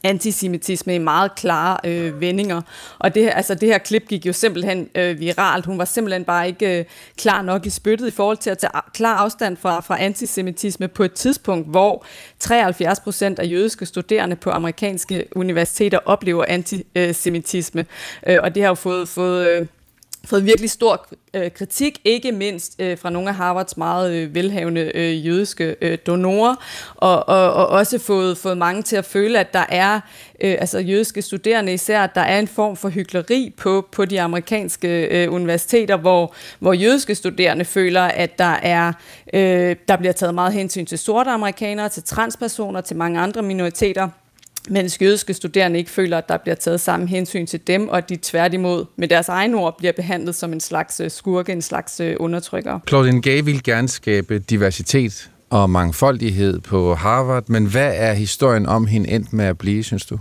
antisemitisme i meget klare øh, vendinger. Og det, altså, det her klip gik jo simpelthen øh, viralt. Hun var simpelthen bare ikke øh, klar nok i spyttet i forhold til at tage klar afstand fra, fra antisemitisme på et tidspunkt, hvor 73 procent af jødiske studerende på amerikanske universiteter oplever antisemitisme. Øh, og det har jo fået, fået øh, fået virkelig stor øh, kritik, ikke mindst øh, fra nogle af Harvards meget øh, velhavende øh, jødiske øh, donorer, og, og, og også fået, fået mange til at føle, at der er, øh, altså jødiske studerende især, at der er en form for hykleri på, på de amerikanske øh, universiteter, hvor, hvor jødiske studerende føler, at der er øh, der bliver taget meget hensyn til sorte amerikanere, til transpersoner, til mange andre minoriteter, mens jødiske studerende ikke føler, at der bliver taget samme hensyn til dem, og at de tværtimod med deres egne ord bliver behandlet som en slags øh, skurke, en slags øh, undertrykker. Claudine Gay vil gerne skabe diversitet og mangfoldighed på Harvard, men hvad er historien om hende endt med at blive, synes du?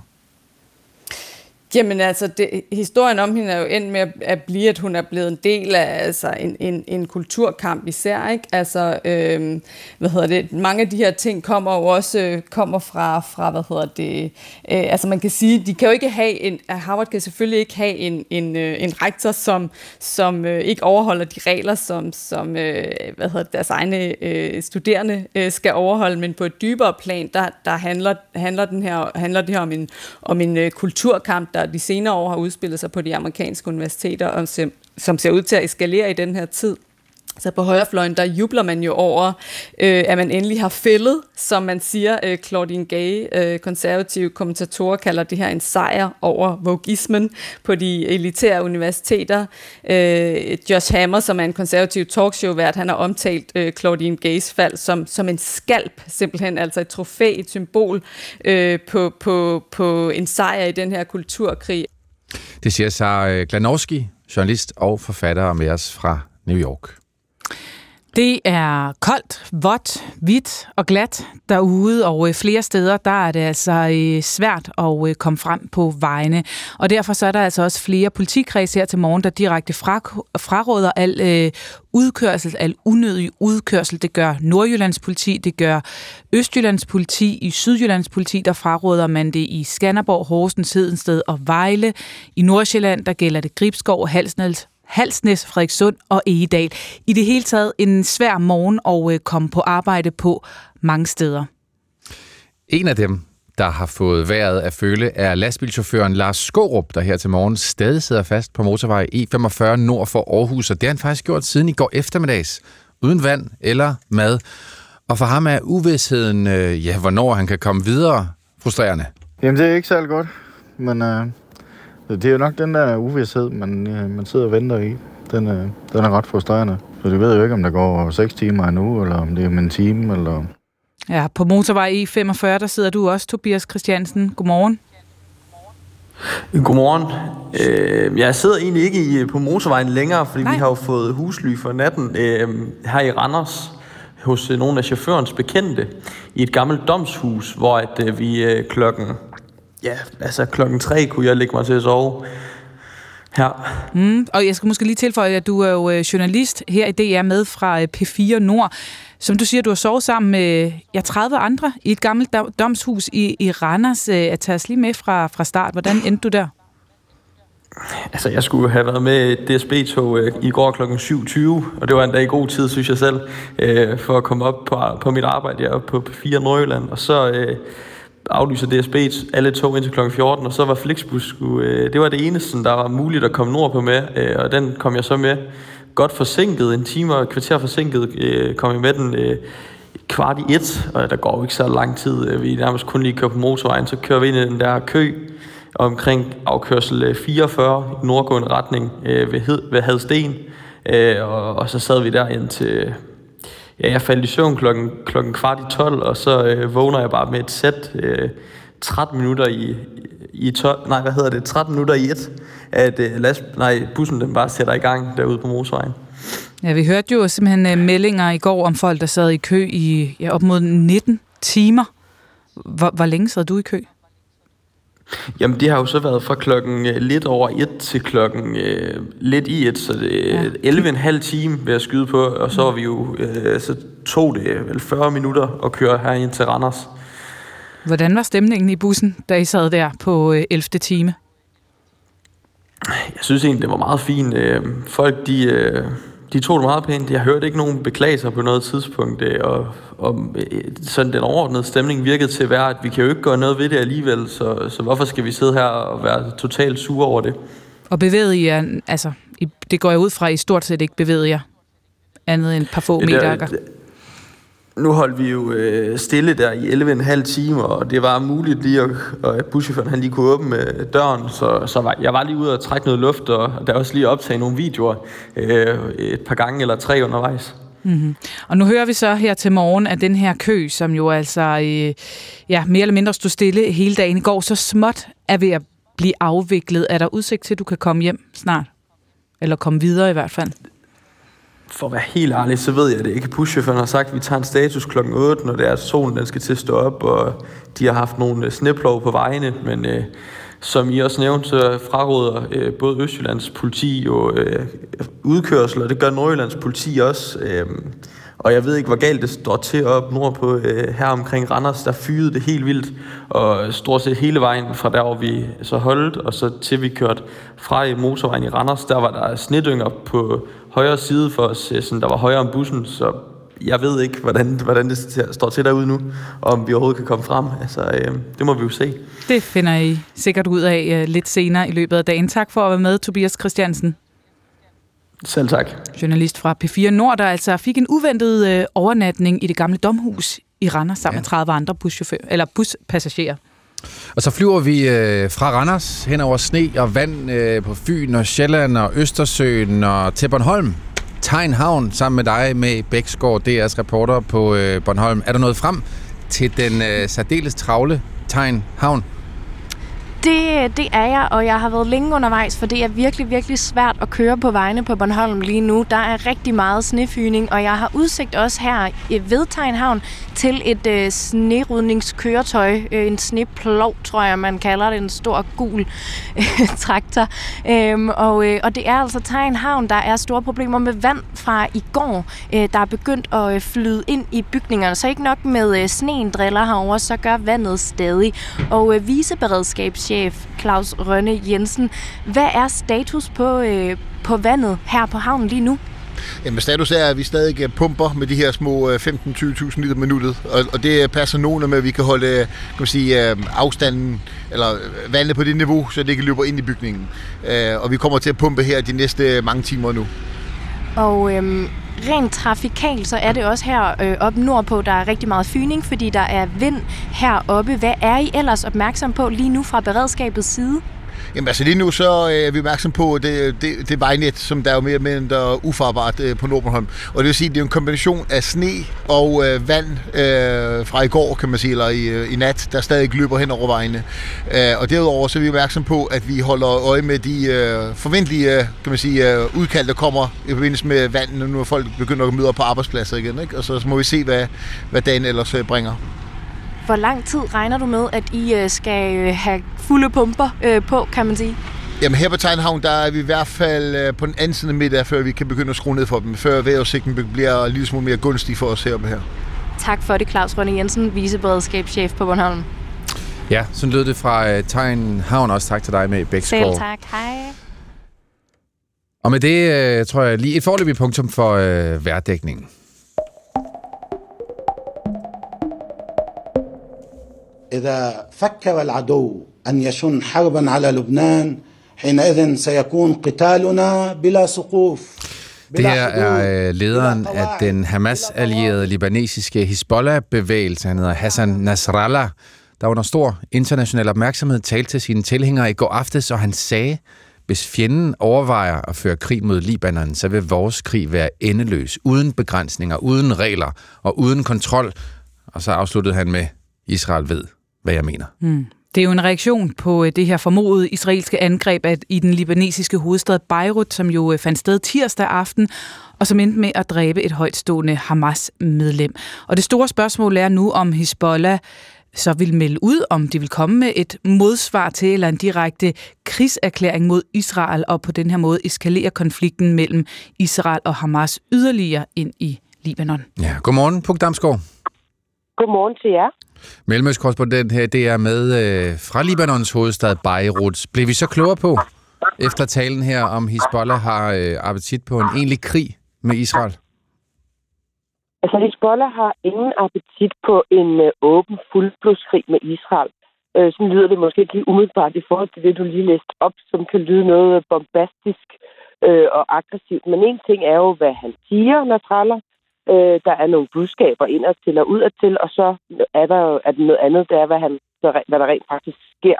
Jamen altså, det, historien om hende er jo endt med at, at blive, at hun er blevet en del af altså, en, en, en kulturkamp især. Ikke? Altså, øhm, hvad hedder det? Mange af de her ting kommer jo også øh, kommer fra, fra, hvad hedder det? Øh, altså man kan sige, de kan jo ikke have en, øh, Harvard kan selvfølgelig ikke have en, en, øh, en rektor, som, som øh, ikke overholder de regler, som, som øh, hvad hedder det, deres egne øh, studerende øh, skal overholde, men på et dybere plan, der, der handler, handler, den her, handler det her om en, om en øh, kulturkamp, der de senere år har udspillet sig på de amerikanske universiteter, og som, som ser ud til at eskalere i den her tid. Så på højrefløjen, der jubler man jo over, øh, at man endelig har fældet, som man siger, øh, Claudine Gay, øh, konservative kommentatorer, kalder det her en sejr over vogismen på de elitære universiteter. Øh, Josh Hammer, som er en konservativ talkshow-vært, han har omtalt øh, Claudine Gays fald som, som en skalp, simpelthen altså et trofæ, et symbol øh, på, på, på en sejr i den her kulturkrig. Det siger Sara Glanowski, journalist og forfatter med os fra New York. Det er koldt, vådt, hvidt og glat derude, og øh, flere steder der er det altså øh, svært at øh, komme frem på vejene. Og derfor så er der altså også flere politikreds her til morgen, der direkte fraråder al øh, udkørsel, al unødig udkørsel. Det gør Nordjyllands politi, det gør Østjyllands politi, i Sydjyllands politi, der fraråder man det i Skanderborg, Horsens, Hedensted og Vejle. I Nordsjælland, der gælder det Gribskov, Halsnæs, Halsnæs, Frederikssund og Egedal. I det hele taget en svær morgen at øh, komme på arbejde på mange steder. En af dem, der har fået vejret at føle, er lastbilchaufføren Lars Skorup, der her til morgen stadig sidder fast på motorvej E45 nord for Aarhus, og det har han faktisk gjort siden i går eftermiddags, uden vand eller mad. Og for ham er uvidsheden, øh, ja, hvornår han kan komme videre, frustrerende. Jamen, det er ikke særlig godt, men øh, det er jo nok den der uvidshed, man, øh, man sidder og venter i. Den, øh, den er ret frustrerende. Så du ved jo ikke, om der går 6 timer en uge, eller om det er om en time, eller... Ja, på motorvej E45, der sidder du også, Tobias Christiansen. Godmorgen. Godmorgen. Øh, jeg sidder egentlig ikke i, på motorvejen længere, fordi Nej. vi har jo fået husly for natten øh, her i Randers hos nogle af chaufførens bekendte i et gammelt domshus, hvor at, øh, vi øh, klokken Ja, altså klokken tre kunne jeg lægge mig til at sove. Her. Mm, og jeg skal måske lige tilføje, at du er jo øh, journalist her i DR med fra øh, P4 Nord. Som du siger, du har sovet sammen med ja, 30 andre i et gammelt domshus i, i Randers. At øh, tage os lige med fra, fra start. Hvordan endte du der? Altså, jeg skulle have været med DSB-tog øh, i går kl. 7.20, og det var en dag i god tid, synes jeg selv, øh, for at komme op på, på mit arbejde. Jeg på P4 Nordjylland, og så... Øh, aflyser DSB's alle tog indtil kl. 14, og så var Flixbus, øh, det var det eneste, der var muligt at komme nordpå med, øh, og den kom jeg så med godt forsinket, en time og et kvarter forsinket, øh, kom jeg med den øh, kvart i et, og der går jo ikke så lang tid, øh, vi nærmest kun lige kører på motorvejen, så kører vi ind i den der kø omkring afkørsel øh, 44 i nordgående retning øh, ved, Hed, ved Hadsten, øh, og, og så sad vi der ind til ja, jeg faldt i søvn klokken, klokken kvart i 12, og så øh, vågner jeg bare med et sæt øh, 13 minutter i, i 12, nej, hvad hedder det, 13 minutter i et, at øh, last, nej, bussen den bare sætter i gang derude på motorvejen. Ja, vi hørte jo simpelthen øh, meldinger i går om folk, der sad i kø i ja, op mod 19 timer. Hvor, hvor længe sad du i kø? Jamen, det har jo så været fra klokken øh, lidt over et til klokken øh, lidt i et, så det ja. 11,5 time ved at skyde på, og så var vi jo, øh, så tog det vel 40 minutter at køre her ind til Randers. Hvordan var stemningen i bussen, da I sad der på øh, 11. time? Jeg synes egentlig, det var meget fint. Øh, folk, de, øh, de tog det meget pænt. Jeg hørte ikke nogen beklagelser på noget tidspunkt, øh, og, og øh, sådan den overordnede stemning virkede til at være, at vi kan jo ikke gøre noget ved det alligevel, så, så hvorfor skal vi sidde her og være totalt sure over det? Og bevæget I jer, altså, det går jeg ud fra, I stort set ikke bevæget jer, andet end et par få meter? Nu holdt vi jo øh, stille der i 11,5 timer, og det var muligt lige at, at buschaufføren han lige kunne åbne øh, døren, så, så var, jeg var lige ude og trække noget luft, og der også lige optage nogle videoer øh, et par gange eller tre undervejs. Mm-hmm. Og nu hører vi så her til morgen, at den her kø, som jo altså øh, ja, mere eller mindre stod stille hele dagen i går, så småt er ved at blive afviklet. Er der udsigt til, at du kan komme hjem snart? Eller komme videre i hvert fald? For at være helt ærlig, så ved jeg det ikke. Buschaufføren har sagt, at vi tager en status klokken 8, når det er, at solen den skal til at stå op, og de har haft nogle øh, sneplov på vejene, men øh, som I også nævnte, så fraråder øh, både Østjyllands politi og øh, udkørsel, og det gør Nordjyllands politi også. Øh, og jeg ved ikke, hvor galt det står til op nordpå øh, her omkring Randers. Der fyrede det helt vildt, og stort set hele vejen fra der, hvor vi så holdt, og så til vi kørte fra i motorvejen i Randers, der var der snedynger på højre side for os, øh, sådan, der var højere om bussen, så jeg ved ikke, hvordan, hvordan det står til derude nu, og om vi overhovedet kan komme frem. Altså, øh, det må vi jo se. Det finder I sikkert ud af øh, lidt senere i løbet af dagen. Tak for at være med, Tobias Christiansen. Selv tak. Journalist fra P4 Nord, der altså fik en uventet øh, overnatning i det gamle domhus i Randers sammen ja. med 30 andre buschauffører, eller buspassagerer. Og så flyver vi øh, fra Randers hen over sne og vand øh, på Fyn og Sjælland og Østersøen og til Bornholm. Tegn Havn sammen med dig med Bæksgaard, DR's reporter på øh, Bornholm. Er der noget frem til den øh, særdeles travle Tegn Havn? Det, det er jeg, og jeg har været længe undervejs, for det er virkelig, virkelig svært at køre på vejene på Bornholm lige nu. Der er rigtig meget snefyning, og jeg har udsigt også her ved Tegnhavn til et øh, snerydningskøretøj, øh, en sneplov, tror jeg, man kalder det, en stor gul øh, traktor. Øhm, og, øh, og det er altså Tegnhavn, der er store problemer med vand fra i går, øh, der er begyndt at øh, flyde ind i bygningerne. Så ikke nok med øh, sneen driller herover, så gør vandet stadig. Og øh, chef Claus Rønne Jensen, hvad er status på, øh, på vandet her på havnen lige nu? Jamen, status er, at vi stadig øh, pumper med de her små øh, 15-20.000 liter minuttet, og, og det passer nogen med, at vi kan holde øh, kan man sige, afstanden, eller vandet på det niveau, så det ikke løber ind i bygningen. Og vi kommer til at pumpe her de næste mange timer nu. Og øhm, rent trafikalt, så er det også her øh, op nordpå, der er rigtig meget fyning, fordi der er vind heroppe. Hvad er I ellers opmærksom på lige nu fra beredskabets side? Jamen altså lige nu så øh, er vi opmærksom på det, det, det vejnet, som der er jo mere eller mindre ufarbart øh, på Nordbornholm. Og det vil sige, at det er en kombination af sne og øh, vand øh, fra i går, kan man sige, eller i, øh, i nat, der stadig løber hen over vejene. Øh, og derudover så er vi opmærksom på, at vi holder øje med de øh, forventelige kan man sige, øh, udkald, der kommer i forbindelse med vand, nu folk begynder at møde op på arbejdspladser igen. Ikke? Og så, så må vi se, hvad, hvad dagen ellers bringer. Hvor lang tid regner du med, at I øh, skal øh, have fulde pumper øh, på, kan man sige? Jamen her på Tegnhavn, der er vi i hvert fald på den anden side af middag, før vi kan begynde at skrue ned for dem, før vejrudsigten bliver en lille smule mere gunstig for os heroppe her. Tak for det, Claus Rønne Jensen, viceberedskabschef på Bornholm. Ja, så lød det fra Tegnhavn. Også tak til dig med Bæksgaard. Selv tak. Hej. Og med det tror jeg lige et forløbigt punktum for uh, værdækningen. إذا فكر العدو أن يشن حربا على لبنان حينئذ سيكون قتالنا بلا سقوف Det her er lederen af den Hamas-allierede libanesiske Hezbollah-bevægelse. Han hedder Hassan Nasrallah, der under stor international opmærksomhed talte til sine tilhængere i går aftes, og han sagde, hvis fjenden overvejer at føre krig mod Libanon, så vil vores krig være endeløs, uden begrænsninger, uden regler og uden kontrol. Og så afsluttede han med, Israel ved, hvad jeg mener. Mm. Det er jo en reaktion på øh, det her formodede israelske angreb i den libanesiske hovedstad Beirut, som jo øh, fandt sted tirsdag aften, og som endte med at dræbe et højtstående Hamas-medlem. Og det store spørgsmål er nu, om Hezbollah så vil melde ud, om de vil komme med et modsvar til eller en direkte krigserklæring mod Israel, og på den her måde eskalere konflikten mellem Israel og Hamas yderligere ind i Libanon. Ja, godmorgen, Puk Damsgaard. Godmorgen til jer. Mellemøstkorrespondent her, det er med øh, fra Libanons hovedstad Beirut. Blev vi så klogere på, efter talen her, om Hezbollah har øh, appetit på en egentlig krig med Israel? Altså, Hezbollah har ingen appetit på en øh, åben fuldblodskrig med Israel. Øh, sådan lyder det måske ikke lige umiddelbart i forhold til det, du lige læste op, som kan lyde noget bombastisk øh, og aggressivt. Men en ting er jo, hvad han siger, Nasrallah, Øh, der er nogle budskaber indad til og udad til, og så er der jo at noget andet, det er, hvad, han, hvad der rent faktisk sker.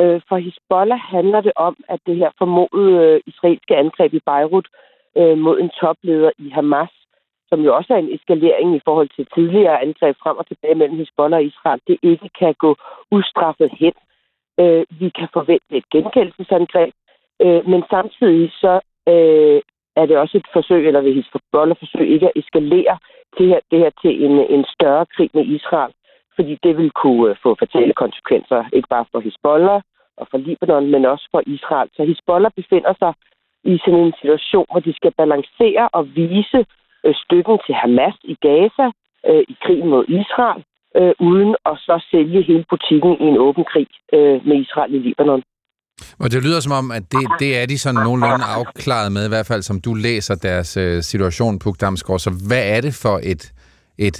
Øh, for Hezbollah handler det om, at det her formodede øh, israelske angreb i Beirut øh, mod en topleder i Hamas, som jo også er en eskalering i forhold til tidligere angreb frem og tilbage mellem Hezbollah og Israel, det ikke kan gå ustraffet hen. Øh, vi kan forvente et gengældelsesangreb, øh, men samtidig så øh, er det også et forsøg, eller vil Hezbollah forsøge ikke at eskalere det her, det her til en, en større krig med Israel, fordi det vil kunne øh, få fatale konsekvenser, ikke bare for Hezbollah og for Libanon, men også for Israel. Så Hezbollah befinder sig i sådan en situation, hvor de skal balancere og vise øh, støtten til Hamas i Gaza øh, i krigen mod Israel, øh, uden at så sælge hele butikken i en åben krig øh, med Israel i Libanon. Og det lyder som om, at det, det er de sådan nogenlunde afklaret med, i hvert fald som du læser deres øh, situation, Puk Damsgaard. Så hvad er det for et, et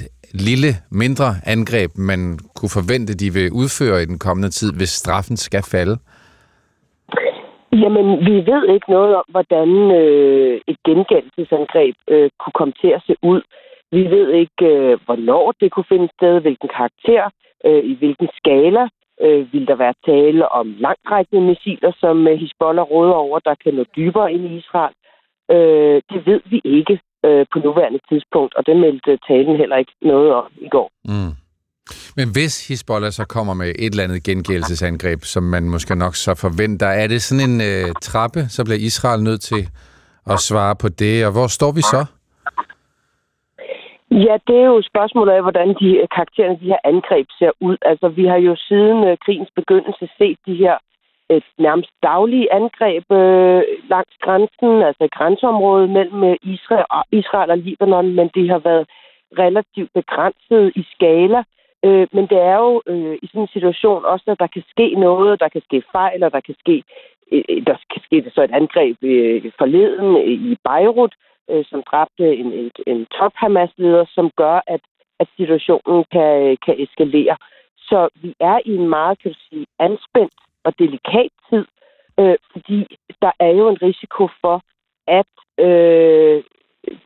lille, mindre angreb, man kunne forvente, de vil udføre i den kommende tid, hvis straffen skal falde? Jamen, vi ved ikke noget om, hvordan øh, et gengældelsesangreb øh, kunne komme til at se ud. Vi ved ikke, øh, hvornår det kunne finde sted, hvilken karakter, øh, i hvilken skala. Øh, vil der være tale om langtrækkende missiler, som øh, Hezbollah råder over, der kan nå dybere ind i Israel? Øh, det ved vi ikke øh, på nuværende tidspunkt, og det meldte øh, talen heller ikke noget om i går. Mm. Men hvis Hezbollah så kommer med et eller andet gengældelsesangreb, som man måske nok så forventer, er det sådan en øh, trappe, så bliver Israel nødt til at svare på det, og hvor står vi så? Ja, det er jo spørgsmålet af, hvordan de øh, karaktererne de her angreb ser ud. Altså, vi har jo siden øh, krigens begyndelse set de her et øh, nærmest daglige angreb øh, langs grænsen, altså grænseområdet mellem øh, Israel og, Israel og Libanon, men det har været relativt begrænset i skala. Øh, men det er jo øh, i sådan en situation også, at der kan ske noget, der kan ske fejl, og der kan ske, øh, øh der kan ske så et angreb øh, forleden i Beirut, øh, Øh, som dræbte en, en, en top Hamas-leder, som gør, at, at situationen kan, øh, kan eskalere. Så vi er i en meget, kan du sige, anspændt og delikat tid, øh, fordi der er jo en risiko for, at øh,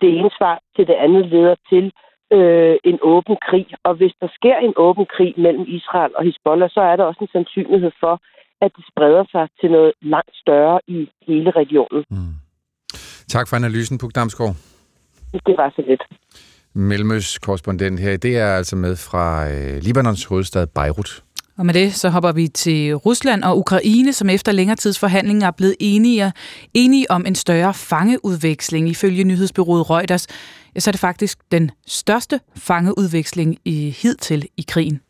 det ene svar til det andet leder til øh, en åben krig. Og hvis der sker en åben krig mellem Israel og Hezbollah, så er der også en sandsynlighed for, at det spreder sig til noget langt større i hele regionen. Mm. Tak for analysen, Puk Damsgaard. Det var så lidt. Mellemøs korrespondent her, det er altså med fra øh, Libanons hovedstad Beirut. Og med det så hopper vi til Rusland og Ukraine, som efter længere tids forhandlinger er blevet enige, enige om en større fangeudveksling. Ifølge nyhedsbyrået Reuters, ja, så er det faktisk den største fangeudveksling i hidtil i krigen.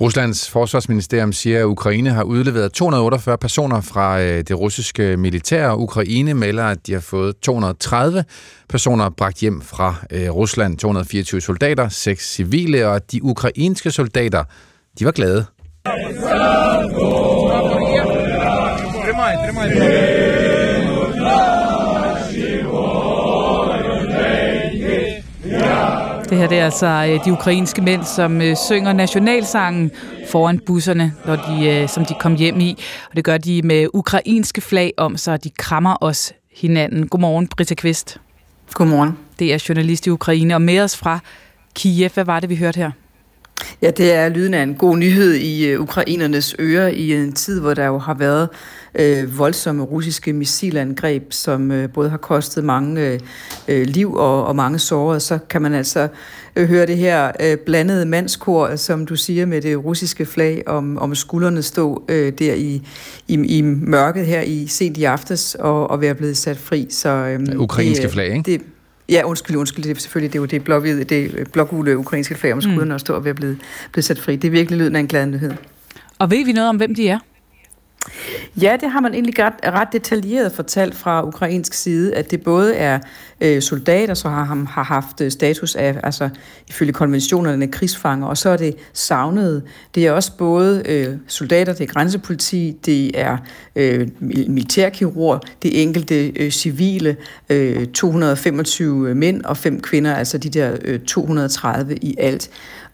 Ruslands forsvarsministerium siger, at Ukraine har udleveret 248 personer fra øh, det russiske militær. Ukraine melder, at de har fået 230 personer bragt hjem fra øh, Rusland. 224 soldater, 6 civile, og de ukrainske soldater, de var glade. Trimaj, trimaj, trimaj. Det her det er altså øh, de ukrainske mænd, som øh, synger nationalsangen foran busserne, når de, øh, som de kom hjem i. Og det gør de med ukrainske flag om sig, de krammer os hinanden. Godmorgen, Britta Kvist. Godmorgen. Det er journalist i Ukraine, og med os fra Kiev. Hvad var det, vi hørte her? Ja, det er lyden af en god nyhed i uh, ukrainernes ører i en tid, hvor der jo har været uh, voldsomme russiske missilangreb, som uh, både har kostet mange uh, liv og, og mange sårede. Så kan man altså uh, høre det her uh, blandede mandskor, som du siger, med det russiske flag om, om skuldrene stå uh, der i, i, i mørket her i sent i aftes og, og være blevet sat fri. Så, um, Ukrainske det, flag, ikke? Det, Ja, undskyld, undskyld, det er selvfølgelig det er jo det blåhvide, det blågule ukrainske flag om skuldrene mm. og stå og være blevet, blevet sat fri. Det er virkelig lyden af en glad nyhed. Og ved vi noget om, hvem de er? Ja, det har man egentlig ret, ret detaljeret fortalt fra ukrainsk side, at det både er øh, soldater, som har, ham, har haft øh, status af, altså ifølge konventionerne, krigsfanger, og så er det savnet. Det er også både øh, soldater, det er grænsepoliti, det er øh, militærkirurg, det er enkelte øh, civile, øh, 225 mænd og fem kvinder, altså de der øh, 230 i alt.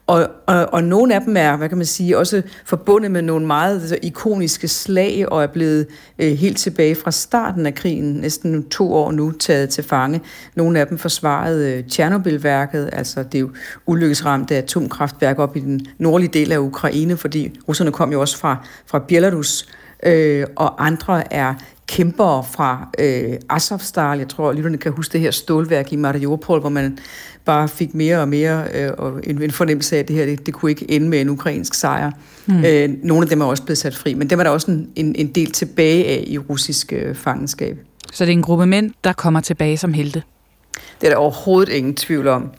Og, og, og nogle af dem er, hvad kan man sige, også forbundet med nogle meget altså, ikoniske slag, og er blevet øh, helt tilbage fra starten af krigen, næsten to år nu, taget til fange. Nogle af dem forsvarede øh, Tjernobyl-værket, altså det er jo ulykkesramte atomkraftværk op i den nordlige del af Ukraine, fordi russerne kom jo også fra, fra Belarus, øh, og andre er kæmpere fra øh, Azovstal. Jeg tror, lytterne kan huske det her stålværk i Mariupol, hvor man bare fik mere og mere øh, og en, en fornemmelse af, at det her det, det kunne ikke ende med en ukrainsk sejr. Mm. Øh, nogle af dem er også blevet sat fri, men dem er der også en, en, en del tilbage af i russisk øh, fangenskab. Så det er en gruppe mænd, der kommer tilbage som helte? Det er der overhovedet ingen tvivl om.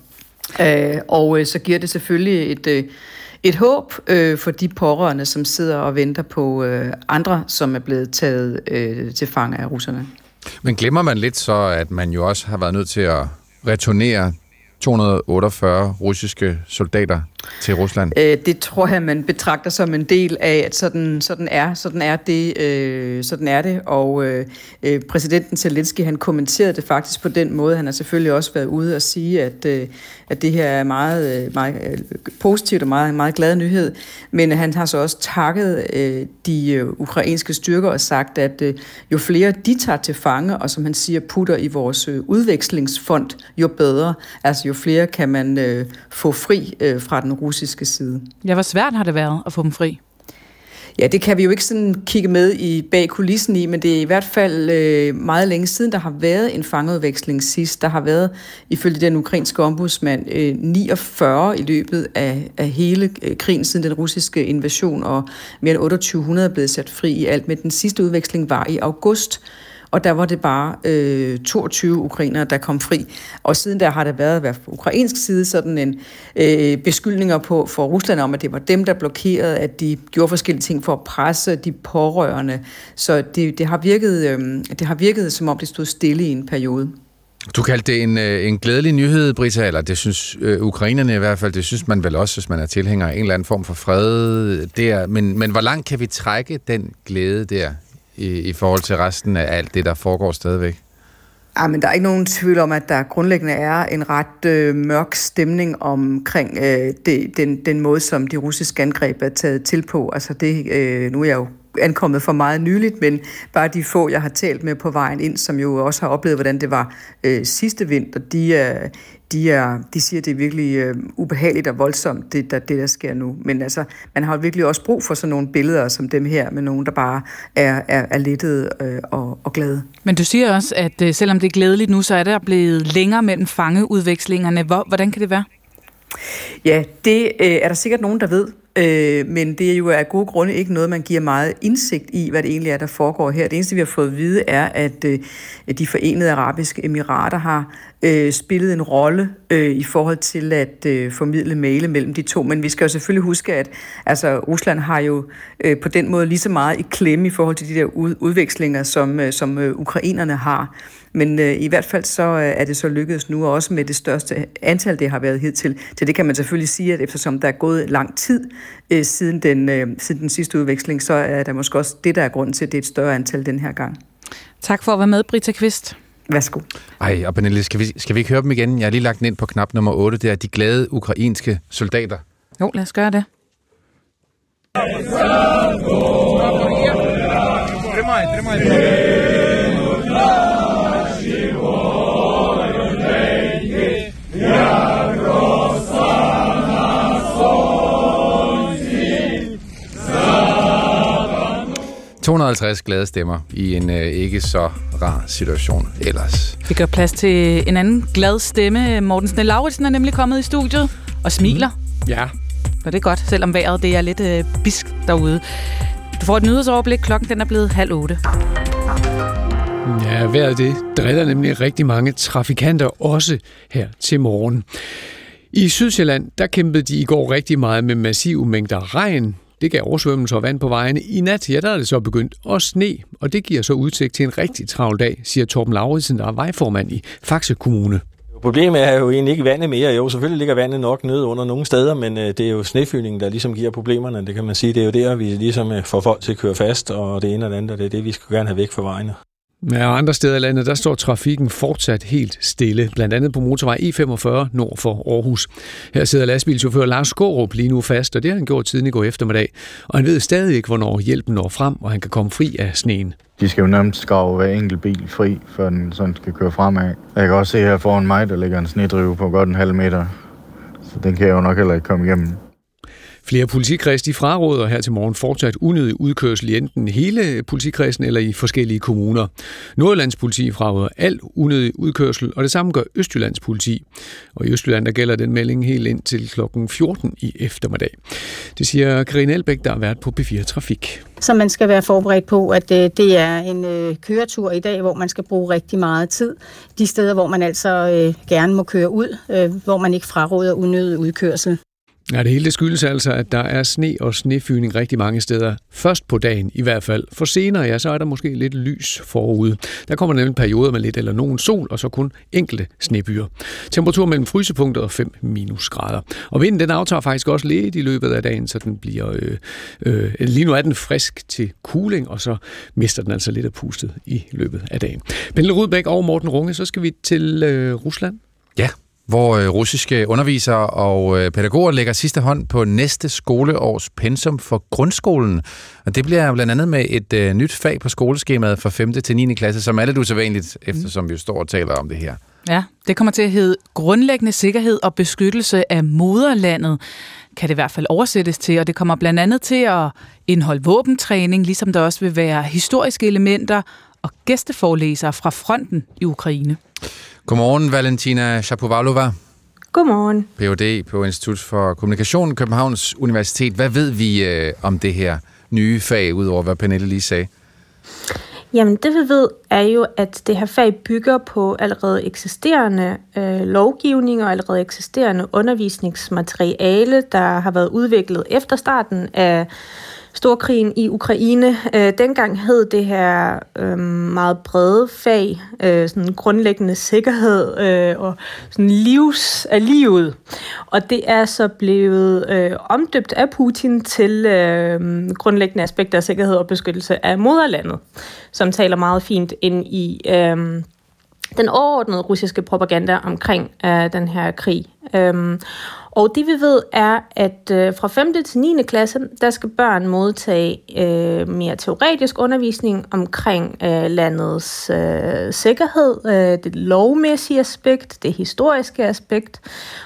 Øh, og øh, så giver det selvfølgelig et... Øh, et håb øh, for de pårørende, som sidder og venter på øh, andre, som er blevet taget øh, til fange af russerne. Men glemmer man lidt så, at man jo også har været nødt til at returnere 248 russiske soldater til Rusland? Øh, det tror jeg, man betragter som en del af, at sådan, sådan, er, sådan, er, det, øh, sådan er det. Og øh, øh præsidenten Zelensky, han kommenterede det faktisk på den måde. Han har selvfølgelig også været ude og sige, at, øh, at det her er meget, øh, meget øh, positivt og meget, meget glad nyhed. Men han har så også takket øh, de ukrainske styrker og sagt, at øh, jo flere de tager til fange, og som han siger, putter i vores øh, udvekslingsfond, jo bedre. Altså jo flere kan man øh, få fri øh, fra den russiske side. Ja, hvor svært har det været at få dem fri? Ja, det kan vi jo ikke sådan kigge med i bag kulissen i, men det er i hvert fald øh, meget længe siden, der har været en fangeudveksling sidst. Der har været, ifølge den ukrainske ombudsmand, øh, 49 i løbet af, af hele øh, krigen siden den russiske invasion, og mere end 2800 er blevet sat fri i alt. Men den sidste udveksling var i august og der var det bare øh, 22 ukrainere, der kom fri. Og siden der har der været, været på ukrainsk side sådan en øh, beskyldninger på for Rusland om, at det var dem, der blokerede, at de gjorde forskellige ting for at presse de pårørende. Så det, det, har, virket, øh, det har virket, som om det stod stille i en periode. Du kaldte det en, øh, en glædelig nyhed, Brita, eller det synes øh, ukrainerne i hvert fald, det synes man vel også, hvis man er tilhænger af en eller anden form for fred der. Men, men hvor langt kan vi trække den glæde der i, i forhold til resten af alt det, der foregår stadigvæk? Ja, men der er ikke nogen tvivl om, at der grundlæggende er en ret øh, mørk stemning omkring øh, det, den, den måde, som de russiske angreb er taget til på. Altså det, øh, nu er jeg jo ankommet for meget nyligt, men bare de få, jeg har talt med på vejen ind, som jo også har oplevet, hvordan det var øh, sidste vinter, de, øh, de, er, de siger, at det er virkelig øh, ubehageligt og voldsomt, det der, det der sker nu. Men altså, man har virkelig også brug for sådan nogle billeder som dem her, med nogen, der bare er, er, er lettede øh, og, og glade. Men du siger også, at øh, selvom det er glædeligt nu, så er der blevet længere mellem fangeudvekslingerne. Hvor, hvordan kan det være? Ja, det øh, er der sikkert nogen, der ved. Øh, men det er jo af gode grunde ikke noget, man giver meget indsigt i, hvad det egentlig er, der foregår her. Det eneste, vi har fået at vide, er, at øh, de forenede arabiske emirater har øh, spillet en rolle øh, i forhold til at øh, formidle male mellem de to. Men vi skal jo selvfølgelig huske, at altså, Rusland har jo øh, på den måde lige så meget i klemme i forhold til de der ud, udvekslinger, som, øh, som øh, ukrainerne har. Men øh, i hvert fald så øh, er det så lykkedes nu, og også med det største antal, det har været hidtil. Til det kan man selvfølgelig sige, at eftersom der er gået lang tid øh, siden, den, øh, siden den sidste udveksling, så er der måske også det, der er grunden til, at det er et større antal den her gang. Tak for at være med, Brita Kvist. Værsgo. Ej, og Pernille, skal vi, skal vi ikke høre dem igen? Jeg har lige lagt den ind på knap nummer 8. Det er de glade ukrainske soldater. Jo, lad os gøre det. Тримай, тримай. 250 glade stemmer i en øh, ikke så rar situation ellers. Vi gør plads til en anden glad stemme. Morten Snell Lauritsen er nemlig kommet i studiet og smiler. Mm. Ja. Og det er godt, selvom vejret det er lidt øh, bisk derude. Du får et nyhedsoverblik. Klokken den er blevet halv otte. Ja, vejret det driller nemlig rigtig mange trafikanter også her til morgen. I Sydsjælland, der kæmpede de i går rigtig meget med massive mængder regn. Det gav oversvømmelser og vand på vejene. I nat, ja, der er det så begyndt at sne, og det giver så udsigt til en rigtig travl dag, siger Torben Lauritsen, der er vejformand i Faxe Kommune. Problemet er jo egentlig ikke vandet mere. Jo, selvfølgelig ligger vandet nok nede under nogle steder, men øh, det er jo snefyldningen, der ligesom giver problemerne. Det kan man sige. Det er jo der, vi ligesom øh, får folk til at køre fast, og det ene og det andet, og det er det, vi skal gerne have væk fra vejene. Ja, og andre steder i landet, der står trafikken fortsat helt stille. Blandt andet på motorvej E45 nord for Aarhus. Her sidder lastbilchauffør Lars Skårup lige nu fast, og det har han gjort tiden i går eftermiddag. Og han ved stadig ikke, hvornår hjælpen når frem, og han kan komme fri af sneen. De skal jo nærmest skrave hver enkelt bil fri, før den sådan skal køre fremad. Jeg kan også se her foran mig, der ligger en snedrive på godt en halv meter. Så den kan jeg jo nok heller ikke komme igennem. Flere politikreds de fraråder her til morgen fortsat unødig udkørsel i enten hele politikredsen eller i forskellige kommuner. Nordjyllands politi fraråder al unødig udkørsel, og det samme gør Østjyllands politi. Og i Østjylland der gælder den melding helt ind til kl. 14 i eftermiddag. Det siger Karine Elbæk, der har været på B4 Trafik. Så man skal være forberedt på, at øh, det er en øh, køretur i dag, hvor man skal bruge rigtig meget tid. De steder, hvor man altså øh, gerne må køre ud, hvor man ikke fraråder unødig udkørsel. Ja, det hele det skyldes altså, at der er sne og snefyning rigtig mange steder. Først på dagen i hvert fald. For senere, ja, så er der måske lidt lys forude. Der kommer nemlig perioder med lidt eller nogen sol, og så kun enkelte snebyer. Temperatur mellem frysepunktet og 5 minusgrader. Og vinden den aftager faktisk også lidt i løbet af dagen, så den bliver... Øh, øh, lige nu er den frisk til cooling, og så mister den altså lidt af pustet i løbet af dagen. Pernille Rudbæk og Morten Runge, så skal vi til øh, Rusland. Ja, hvor øh, russiske undervisere og øh, pædagoger lægger sidste hånd på næste skoleårs pensum for grundskolen. Og det bliver blandt andet med et øh, nyt fag på skoleskemaet fra 5. til 9. klasse, som er lidt usædvanligt, eftersom vi jo står og taler om det her. Ja, det kommer til at hedde grundlæggende sikkerhed og beskyttelse af moderlandet, kan det i hvert fald oversættes til, og det kommer blandt andet til at indeholde våbentræning, ligesom der også vil være historiske elementer og gæsteforelæsere fra fronten i Ukraine. Godmorgen, Valentina Shapovalova. Godmorgen. Ph.D. på Institut for Kommunikation, Københavns Universitet. Hvad ved vi øh, om det her nye fag, udover hvad Pernille lige sagde? Jamen det vi ved er jo, at det her fag bygger på allerede eksisterende øh, lovgivning og allerede eksisterende undervisningsmateriale, der har været udviklet efter starten af storkrigen i Ukraine. Øh, dengang hed det her øh, meget brede fag, øh, sådan grundlæggende sikkerhed øh, og sådan livs af livet. Og det er så blevet øh, omdøbt af Putin til øh, grundlæggende aspekter af sikkerhed og beskyttelse af moderlandet, som taler meget fint ind i øh, den overordnede russiske propaganda omkring øh, den her krig. Øh, og det vi ved er, at øh, fra 5. til 9. klasse, der skal børn modtage øh, mere teoretisk undervisning omkring øh, landets øh, sikkerhed, øh, det lovmæssige aspekt, det historiske aspekt,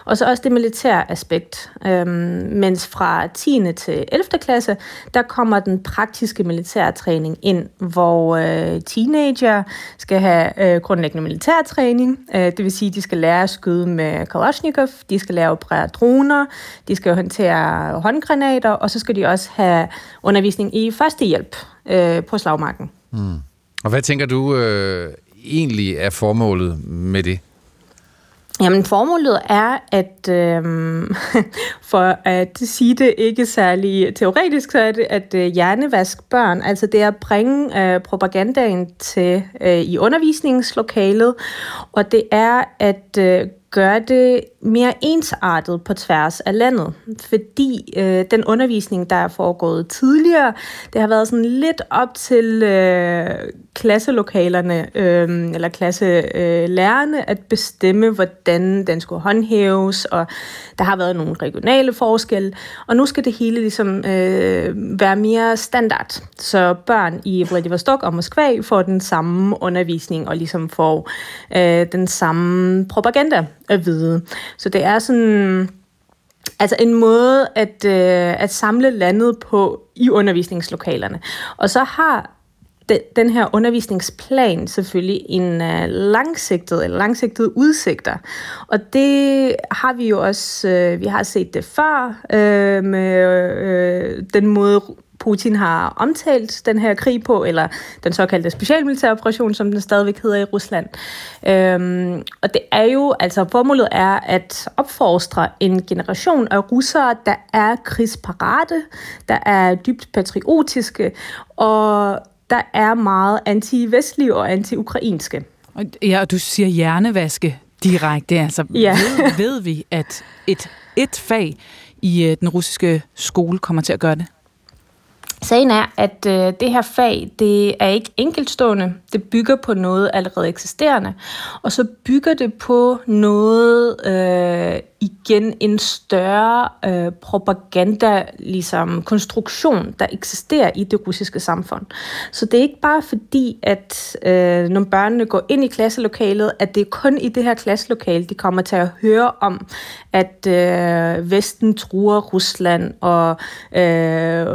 og så også det militære aspekt. Øh, mens fra 10. til 11. klasse, der kommer den praktiske militærtræning ind, hvor øh, teenager skal have øh, grundlæggende militærtræning, øh, det vil sige, de skal lære at skyde med Kalashnikov, de skal lære at operere droner, de skal jo håndtere håndgranater, og så skal de også have undervisning i førstehjælp øh, på slagmarken. Mm. Og hvad tænker du øh, egentlig er formålet med det? Jamen, formålet er, at øh, for at sige det ikke særlig teoretisk, så er det at øh, hjernevask børn. Altså det er at bringe øh, propagandaen til øh, i undervisningslokalet, og det er at øh, gøre det mere ensartet på tværs af landet, fordi øh, den undervisning, der er foregået tidligere, det har været sådan lidt op til øh, klasselokalerne øhm, øh, eller klasselærerne øh, at bestemme, hvordan den skulle håndhæves, og der har været nogle regionale forskelle, og nu skal det hele ligesom øh, være mere standard, så børn i Vladivostok og Moskva får den samme undervisning og ligesom får øh, den samme propaganda at vide. Så det er sådan altså en måde at, øh, at samle landet på i undervisningslokalerne. Og så har den her undervisningsplan selvfølgelig en øh, langsigtet eller langsigtet udsigter. Og det har vi jo også, øh, vi har set det før uh, med den måde Putin har omtalt den her krig på, eller den såkaldte specialmilitære operation, som den stadigvæk hedder i Rusland. Øhm, og det er jo, altså formålet er at opfostre en generation af russere, der er krigsparate, der er dybt patriotiske, og der er meget anti-vestlige og anti-ukrainske. Ja, og du siger hjernevaske direkte. Altså, ja. ved, ved vi, at et, et fag i øh, den russiske skole kommer til at gøre det? Sagen er, at øh, det her fag, det er ikke enkeltstående. Det bygger på noget allerede eksisterende. Og så bygger det på noget, øh, igen en større øh, propaganda, ligesom konstruktion, der eksisterer i det russiske samfund. Så det er ikke bare fordi, at øh, når børnene går ind i klasselokalet, at det er kun i det her klasselokale, de kommer til at høre om, at øh, Vesten truer Rusland, og øh,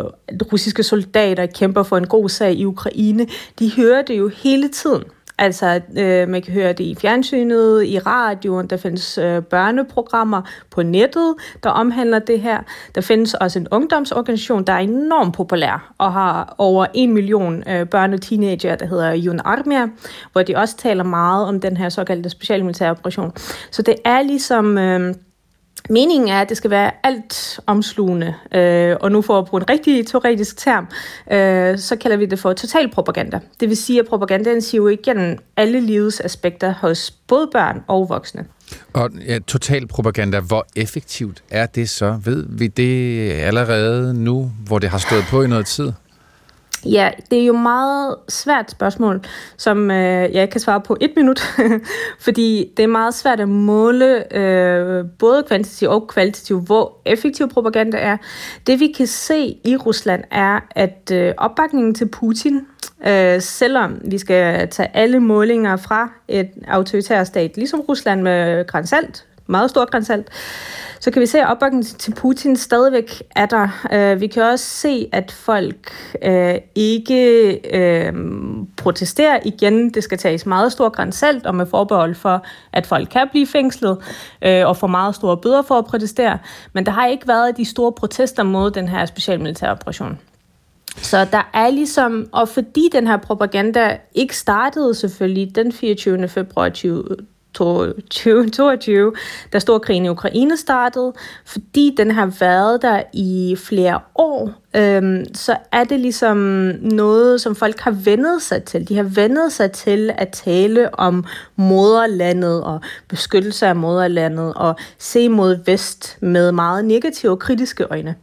russiske soldater kæmper for en god sag i Ukraine. De hører det jo hele tiden. Altså, øh, man kan høre det i fjernsynet, i radioen, der findes øh, børneprogrammer på nettet, der omhandler det her. Der findes også en ungdomsorganisation, der er enormt populær og har over en million øh, børn og teenager, der hedder Jun Armia, hvor de også taler meget om den her såkaldte specialmilitære operation. Så det er ligesom... Øh, Meningen er, at det skal være alt omslugende, øh, og nu for at bruge en rigtig teoretisk term, øh, så kalder vi det for total propaganda. Det vil sige, at propagandaen siger igennem alle livets aspekter hos både børn og voksne. Og ja, total propaganda, hvor effektivt er det så? Ved vi det allerede nu, hvor det har stået på i noget tid? Ja, det er jo meget svært spørgsmål, som øh, jeg ikke kan svare på et minut, fordi det er meget svært at måle øh, både kvantitativt og kvalitativt, hvor effektiv propaganda er. Det vi kan se i Rusland er, at øh, opbakningen til Putin, øh, selvom vi skal tage alle målinger fra et autoritær stat, ligesom Rusland med grænsalt, meget stor grænsalt, så kan vi se, at opbakningen til Putin stadigvæk er der. Øh, vi kan også se, at folk øh, ikke øh, protesterer igen. Det skal tages meget stor grænsalt og med forbehold for, at folk kan blive fængslet øh, og få meget store bøder for at protestere. Men der har ikke været de store protester mod den her specialmilitære operation. Så der er ligesom, og fordi den her propaganda ikke startede selvfølgelig den 24. februar 20, 2022, da storkrigen i Ukraine startede, fordi den har været der i flere år, øhm, så er det ligesom noget, som folk har vendet sig til. De har vendet sig til at tale om moderlandet og beskyttelse af moderlandet og se mod vest med meget negative og kritiske øjne.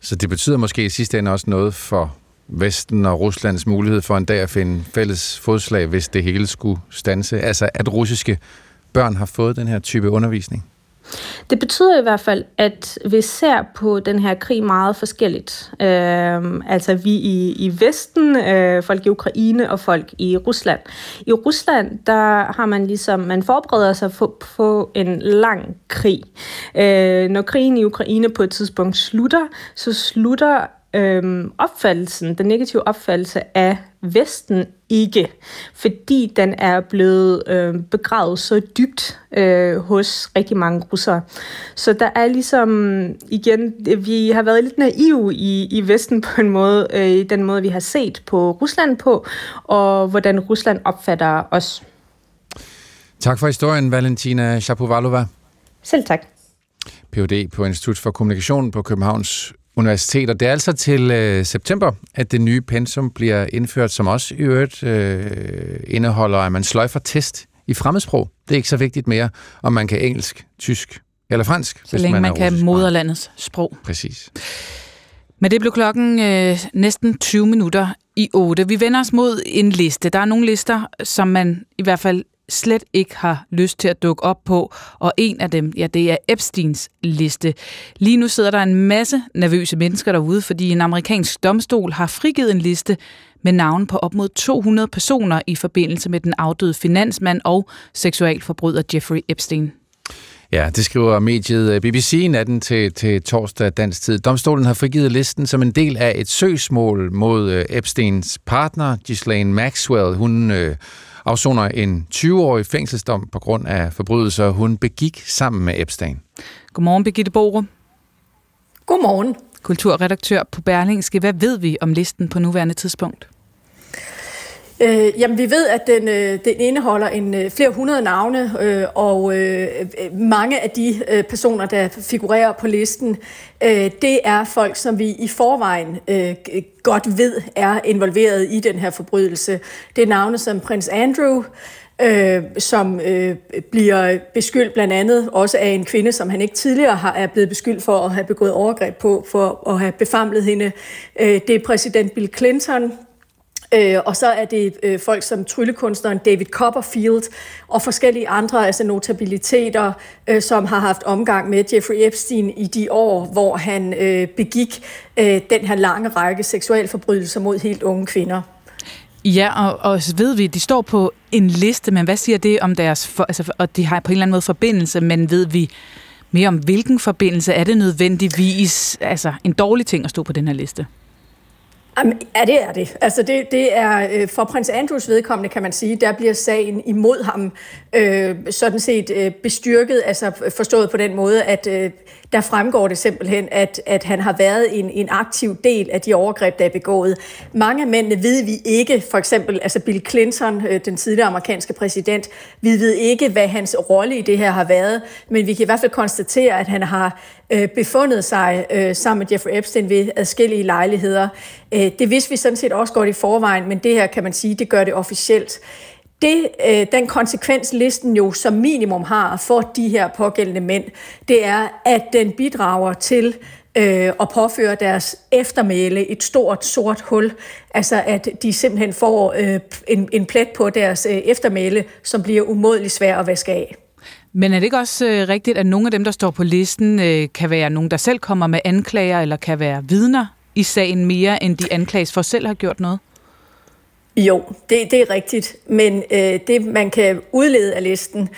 Så det betyder måske i sidste ende også noget for Vesten og Ruslands mulighed for en dag at finde fælles fodslag, hvis det hele skulle stanse? Altså at russiske børn har fået den her type undervisning? Det betyder i hvert fald, at vi ser på den her krig meget forskelligt. Øh, altså vi i, i Vesten, øh, folk i Ukraine og folk i Rusland. I Rusland, der har man ligesom, man forbereder sig på, på en lang krig. Øh, når krigen i Ukraine på et tidspunkt slutter, så slutter øhm, opfattelsen, den negative opfattelse af Vesten ikke, fordi den er blevet øh, begravet så dybt øh, hos rigtig mange russere. Så der er ligesom, igen, vi har været lidt naive i, i Vesten på en måde, øh, i den måde, vi har set på Rusland på, og hvordan Rusland opfatter os. Tak for historien, Valentina Shapovalova. Selv tak. Ph.D. på Institut for Kommunikation på Københavns Universitet. Og det er altså til øh, september, at det nye pensum bliver indført, som også i øvrigt øh, indeholder, at man sløjfer test i fremmedsprog. Det er ikke så vigtigt mere, om man kan engelsk, tysk eller fransk. Så længe man, man kan moderlandets sprog. Præcis. Men det blev klokken øh, næsten 20 minutter i 8. Vi vender os mod en liste. Der er nogle lister, som man i hvert fald slet ikke har lyst til at dukke op på, og en af dem, ja, det er Epsteins liste. Lige nu sidder der en masse nervøse mennesker derude, fordi en amerikansk domstol har frigivet en liste med navn på op mod 200 personer i forbindelse med den afdøde finansmand og seksualforbryder Jeffrey Epstein. Ja, det skriver mediet øh, BBC natten til, til torsdag dansk tid. Domstolen har frigivet listen som en del af et søgsmål mod øh, Epsteins partner, Ghislaine Maxwell. Hun øh, afsoner en 20-årig fængselsdom på grund af forbrydelser, hun begik sammen med Epstein. Godmorgen, Birgitte Borup. Godmorgen. Kulturredaktør på Berlingske. Hvad ved vi om listen på nuværende tidspunkt? Øh, jamen, vi ved, at den, øh, den indeholder en øh, flere hundrede navne, øh, og øh, øh, mange af de øh, personer, der figurerer på listen, øh, det er folk, som vi i forvejen øh, godt ved er involveret i den her forbrydelse. Det er navne som prins Andrew, øh, som øh, bliver beskyldt blandt andet også af en kvinde, som han ikke tidligere har er blevet beskyldt for at have begået overgreb på, for at have befamlet hende. Øh, det er præsident Bill Clinton, Øh, og så er det øh, folk som tryllekunstneren David Copperfield og forskellige andre altså notabiliteter, øh, som har haft omgang med Jeffrey Epstein i de år, hvor han øh, begik øh, den her lange række seksualforbrydelser mod helt unge kvinder. Ja, og, og ved vi, de står på en liste, men hvad siger det om deres... For, altså, og de har på en eller anden måde forbindelse, men ved vi mere om, hvilken forbindelse er det nødvendigvis altså, en dårlig ting at stå på den her liste? Jamen, ja, det er det. Altså, det, det er øh, for prins Andrews vedkommende, kan man sige, der bliver sagen imod ham øh, sådan set øh, bestyrket, altså forstået på den måde, at øh, der fremgår det simpelthen, at, at han har været en, en aktiv del af de overgreb, der er begået. Mange af mændene ved vi ikke, for eksempel altså Bill Clinton, øh, den tidligere amerikanske præsident, vi ved ikke, hvad hans rolle i det her har været, men vi kan i hvert fald konstatere, at han har øh, befundet sig øh, sammen med Jeffrey Epstein ved adskillige lejligheder. Øh, det vidste vi sådan set også godt i forvejen, men det her kan man sige, det gør det officielt. Det, øh, den konsekvens listen jo som minimum har for de her pågældende mænd, det er, at den bidrager til øh, og påføre deres eftermæle et stort sort hul. Altså at de simpelthen får øh, en, en plet på deres øh, eftermæle, som bliver umådeligt svær at vaske af. Men er det ikke også øh, rigtigt, at nogle af dem, der står på listen, øh, kan være nogen, der selv kommer med anklager, eller kan være vidner i sagen mere, end de anklages for selv har gjort noget? Jo, det, det er rigtigt, men øh, det man kan udlede af listen,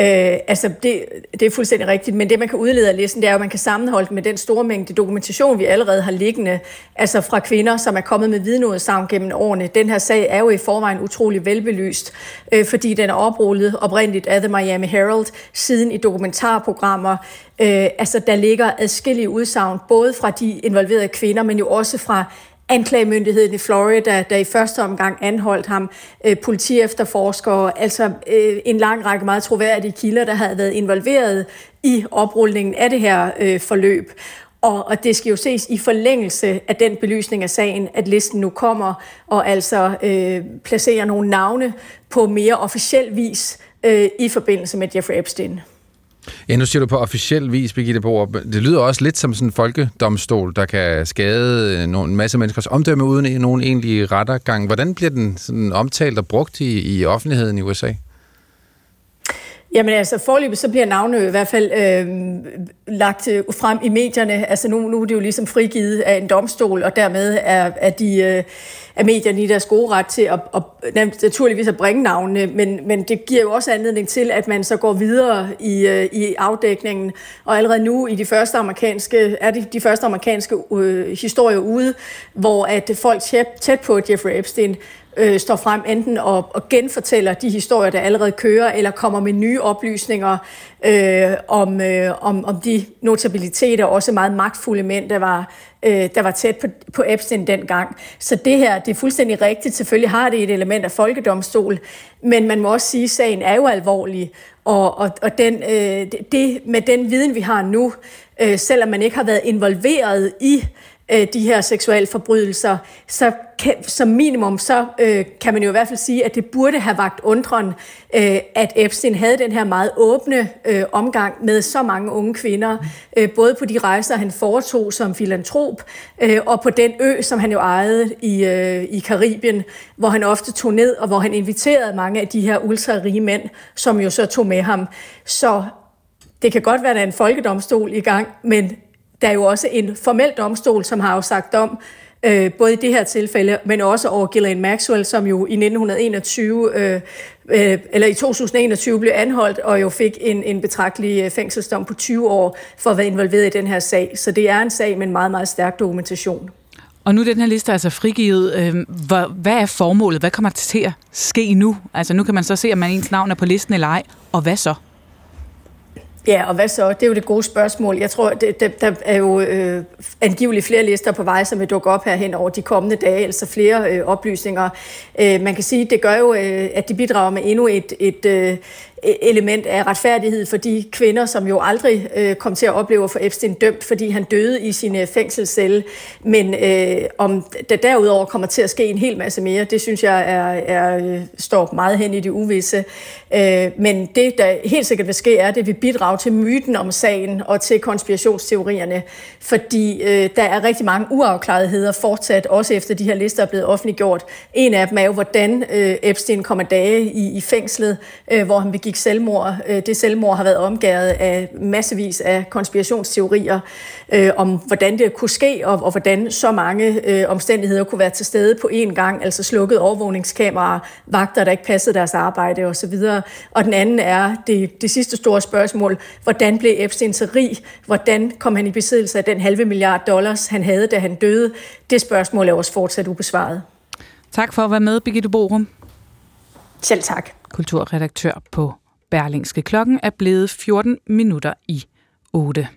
Øh, altså, det, det er fuldstændig rigtigt, men det, man kan udlede af listen, det er jo, at man kan sammenholde med den store mængde dokumentation, vi allerede har liggende, altså fra kvinder, som er kommet med vidneudsagn gennem årene. Den her sag er jo i forvejen utrolig velbelyst, øh, fordi den er oprullet oprindeligt af The Miami Herald, siden i dokumentarprogrammer. Øh, altså, der ligger adskillige udsagn, både fra de involverede kvinder, men jo også fra anklagemyndigheden i Florida, der i første omgang anholdt ham, øh, politiefterforskere, altså øh, en lang række meget troværdige kilder, der havde været involveret i oprulningen af det her øh, forløb. Og, og det skal jo ses i forlængelse af den belysning af sagen, at listen nu kommer og altså øh, placerer nogle navne på mere officiel vis øh, i forbindelse med Jeffrey Epstein. Ja, nu siger du på officiel vis, Birgitte Boer. Det lyder også lidt som sådan en folkedomstol, der kan skade øh, en masse menneskers omdømme uden nogen egentlig rettergang. Hvordan bliver den sådan omtalt og brugt i, i offentligheden i USA? Jamen altså, forløbet så bliver navne i hvert fald øh, lagt øh, frem i medierne. Altså nu, nu er det jo ligesom frigivet af en domstol, og dermed er, er, de, øh, af medierne i deres gode ret til at, at, at naturligvis at bringe navnene, men, men det giver jo også anledning til, at man så går videre i, øh, i afdækningen. Og allerede nu i de første amerikanske, er de, de første amerikanske øh, historier ude, hvor at folk tæt, tæt på Jeffrey Epstein øh, står frem enten og, og genfortæller de historier, der allerede kører, eller kommer med nye oplysninger øh, om, øh, om, om de notabiliteter, også meget magtfulde mænd, der var, øh, der var tæt på, på Epstein dengang. Så det her, det er fuldstændig rigtigt. Selvfølgelig har det et element af folkedomstol, men man må også sige, at sagen er jo alvorlig, og, og, og den, øh, det, med den viden, vi har nu, øh, selvom man ikke har været involveret i øh, Øh, de her seksuelle forbrydelser, så kan, som minimum så øh, kan man jo i hvert fald sige, at det burde have vagt undren, øh, at Epstein havde den her meget åbne øh, omgang med så mange unge kvinder, øh, både på de rejser, han foretog som filantrop, øh, og på den ø, som han jo ejede i, øh, i Karibien, hvor han ofte tog ned, og hvor han inviterede mange af de her ultra-rige mænd, som jo så tog med ham. Så det kan godt være, at der er en folkedomstol i gang, men der er jo også en formel domstol, som har afsagt dom, øh, både i det her tilfælde, men også over Ghislaine Maxwell, som jo i 1921, øh, øh, eller i 2021 blev anholdt, og jo fik en, en betragtelig øh, fængselsdom på 20 år for at være involveret i den her sag. Så det er en sag med en meget, meget stærk dokumentation. Og nu er den her liste altså frigivet. Øh, hvad er formålet? Hvad kommer til at ske nu? Altså nu kan man så se, om man ens navn er på listen eller ej. Og hvad så? Ja, og hvad så? Det er jo det gode spørgsmål. Jeg tror, det, det, der er jo øh, angiveligt flere lister på vej, som vil dukke op her hen over de kommende dage, altså flere øh, oplysninger. Øh, man kan sige, det gør jo, øh, at de bidrager med endnu et, et, øh, E- element af retfærdighed for de kvinder, som jo aldrig øh, kom til at opleve at få Epstein dømt, fordi han døde i sin øh, fængselscelle. Men øh, om der derudover kommer til at ske en hel masse mere, det synes jeg er, er, øh, står meget hen i det uvisse. Øh, men det, der helt sikkert vil ske, er, at det vil bidrage til myten om sagen og til konspirationsteorierne, fordi øh, der er rigtig mange uafklaretheder fortsat, også efter de her lister er blevet offentliggjort. En af dem er jo, hvordan øh, Epstein kommer dage i, i fængslet, øh, hvor han begik selvmord. Øh, det selvmord har været omgået af massevis af konspirationsteorier øh, om, hvordan det kunne ske, og, og hvordan så mange øh, omstændigheder kunne være til stede på én gang, altså slukket overvågningskameraer, vagter, der ikke passede deres arbejde osv. Og den anden er det, det sidste store spørgsmål, hvordan blev Epstein så rig? Hvordan kom han i besiddelse af den halve milliard dollars, han havde, da han døde? Det spørgsmål er også fortsat ubesvaret. Tak for at være med, Birgitte Borum. Selv tak. Kulturredaktør på Berlingske. Klokken er blevet 14 minutter i 8.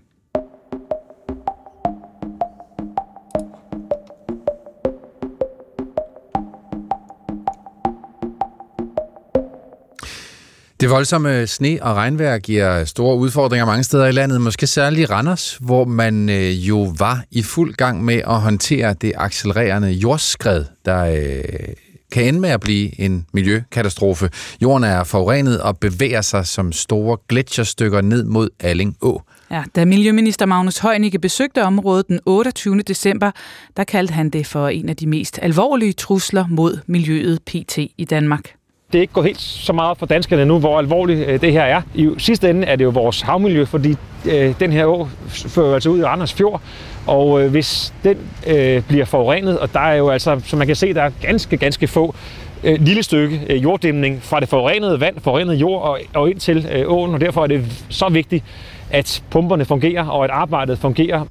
Det voldsomme sne- og regnvejr giver store udfordringer mange steder i landet, måske særligt i Randers, hvor man øh, jo var i fuld gang med at håndtere det accelererende jordskred, der øh, kan ende med at blive en miljøkatastrofe. Jorden er forurenet og bevæger sig som store gletsjerstykker ned mod Alling Å. Ja, da Miljøminister Magnus Heunicke besøgte området den 28. december, der kaldte han det for en af de mest alvorlige trusler mod miljøet PT i Danmark det er ikke gået helt så meget for danskerne nu, hvor alvorligt øh, det her er. I sidste ende er det jo vores havmiljø, fordi øh, den her å fører altså ud i Randers Fjord, og øh, hvis den øh, bliver forurenet, og der er jo altså, som man kan se, der er ganske, ganske få øh, lille stykke øh, jorddæmning fra det forurenede vand, forurenede jord og, og ind til øh, åen, og derfor er det så vigtigt, at pumperne fungerer, og at arbejdet fungerer.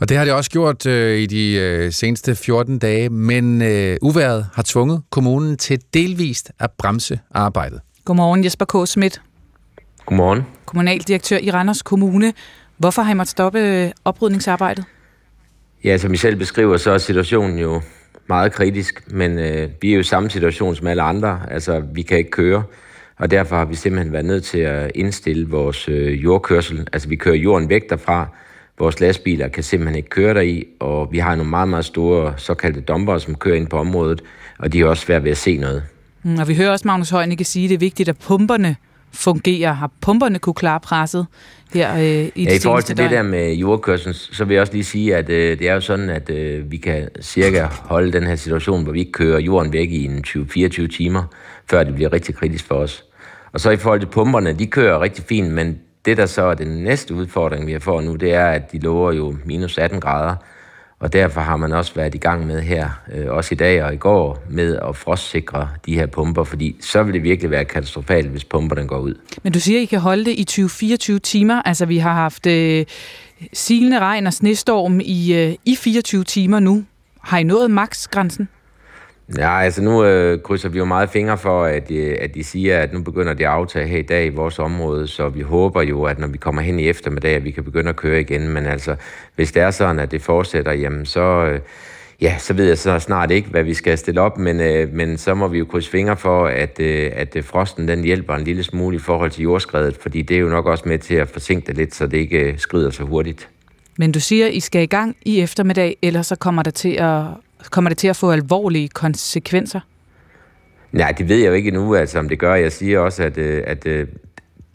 Og det har det også gjort øh, i de øh, seneste 14 dage, men øh, uværet har tvunget kommunen til delvist at bremse arbejdet. Godmorgen Jesper K. Schmidt. Godmorgen. Kommunaldirektør i Randers Kommune. Hvorfor har I måttet stoppe øh, oprydningsarbejdet? Ja, som I selv beskriver, så er situationen jo meget kritisk, men øh, vi er jo i samme situation som alle andre. Altså, vi kan ikke køre, og derfor har vi simpelthen været nødt til at indstille vores øh, jordkørsel. Altså, vi kører jorden væk derfra, Vores lastbiler kan simpelthen ikke køre deri, og vi har nogle meget, meget store såkaldte dumper, som kører ind på området, og de er også svært ved at se noget. Mm, og vi hører også Magnus Heunicke sige, at det er vigtigt, at pumperne fungerer. Har pumperne kunne klare presset her øh, i ja, I forhold til døgn? det der med jordkørslen, så vil jeg også lige sige, at øh, det er jo sådan, at øh, vi kan cirka holde den her situation, hvor vi ikke kører jorden væk i en 20-24 timer, før det bliver rigtig kritisk for os. Og så i forhold til pumperne, de kører rigtig fint, men det, der så er den næste udfordring, vi har fået nu, det er, at de lover jo minus 18 grader. Og derfor har man også været i gang med her, øh, også i dag og i går, med at frostsikre de her pumper, fordi så vil det virkelig være katastrofalt, hvis pumperne går ud. Men du siger, at I kan holde det i 20-24 timer. Altså, vi har haft øh, silende regn og snestorm i, øh, i 24 timer nu. Har I nået maksgrænsen? Ja, altså nu øh, krydser vi jo meget fingre for, at, øh, at de siger, at nu begynder det at aftage her i dag i vores område, så vi håber jo, at når vi kommer hen i eftermiddag, at vi kan begynde at køre igen. Men altså, hvis det er sådan, at det fortsætter, jamen så, øh, ja, så ved jeg så snart ikke, hvad vi skal stille op, men, øh, men så må vi jo krydse fingre for, at, øh, at øh, frosten den hjælper en lille smule i forhold til jordskredet, fordi det er jo nok også med til at forsinke det lidt, så det ikke øh, skrider så hurtigt. Men du siger, I skal i gang i eftermiddag, ellers så kommer der til at, kommer det til at få alvorlige konsekvenser? Nej, det ved jeg jo ikke endnu, altså, om det gør. Jeg siger også, at, øh, at øh,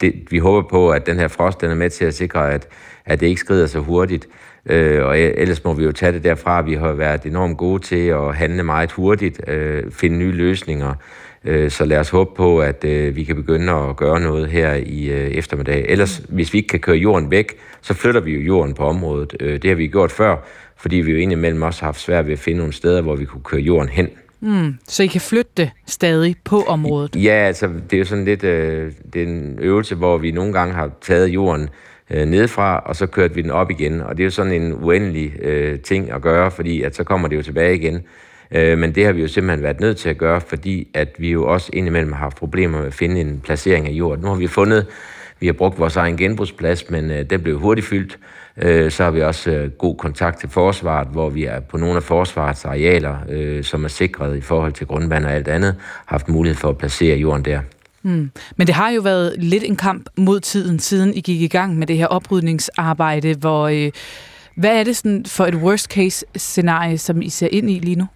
det, vi håber på, at den her frost den er med til at sikre, at, at det ikke skrider så hurtigt. Øh, og e- ellers må vi jo tage det derfra. Vi har været enormt gode til at handle meget hurtigt, øh, finde nye løsninger. Øh, så lad os håbe på, at øh, vi kan begynde at gøre noget her i øh, eftermiddag. Ellers, hvis vi ikke kan køre jorden væk, så flytter vi jo jorden på området. Øh, det har vi gjort før, fordi vi jo indimellem også har haft svært ved at finde nogle steder, hvor vi kunne køre jorden hen. Mm, så I kan flytte det stadig på området? Ja, altså det er jo sådan lidt øh, det er en øvelse, hvor vi nogle gange har taget jorden øh, nedefra, og så kørt vi den op igen. Og det er jo sådan en uendelig øh, ting at gøre, fordi at så kommer det jo tilbage igen. Øh, men det har vi jo simpelthen været nødt til at gøre, fordi at vi jo også indimellem har haft problemer med at finde en placering af jorden. Nu har vi fundet, vi har brugt vores egen genbrugsplads, men øh, den blev hurtigt fyldt. Øh, så har vi også øh, god kontakt til forsvaret, hvor vi er på nogle af forsvarets arealer, øh, som er sikret i forhold til grundvand og alt andet, haft mulighed for at placere jorden der. Mm. Men det har jo været lidt en kamp mod tiden, siden I gik i gang med det her oprydningsarbejde, hvor... Øh, hvad er det sådan for et worst case scenarie, som I ser ind i lige nu?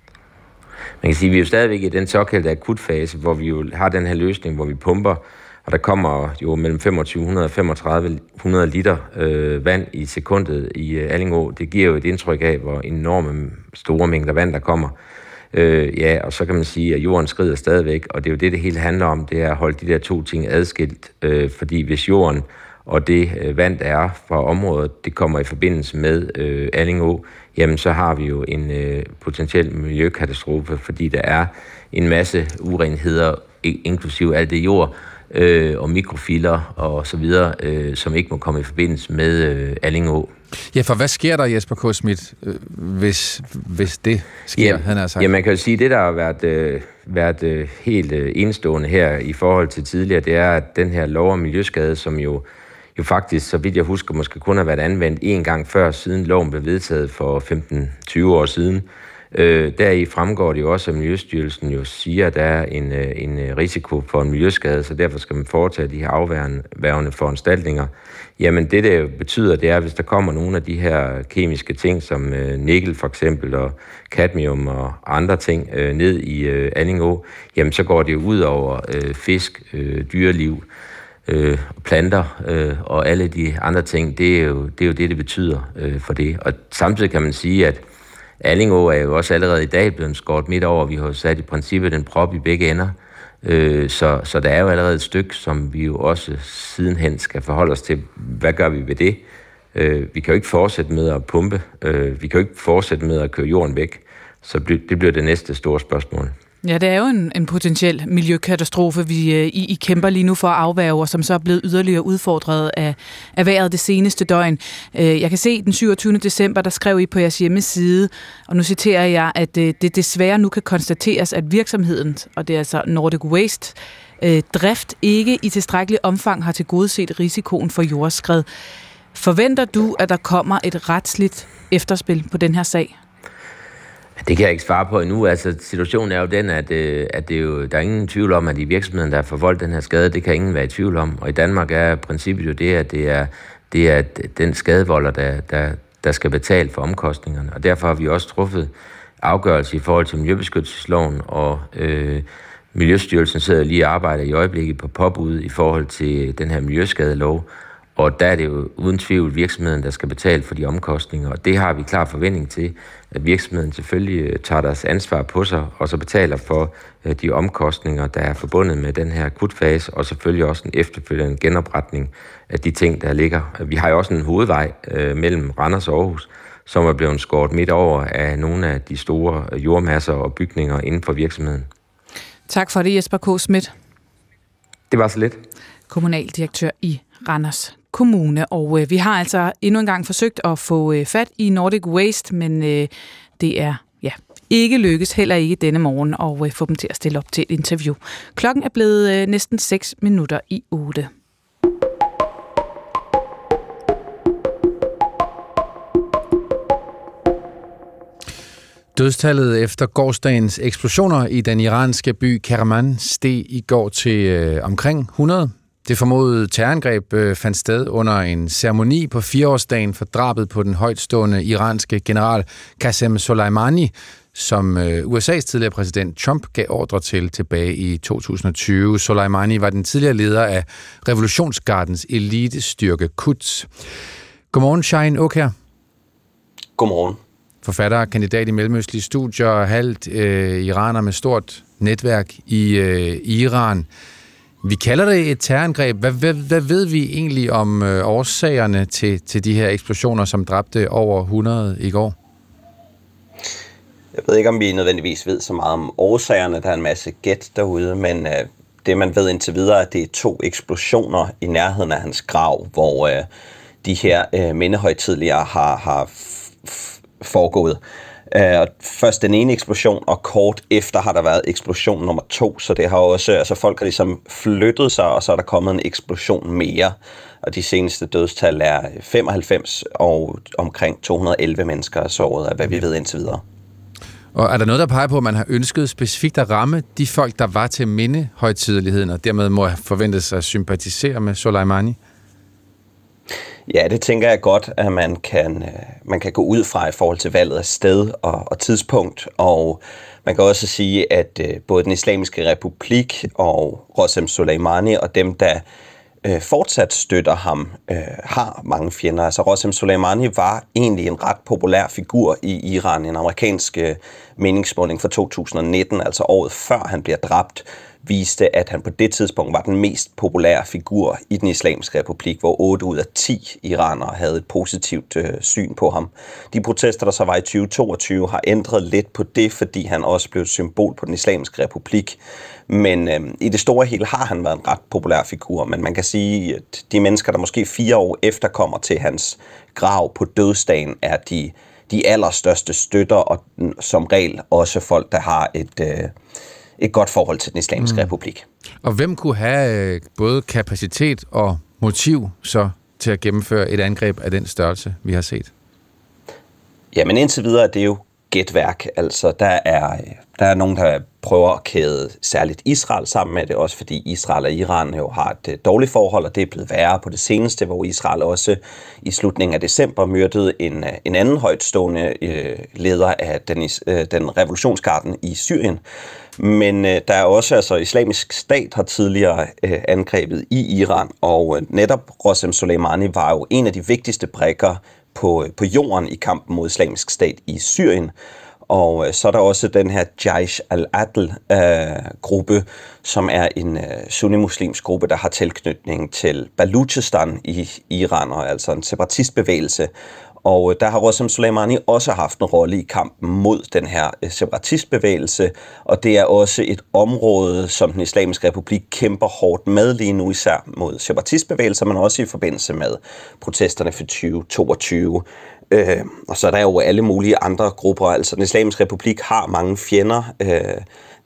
Man kan sige, at vi er jo stadigvæk i den såkaldte akutfase, hvor vi jo har den her løsning, hvor vi pumper og der kommer jo mellem 2500 og 3500 liter øh, vand i sekundet i øh, Allingå. Det giver jo et indtryk af, hvor enorme store mængder vand, der kommer. Øh, ja, og så kan man sige, at jorden skrider stadigvæk, og det er jo det, det hele handler om, det er at holde de der to ting adskilt. Øh, fordi hvis jorden og det øh, vand, der er fra området, det kommer i forbindelse med øh, Allingå, jamen så har vi jo en øh, potentiel miljøkatastrofe, fordi der er en masse urenheder, inklusive alt det jord, øh, og mikrofiler og så videre, øh, som ikke må komme i forbindelse med øh, Allingå. Ja, for hvad sker der, Jesper K. Schmidt, øh, hvis, hvis det sker, ja, han har sagt? Ja, man kan jo sige, at det, der har været, øh, været øh, helt øh, enestående her i forhold til tidligere, det er, at den her lov om miljøskade, som jo jo faktisk, så vidt jeg husker, måske kun har været anvendt en gang før, siden loven blev vedtaget for 15-20 år siden, Øh, Øh, deri fremgår det jo også, at Miljøstyrelsen jo siger, at der er en, øh, en øh, risiko for en miljøskade, så derfor skal man foretage de her afværende foranstaltninger. Jamen det, det betyder, det er, at hvis der kommer nogle af de her kemiske ting, som øh, nikkel for eksempel, og cadmium og andre ting øh, ned i øh, Allingå, jamen så går det jo ud over øh, fisk, øh, dyreliv, øh, planter øh, og alle de andre ting, det er jo det, er jo det, det betyder øh, for det. Og samtidig kan man sige, at Allingå er jo også allerede i dag blevet skåret midt over. Vi har jo sat i princippet den prop i begge ender. Øh, så, så der er jo allerede et stykke, som vi jo også sidenhen skal forholde os til. Hvad gør vi ved det? Øh, vi kan jo ikke fortsætte med at pumpe. Øh, vi kan jo ikke fortsætte med at køre jorden væk. Så det bliver det næste store spørgsmål. Ja, det er jo en, en potentiel miljøkatastrofe, vi øh, I, I kæmper lige nu for at afværge, og som så er blevet yderligere udfordret af, af vejret det seneste døgn. Øh, jeg kan se den 27. december, der skrev I på jeres hjemmeside, og nu citerer jeg, at øh, det desværre nu kan konstateres, at virksomheden, og det er altså Nordic Waste, drift ikke i tilstrækkelig omfang har tilgodeset risikoen for jordskred. Forventer du, at der kommer et retsligt efterspil på den her sag? Det kan jeg ikke svare på endnu. Altså, situationen er jo den, at, øh, at det er jo, der er ingen tvivl om, at i virksomheden, der har forvoldt den her skade, det kan ingen være i tvivl om. Og i Danmark er princippet jo det, at det er, det er den skadevolder, der, der, der skal betale for omkostningerne. Og derfor har vi også truffet afgørelse i forhold til Miljøbeskyttelsesloven, og øh, Miljøstyrelsen sidder lige og arbejder i øjeblikket på påbud i forhold til den her miljøskadelov, og der er det jo uden tvivl virksomheden, der skal betale for de omkostninger, og det har vi klar forventning til, at virksomheden selvfølgelig øh, tager deres ansvar på sig, og så betaler for øh, de omkostninger, der er forbundet med den her akutfase, og selvfølgelig også en efterfølgende genopretning af de ting, der ligger. Vi har jo også en hovedvej øh, mellem Randers og Aarhus, som er blevet skåret midt over af nogle af de store jordmasser og bygninger inden for virksomheden. Tak for det, Jesper K. Schmidt. Det var så lidt. Kommunaldirektør i Randers Kommune. Og øh, vi har altså endnu en gang forsøgt at få øh, fat i Nordic Waste, men øh, det er ja, ikke lykkes, heller ikke denne morgen, at øh, få dem til at stille op til et interview. Klokken er blevet øh, næsten 6 minutter i 8. Dødstallet efter gårdsdagens eksplosioner i den iranske by Karaman steg i går til øh, omkring 100. Det formodede terrorangreb øh, fandt sted under en ceremoni på fireårsdagen for drabet på den højtstående iranske general Qasem Soleimani, som øh, USA's tidligere præsident Trump gav ordre til tilbage i 2020. Soleimani var den tidligere leder af revolutionsgardens elitestyrke Quds. Godmorgen, Shine Okher. Godmorgen. Forfatter, kandidat i mellemøstlige studier, halvt øh, iraner med stort netværk i øh, Iran. Vi kalder det et terrorangreb. Hvad, hvad, hvad ved vi egentlig om øh, årsagerne til, til de her eksplosioner, som dræbte over 100 i går? Jeg ved ikke, om vi nødvendigvis ved så meget om årsagerne. Der er en masse gæt derude, men øh, det man ved indtil videre, er, at det er to eksplosioner i nærheden af hans grav, hvor øh, de her øh, mindehøjtidligere har, har foregået. Uh, først den ene eksplosion, og kort efter har der været eksplosion nummer to, så det har også, altså folk har ligesom flyttet sig, og så er der kommet en eksplosion mere. Og de seneste dødstal er 95, og omkring 211 mennesker er såret af, hvad vi ved indtil videre. Og er der noget, der peger på, at man har ønsket specifikt at ramme de folk, der var til mindehøjtideligheden, og dermed må forventes at sympatisere med Soleimani? Ja, det tænker jeg godt, at man kan, øh, man kan gå ud fra i forhold til valget af sted og, og tidspunkt. Og man kan også sige, at øh, både den islamiske republik og Rosem Soleimani og dem, der øh, fortsat støtter ham, øh, har mange fjender. Altså Rosem Soleimani var egentlig en ret populær figur i Iran, en amerikansk øh, meningsmåling fra 2019, altså året før han bliver dræbt viste, at han på det tidspunkt var den mest populære figur i den islamiske republik, hvor 8 ud af 10 iranere havde et positivt øh, syn på ham. De protester, der så var i 2022, har ændret lidt på det, fordi han også blev et symbol på den islamiske republik. Men øh, i det store hele har han været en ret populær figur, men man kan sige, at de mennesker, der måske fire år efter kommer til hans grav på dødsdagen, er de, de allerstørste støtter, og som regel også folk, der har et... Øh, et godt forhold til den islamiske mm. republik. Og hvem kunne have øh, både kapacitet og motiv så til at gennemføre et angreb af den størrelse, vi har set? Jamen indtil videre er det jo gætværk. Altså, der er, der er nogen, der prøver at kæde særligt Israel sammen med det, også fordi Israel og Iran jo har et øh, dårligt forhold, og det er blevet værre på det seneste, hvor Israel også i slutningen af december myrdede en, øh, en anden højtstående øh, leder af den, øh, den revolutionsgarden i Syrien. Men øh, der er også, altså islamisk stat har tidligere øh, angrebet i Iran, og øh, netop Rosem Soleimani var jo en af de vigtigste brækker på, øh, på jorden i kampen mod islamisk stat i Syrien. Og øh, så er der også den her Jaish al-Adl-gruppe, øh, som er en øh, sunni-muslimsk gruppe, der har tilknytning til Baluchistan i Iran, og altså en separatistbevægelse. Og øh, der har Rosem Soleimani også haft en rolle i kampen mod den her øh, separatistbevægelse, og det er også et område, som den islamiske republik kæmper hårdt med lige nu, især mod separatistbevægelser, men også i forbindelse med protesterne for 2022. Øh, og så er der jo alle mulige andre grupper. Altså, den islamiske republik har mange fjender. Øh,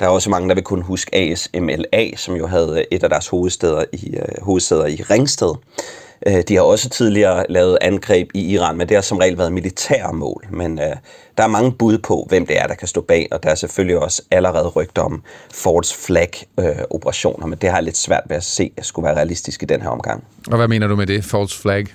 der er også mange, der vil kunne huske ASMLA, som jo havde øh, et af deres hovedsteder i, øh, hovedsæder i Ringsted. Øh, Øh, de har også tidligere lavet angreb i Iran, men det har som regel været militære mål. Men øh, der er mange bud på, hvem det er, der kan stå bag, og der er selvfølgelig også allerede rygter om Fords flag-operationer, øh, men det har jeg lidt svært ved at se, at skulle være realistisk i den her omgang. Og hvad mener du med det, Fords flag?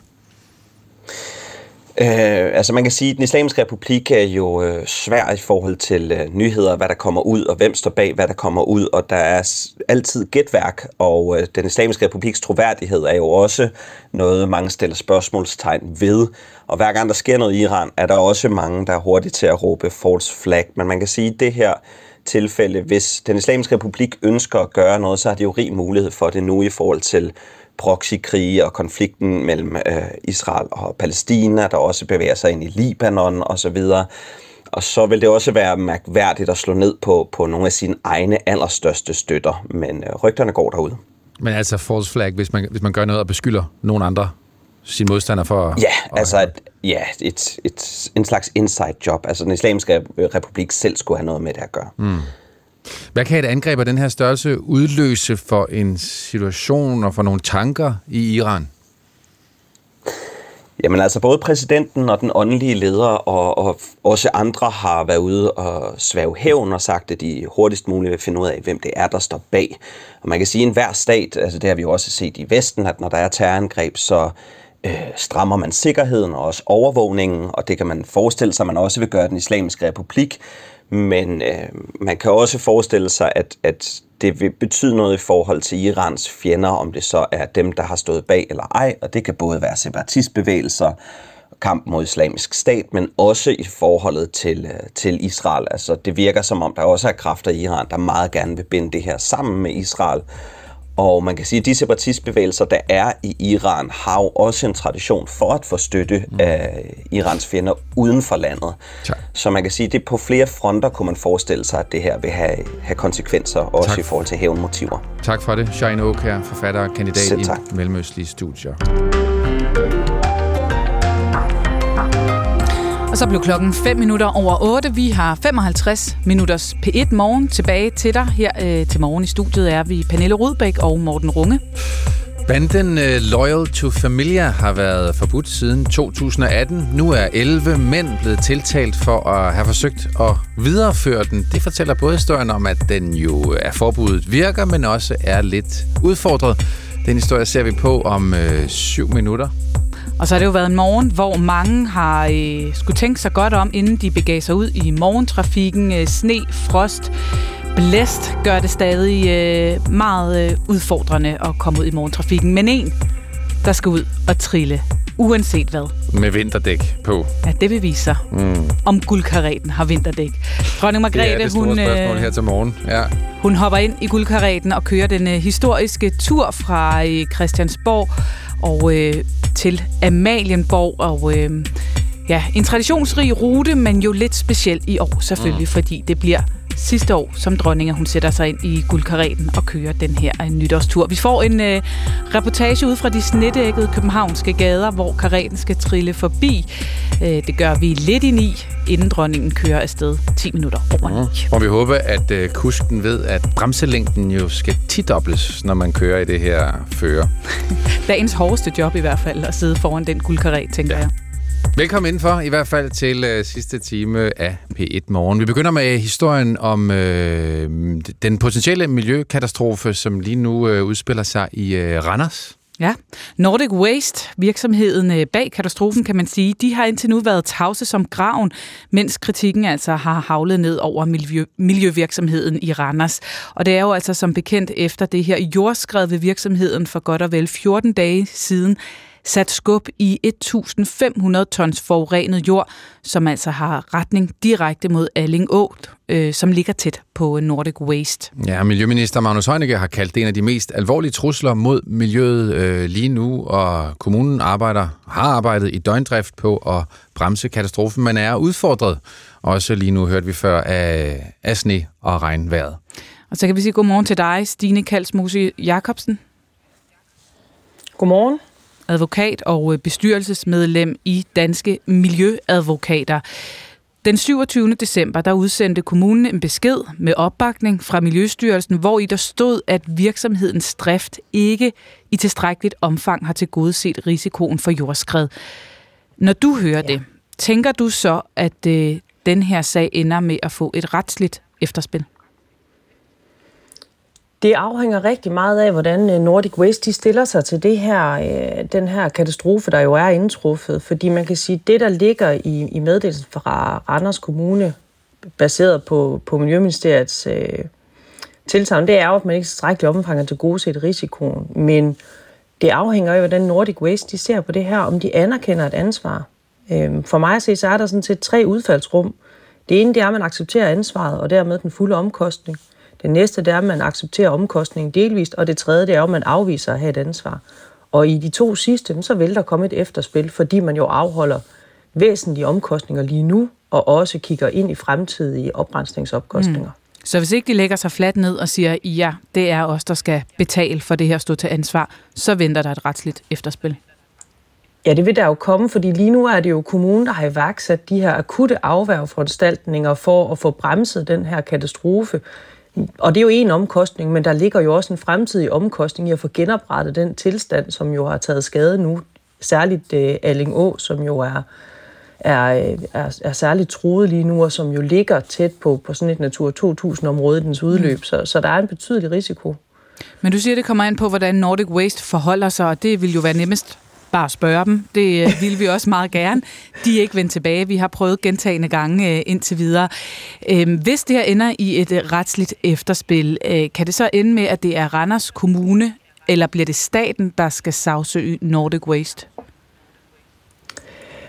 Øh, altså man kan sige, at den islamiske republik er jo øh, svær i forhold til øh, nyheder, hvad der kommer ud, og hvem står bag, hvad der kommer ud, og der er altid gætværk, og øh, den islamiske republiks troværdighed er jo også noget, mange stiller spørgsmålstegn ved. Og hver gang der sker noget i Iran, er der også mange, der er hurtigt til at råbe false flag. Men man kan sige, at det her tilfælde, hvis den islamiske republik ønsker at gøre noget, så har de jo rig mulighed for det nu i forhold til proxykrige og konflikten mellem øh, Israel og Palæstina, der også bevæger sig ind i Libanon osv. Og så vil det også være mærkværdigt at slå ned på, på nogle af sine egne allerstørste støtter, men øh, rygterne går derude. Men altså false flag, hvis man, hvis man gør noget og beskylder nogen andre sin modstander for... Ja, at, altså et, ja, et, et, en slags inside job. Altså den islamiske republik selv skulle have noget med det at gøre. Mm. Hvad kan et angreb af den her størrelse udløse for en situation og for nogle tanker i Iran? Jamen altså, både præsidenten og den åndelige leder og, og også andre har været ude og svæve hævn og sagt, at de hurtigst muligt vil finde ud af, hvem det er, der står bag. Og man kan sige, at enhver stat, altså det har vi jo også set i Vesten, at når der er terrorangreb, så øh, strammer man sikkerheden og også overvågningen, og det kan man forestille sig, at man også vil gøre den islamiske republik. Men øh, man kan også forestille sig, at, at det vil betyde noget i forhold til Irans fjender, om det så er dem, der har stået bag eller ej, og det kan både være separatistbevægelser, kamp mod islamisk stat, men også i forholdet til, øh, til Israel. Altså, det virker som om, der også er kræfter i Iran, der meget gerne vil binde det her sammen med Israel, og man kan sige, at de separatistbevægelser, der er i Iran, har jo også en tradition for at få støtte mm. af Irans fjender uden for landet. Tak. Så man kan sige, at det på flere fronter kunne man forestille sig, at det her vil have, have konsekvenser, også tak. i forhold til hævnmotiver. Tak for det. Shine Oak her, forfatter og kandidat i Mellemøstlige Studier. Og så blev klokken 5 minutter over 8. Vi har 55 minutters P1 morgen tilbage til dig. Her øh, til morgen i studiet er vi Pernille Rudbæk og Morten Runge. Banden øh, Loyal to Familia har været forbudt siden 2018. Nu er 11 mænd blevet tiltalt for at have forsøgt at videreføre den. Det fortæller både historien om, at den jo er forbuddet virker, men også er lidt udfordret. Den historie ser vi på om øh, minutter. Og så har det jo været en morgen, hvor mange har øh, skulle tænke sig godt om, inden de begav sig ud i morgentrafikken. Øh, sne, frost, blæst gør det stadig øh, meget øh, udfordrende at komme ud i morgentrafikken. Men en, der skal ud og trille, uanset hvad. Med vinterdæk på. Ja, det vil vise sig, mm. om guldkareten har vinterdæk. Dronning Margrethe, er det hun, spørgsmål her til morgen. Ja. Hun hopper ind i guldkareten og kører den øh, historiske tur fra øh, Christiansborg og øh, til Amalienborg. Og øh, ja, en traditionsrig rute, men jo lidt speciel i år selvfølgelig, mm. fordi det bliver sidste år som dronning, at hun sætter sig ind i guldkareten og kører den her uh, nytårstur. Vi får en uh, reportage ud fra de snedækkede københavnske gader, hvor kareten skal trille forbi. Uh, det gør vi lidt i ni, inden dronningen kører afsted 10 minutter over. Mm. Og vi håber, at uh, kusken ved, at bremselængden jo skal tidobles, når man kører i det her føre. Dagens hårdeste job i hvert fald, at sidde foran den guldkaret, tænker ja. jeg. Velkommen indenfor, i hvert fald til øh, sidste time af P1 Morgen. Vi begynder med historien om øh, den potentielle miljøkatastrofe, som lige nu øh, udspiller sig i øh, Randers. Ja, Nordic Waste, virksomheden øh, bag katastrofen, kan man sige, de har indtil nu været tavse som graven, mens kritikken altså har havlet ned over miljø, miljøvirksomheden i Randers. Og det er jo altså som bekendt efter det her jordskred ved virksomheden for godt og vel 14 dage siden, sat skub i 1.500 tons forurenet jord, som altså har retning direkte mod Alling Å, øh, som ligger tæt på Nordic Waste. Ja, Miljøminister Magnus Heunicke har kaldt det en af de mest alvorlige trusler mod miljøet øh, lige nu, og kommunen arbejder, har arbejdet i døgndrift på at bremse katastrofen, men er udfordret. Også lige nu hørte vi før af, af sne og regnvejret. Og så kan vi sige godmorgen til dig, Stine Kalsmose Jacobsen. Godmorgen advokat og bestyrelsesmedlem i Danske Miljøadvokater. Den 27. december der udsendte kommunen en besked med opbakning fra Miljøstyrelsen, hvor i der stod, at virksomhedens drift ikke i tilstrækkeligt omfang har tilgodeset risikoen for jordskred. Når du hører ja. det, tænker du så, at øh, den her sag ender med at få et retsligt efterspil? Det afhænger rigtig meget af, hvordan øh, Nordic Waste de stiller sig til det her, øh, den her katastrofe, der jo er indtruffet. Fordi man kan sige, at det, der ligger i, i meddelelsen fra Randers Kommune, baseret på, på Miljøministeriets øh, tilsavn, det er jo, at man ikke tilstrækkeligt omfanger til gode set risikoen. Men det afhænger af, hvordan Nordic Waste de ser på det her, om de anerkender et ansvar. Øh, for mig at se, så er der sådan set tre udfaldsrum. Det ene, det er, at man accepterer ansvaret, og dermed den fulde omkostning. Det næste det er, at man accepterer omkostningen delvist, og det tredje det er, at man afviser at have et ansvar. Og i de to sidste, så vil der komme et efterspil, fordi man jo afholder væsentlige omkostninger lige nu, og også kigger ind i fremtidige oprensningsopkostninger. Mm. Så hvis ikke de lægger sig fladt ned og siger, ja, det er os, der skal betale for det her stå til ansvar, så venter der et retsligt efterspil. Ja, det vil der jo komme, fordi lige nu er det jo kommunen, der har iværksat de her akutte afværgeforanstaltninger for at få bremset den her katastrofe. Og det er jo en omkostning, men der ligger jo også en fremtidig omkostning i at få genoprettet den tilstand, som jo har taget skade nu. Særligt uh, Alling Å, som jo er, er, er, er særligt truet lige nu, og som jo ligger tæt på, på sådan et Natur 2000-område, dens udløb. Mm. Så, så der er en betydelig risiko. Men du siger, det kommer ind på, hvordan Nordic Waste forholder sig, og det vil jo være nemmest bare spørge dem. Det øh, vil vi også meget gerne. De er ikke vendt tilbage. Vi har prøvet gentagende gange øh, indtil videre. Øh, hvis det her ender i et øh, retsligt efterspil, øh, kan det så ende med, at det er Randers Kommune, eller bliver det staten, der skal sagsøge Nordic Waste?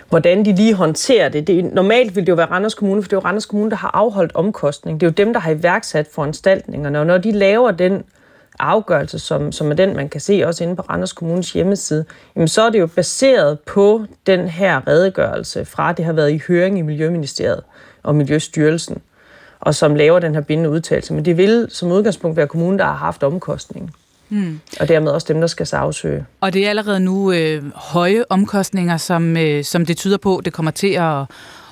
hvordan de lige håndterer det. det. Normalt vil det jo være Randers Kommune, for det er jo Randers Kommune, der har afholdt omkostning. Det er jo dem, der har iværksat foranstaltningerne, og når de laver den afgørelse, som, som er den, man kan se også inde på Randers Kommunes hjemmeside, jamen så er det jo baseret på den her redegørelse fra, det har været i høring i Miljøministeriet og Miljøstyrelsen, og som laver den her bindende udtalelse. Men det vil som udgangspunkt være kommunen, der har haft omkostningen. Mm. Og dermed også dem, der skal sagsøge. Og det er allerede nu øh, høje omkostninger, som, øh, som det tyder på, det kommer til at,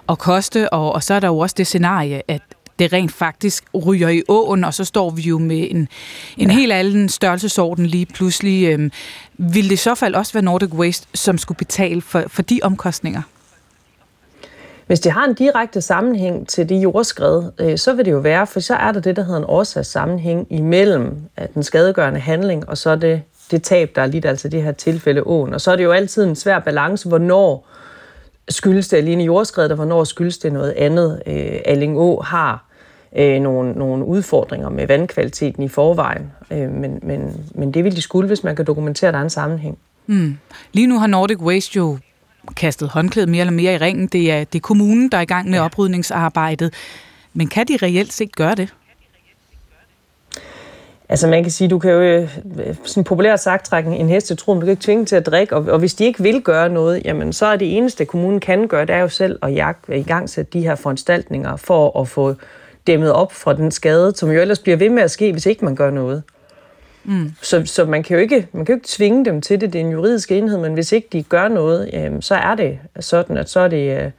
at koste. Og, og så er der jo også det scenarie, at det rent faktisk ryger i åen, og så står vi jo med en, en ja. helt anden størrelsesorden lige pludselig. Øhm, vil det i så fald også være Nordic Waste, som skulle betale for, for de omkostninger? Hvis det har en direkte sammenhæng til det jordskred, øh, så vil det jo være, for så er der det, der hedder en årsagssammenhæng imellem at den skadegørende handling, og så det, det tab, der er lidt, altså det her tilfælde åen. Og så er det jo altid en svær balance, hvornår skyldes det alene jordskredet, og hvornår skyldes det noget andet. Øh, Alling Å har øh, nogle, nogle udfordringer med vandkvaliteten i forvejen, øh, men, men, men det vil de skulle, hvis man kan dokumentere, at der er en sammenhæng. Mm. Lige nu har Nordic Waste jo kastet håndklædet mere eller mere i ringen. Det er, det er kommunen, der er i gang med ja. oprydningsarbejdet. Men kan de reelt set gøre det? Altså man kan sige, du kan jo øh, sådan populært sagt trække en hestetrum, du kan ikke tvinge til at drikke, og, og hvis de ikke vil gøre noget, jamen så er det eneste, kommunen kan gøre, det er jo selv at jagte, i gang sætte de her foranstaltninger for at få dæmmet op fra den skade, som jo ellers bliver ved med at ske, hvis ikke man gør noget. Mm. Så, så man, kan jo ikke, man kan jo ikke tvinge dem til det, det er en juridisk enhed, men hvis ikke de gør noget, jamen, så er det sådan, at så er det øh,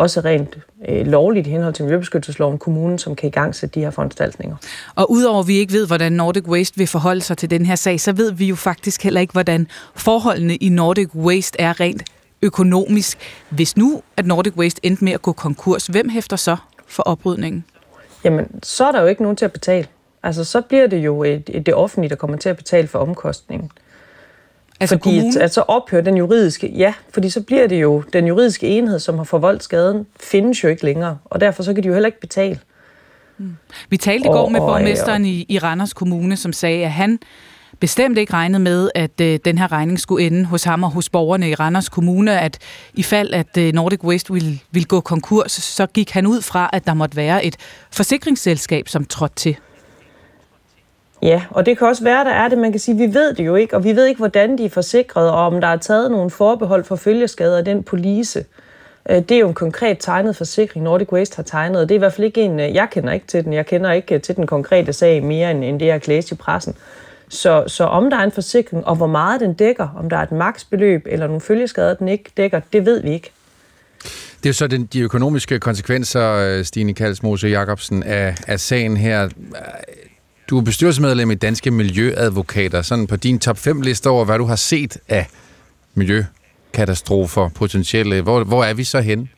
også rent øh, lovligt i henhold til Miljøbeskyttelsesloven kommunen, som kan i gang sætte de her foranstaltninger. Og udover at vi ikke ved, hvordan Nordic Waste vil forholde sig til den her sag, så ved vi jo faktisk heller ikke, hvordan forholdene i Nordic Waste er rent økonomisk. Hvis nu, at Nordic Waste endte med at gå konkurs, hvem hæfter så for oprydningen? Jamen, så er der jo ikke nogen til at betale. Altså, så bliver det jo et, et, det offentlige, der kommer til at betale for omkostningen. Altså fordi kommunen? at, så ophører den juridiske, ja, fordi så bliver det jo, den juridiske enhed, som har forvoldt skaden, findes jo ikke længere, og derfor så kan de jo heller ikke betale. Vi talte i går Og- med og- borgmesteren i, i Randers Kommune, som sagde, at han bestemt ikke regnede med, at øh, den her regning skulle ende hos ham og hos borgerne i Randers Kommune, at i fald, at øh, Nordic Waste ville, ville gå konkurs, så gik han ud fra, at der måtte være et forsikringsselskab, som trådte til. Ja, og det kan også være, der er det. Man kan sige, vi ved det jo ikke, og vi ved ikke, hvordan de er forsikret, og om der er taget nogle forbehold for følgeskader af den police. Øh, det er jo en konkret tegnet forsikring, Nordic Waste har tegnet, og det er i hvert fald ikke en, øh, jeg kender ikke til den. Jeg kender ikke øh, til den konkrete sag mere, end end det, jeg har læst i pressen. Så, så om der er en forsikring, og hvor meget den dækker, om der er et maksbeløb eller nogle følgeskader, den ikke dækker, det ved vi ikke. Det er jo så den, de økonomiske konsekvenser, Stine Kalsmose Jacobsen, af, af sagen her. Du er bestyrelsesmedlem i Danske Miljøadvokater. Sådan på din top 5 liste over, hvad du har set af miljøkatastrofer potentielle. Hvor, hvor er vi så henne?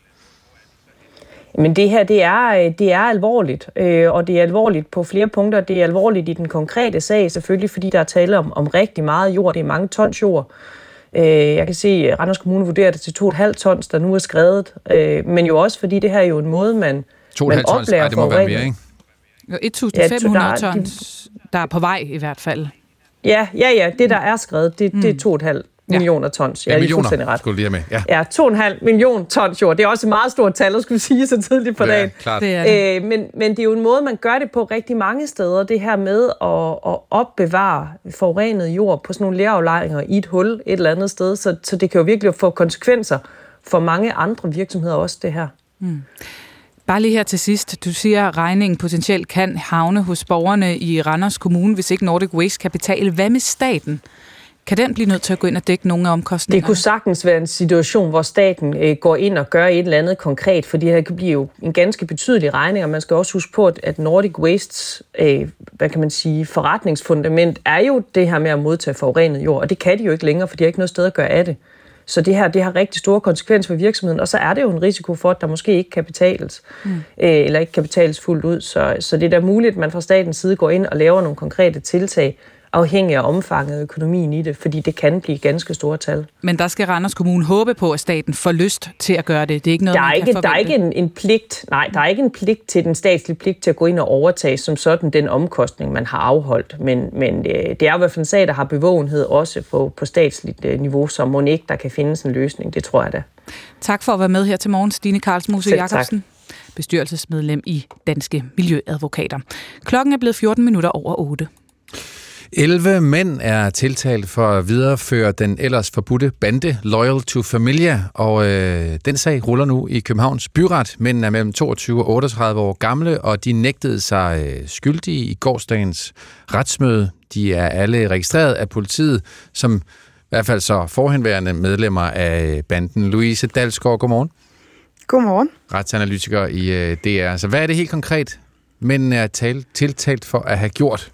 Men det her, det er, øh, det er alvorligt, øh, og det er alvorligt på flere punkter. Det er alvorligt i den konkrete sag, selvfølgelig, fordi der er tale om, om rigtig meget jord. Det er mange tons jord. Øh, Jeg kan se, at Randers Kommune vurderer det til 2,5 tons, der nu er skrevet. Øh, Men jo også, fordi det her er jo en måde, man, 2,5 man tons? Ej, det må være mere, ikke? Jo, Ja, 1.500 der er- tons, der er på vej i hvert fald. Ja, ja, ja, det der er skrevet, det, det er 2,5 millioner tons. Ja, er millioner, fuldstændig ret. skulle lige have med. Ja. Ja, 2,5 million tons jord. Det er også et meget stort tal, at skulle sige så tidligt på Ja, dagen. klart. Det er det. Øh, men, men det er jo en måde, man gør det på rigtig mange steder. Det her med at, at opbevare forurenet jord på sådan nogle læraflejringer i et hul et eller andet sted. Så, så det kan jo virkelig få konsekvenser for mange andre virksomheder også, det her. Mm. Bare lige her til sidst. Du siger, at regningen potentielt kan havne hos borgerne i Randers Kommune, hvis ikke Nordic Waste kan betale. Hvad med staten? Kan den blive nødt til at gå ind og dække nogle af omkostningerne? Det kunne sagtens være en situation, hvor staten øh, går ind og gør et eller andet konkret, for det her kan blive jo en ganske betydelig regning, og man skal også huske på, at- Nordic Wastes, øh, hvad kan man sige, forretningsfundament er jo det her med at modtage forurenet jord, og det kan de jo ikke længere, for de har ikke noget sted at gøre af det. Så det her det har rigtig store konsekvenser for virksomheden, og så er det jo en risiko for, at der måske ikke kan betales, Mm. øh, eller ikke kan betales fuldt ud. Så, så det er da muligt, at man fra statens side går ind og laver nogle konkrete tiltag, afhængig af omfanget af økonomien i det, fordi det kan blive ganske store tal. Men der skal Randers Kommune håbe på, at staten får lyst til at gøre det. Det er ikke noget, Der er man ikke, kan der er ikke en, en pligt, nej, der er ikke en pligt til den statslige pligt til at gå ind og overtage som sådan den omkostning, man har afholdt. Men, men øh, det er i hvert fald en sag, der har bevågenhed også på, på statsligt øh, niveau, så må ikke, der kan findes en løsning. Det tror jeg da. Tak for at være med her til morgen, Stine Karlsmose tak. Jacobsen, bestyrelsesmedlem i Danske Miljøadvokater. Klokken er blevet 14 minutter over 8. 11 mænd er tiltalt for at videreføre den ellers forbudte bande Loyal to Familia, og øh, den sag ruller nu i Københavns Byret. Mændene er mellem 22 og 38 år gamle, og de nægtede sig øh, skyldige i gårsdagens retsmøde. De er alle registreret af politiet, som i hvert fald så forhenværende medlemmer af banden. Louise Dalsgaard, godmorgen. Godmorgen. Retsanalytiker i øh, DR. Så hvad er det helt konkret, mændene er tal- tiltalt for at have gjort?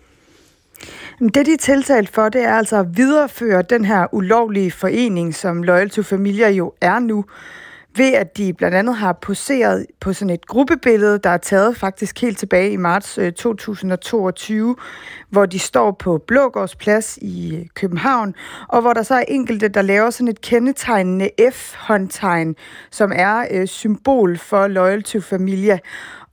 Det, de er tiltalt for, det er altså at videreføre den her ulovlige forening, som Loyal to Familia jo er nu, ved at de blandt andet har poseret på sådan et gruppebillede, der er taget faktisk helt tilbage i marts øh, 2022, hvor de står på Blågårdsplads i København, og hvor der så er enkelte, der laver sådan et kendetegnende F-håndtegn, som er øh, symbol for Loyal to Familia.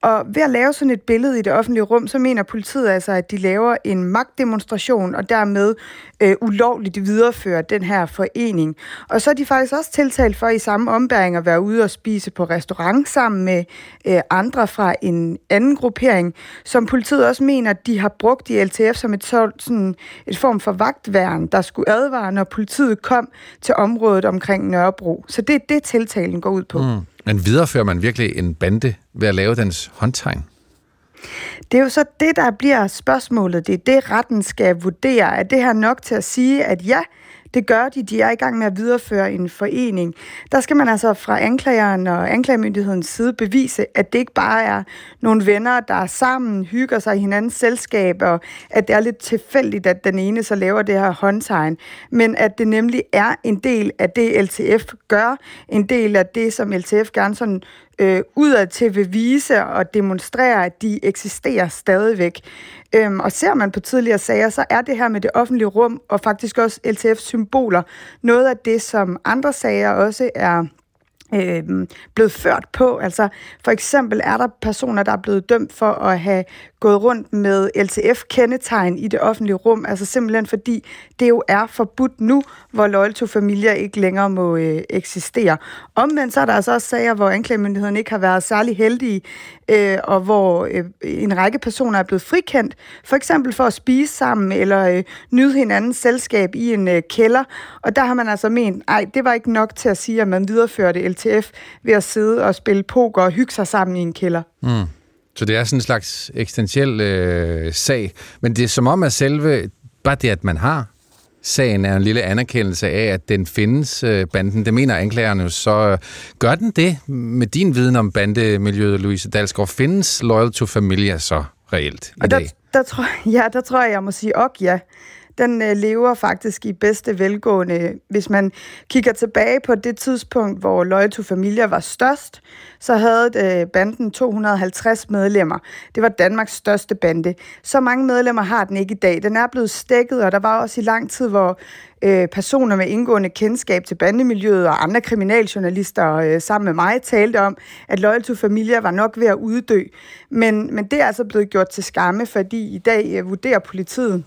Og ved at lave sådan et billede i det offentlige rum, så mener politiet altså, at de laver en magtdemonstration, og dermed øh, ulovligt viderefører den her forening. Og så er de faktisk også tiltalt for i samme ombæring at være ude og spise på restaurant sammen med øh, andre fra en anden gruppering, som politiet også mener, at de har brugt i LTF som et, sådan, et form for vagtværn, der skulle advare, når politiet kom til området omkring Nørrebro. Så det er det, tiltalen går ud på. Mm. Men viderefører man virkelig en bande ved at lave dens håndtegn? Det er jo så det, der bliver spørgsmålet. Det er det, retten skal vurdere. Er det her nok til at sige, at ja, det gør de. De er i gang med at videreføre en forening. Der skal man altså fra anklageren og anklagemyndighedens side bevise, at det ikke bare er nogle venner, der er sammen hygger sig i hinandens selskab, og at det er lidt tilfældigt, at den ene så laver det her håndtegn, men at det nemlig er en del af det, LTF gør, en del af det, som LTF gerne sådan øh, udad til vil vise og demonstrere, at de eksisterer stadigvæk. Øhm, og ser man på tidligere sager, så er det her med det offentlige rum og faktisk også LTF-symboler noget af det, som andre sager også er øh, blevet ført på. Altså for eksempel er der personer, der er blevet dømt for at have gået rundt med LTF-kendetegn i det offentlige rum, altså simpelthen fordi det jo er forbudt nu, hvor Loyal to Familia ikke længere må øh, eksistere. Omvendt så er der altså også sager, hvor anklagemyndigheden ikke har været særlig heldige, øh, og hvor øh, en række personer er blevet frikendt, for eksempel for at spise sammen eller øh, nyde hinandens selskab i en øh, kælder, og der har man altså ment, nej, det var ikke nok til at sige, at man videreførte LTF ved at sidde og spille poker og hygge sig sammen i en kælder. Mm. Så det er sådan en slags eksistentiel øh, sag. Men det er som om, at selve, bare det, at man har sagen, er en lille anerkendelse af, at den findes, øh, banden. Det mener anklagerne jo. Så øh, gør den det med din viden om bandemiljøet, Louise Dalsgaard? Findes Loyal to Familia så reelt i og der, dag? Der tror, ja, der tror jeg, jeg må sige ok, ja den øh, lever faktisk i bedste velgående. Hvis man kigger tilbage på det tidspunkt, hvor Loyal to Familia var størst, så havde øh, banden 250 medlemmer. Det var Danmarks største bande. Så mange medlemmer har den ikke i dag. Den er blevet stækket, og der var også i lang tid, hvor øh, personer med indgående kendskab til bandemiljøet og andre kriminaljournalister øh, sammen med mig talte om, at Loyal to Familia var nok ved at uddø. Men, men det er altså blevet gjort til skamme, fordi i dag øh, vurderer politiet,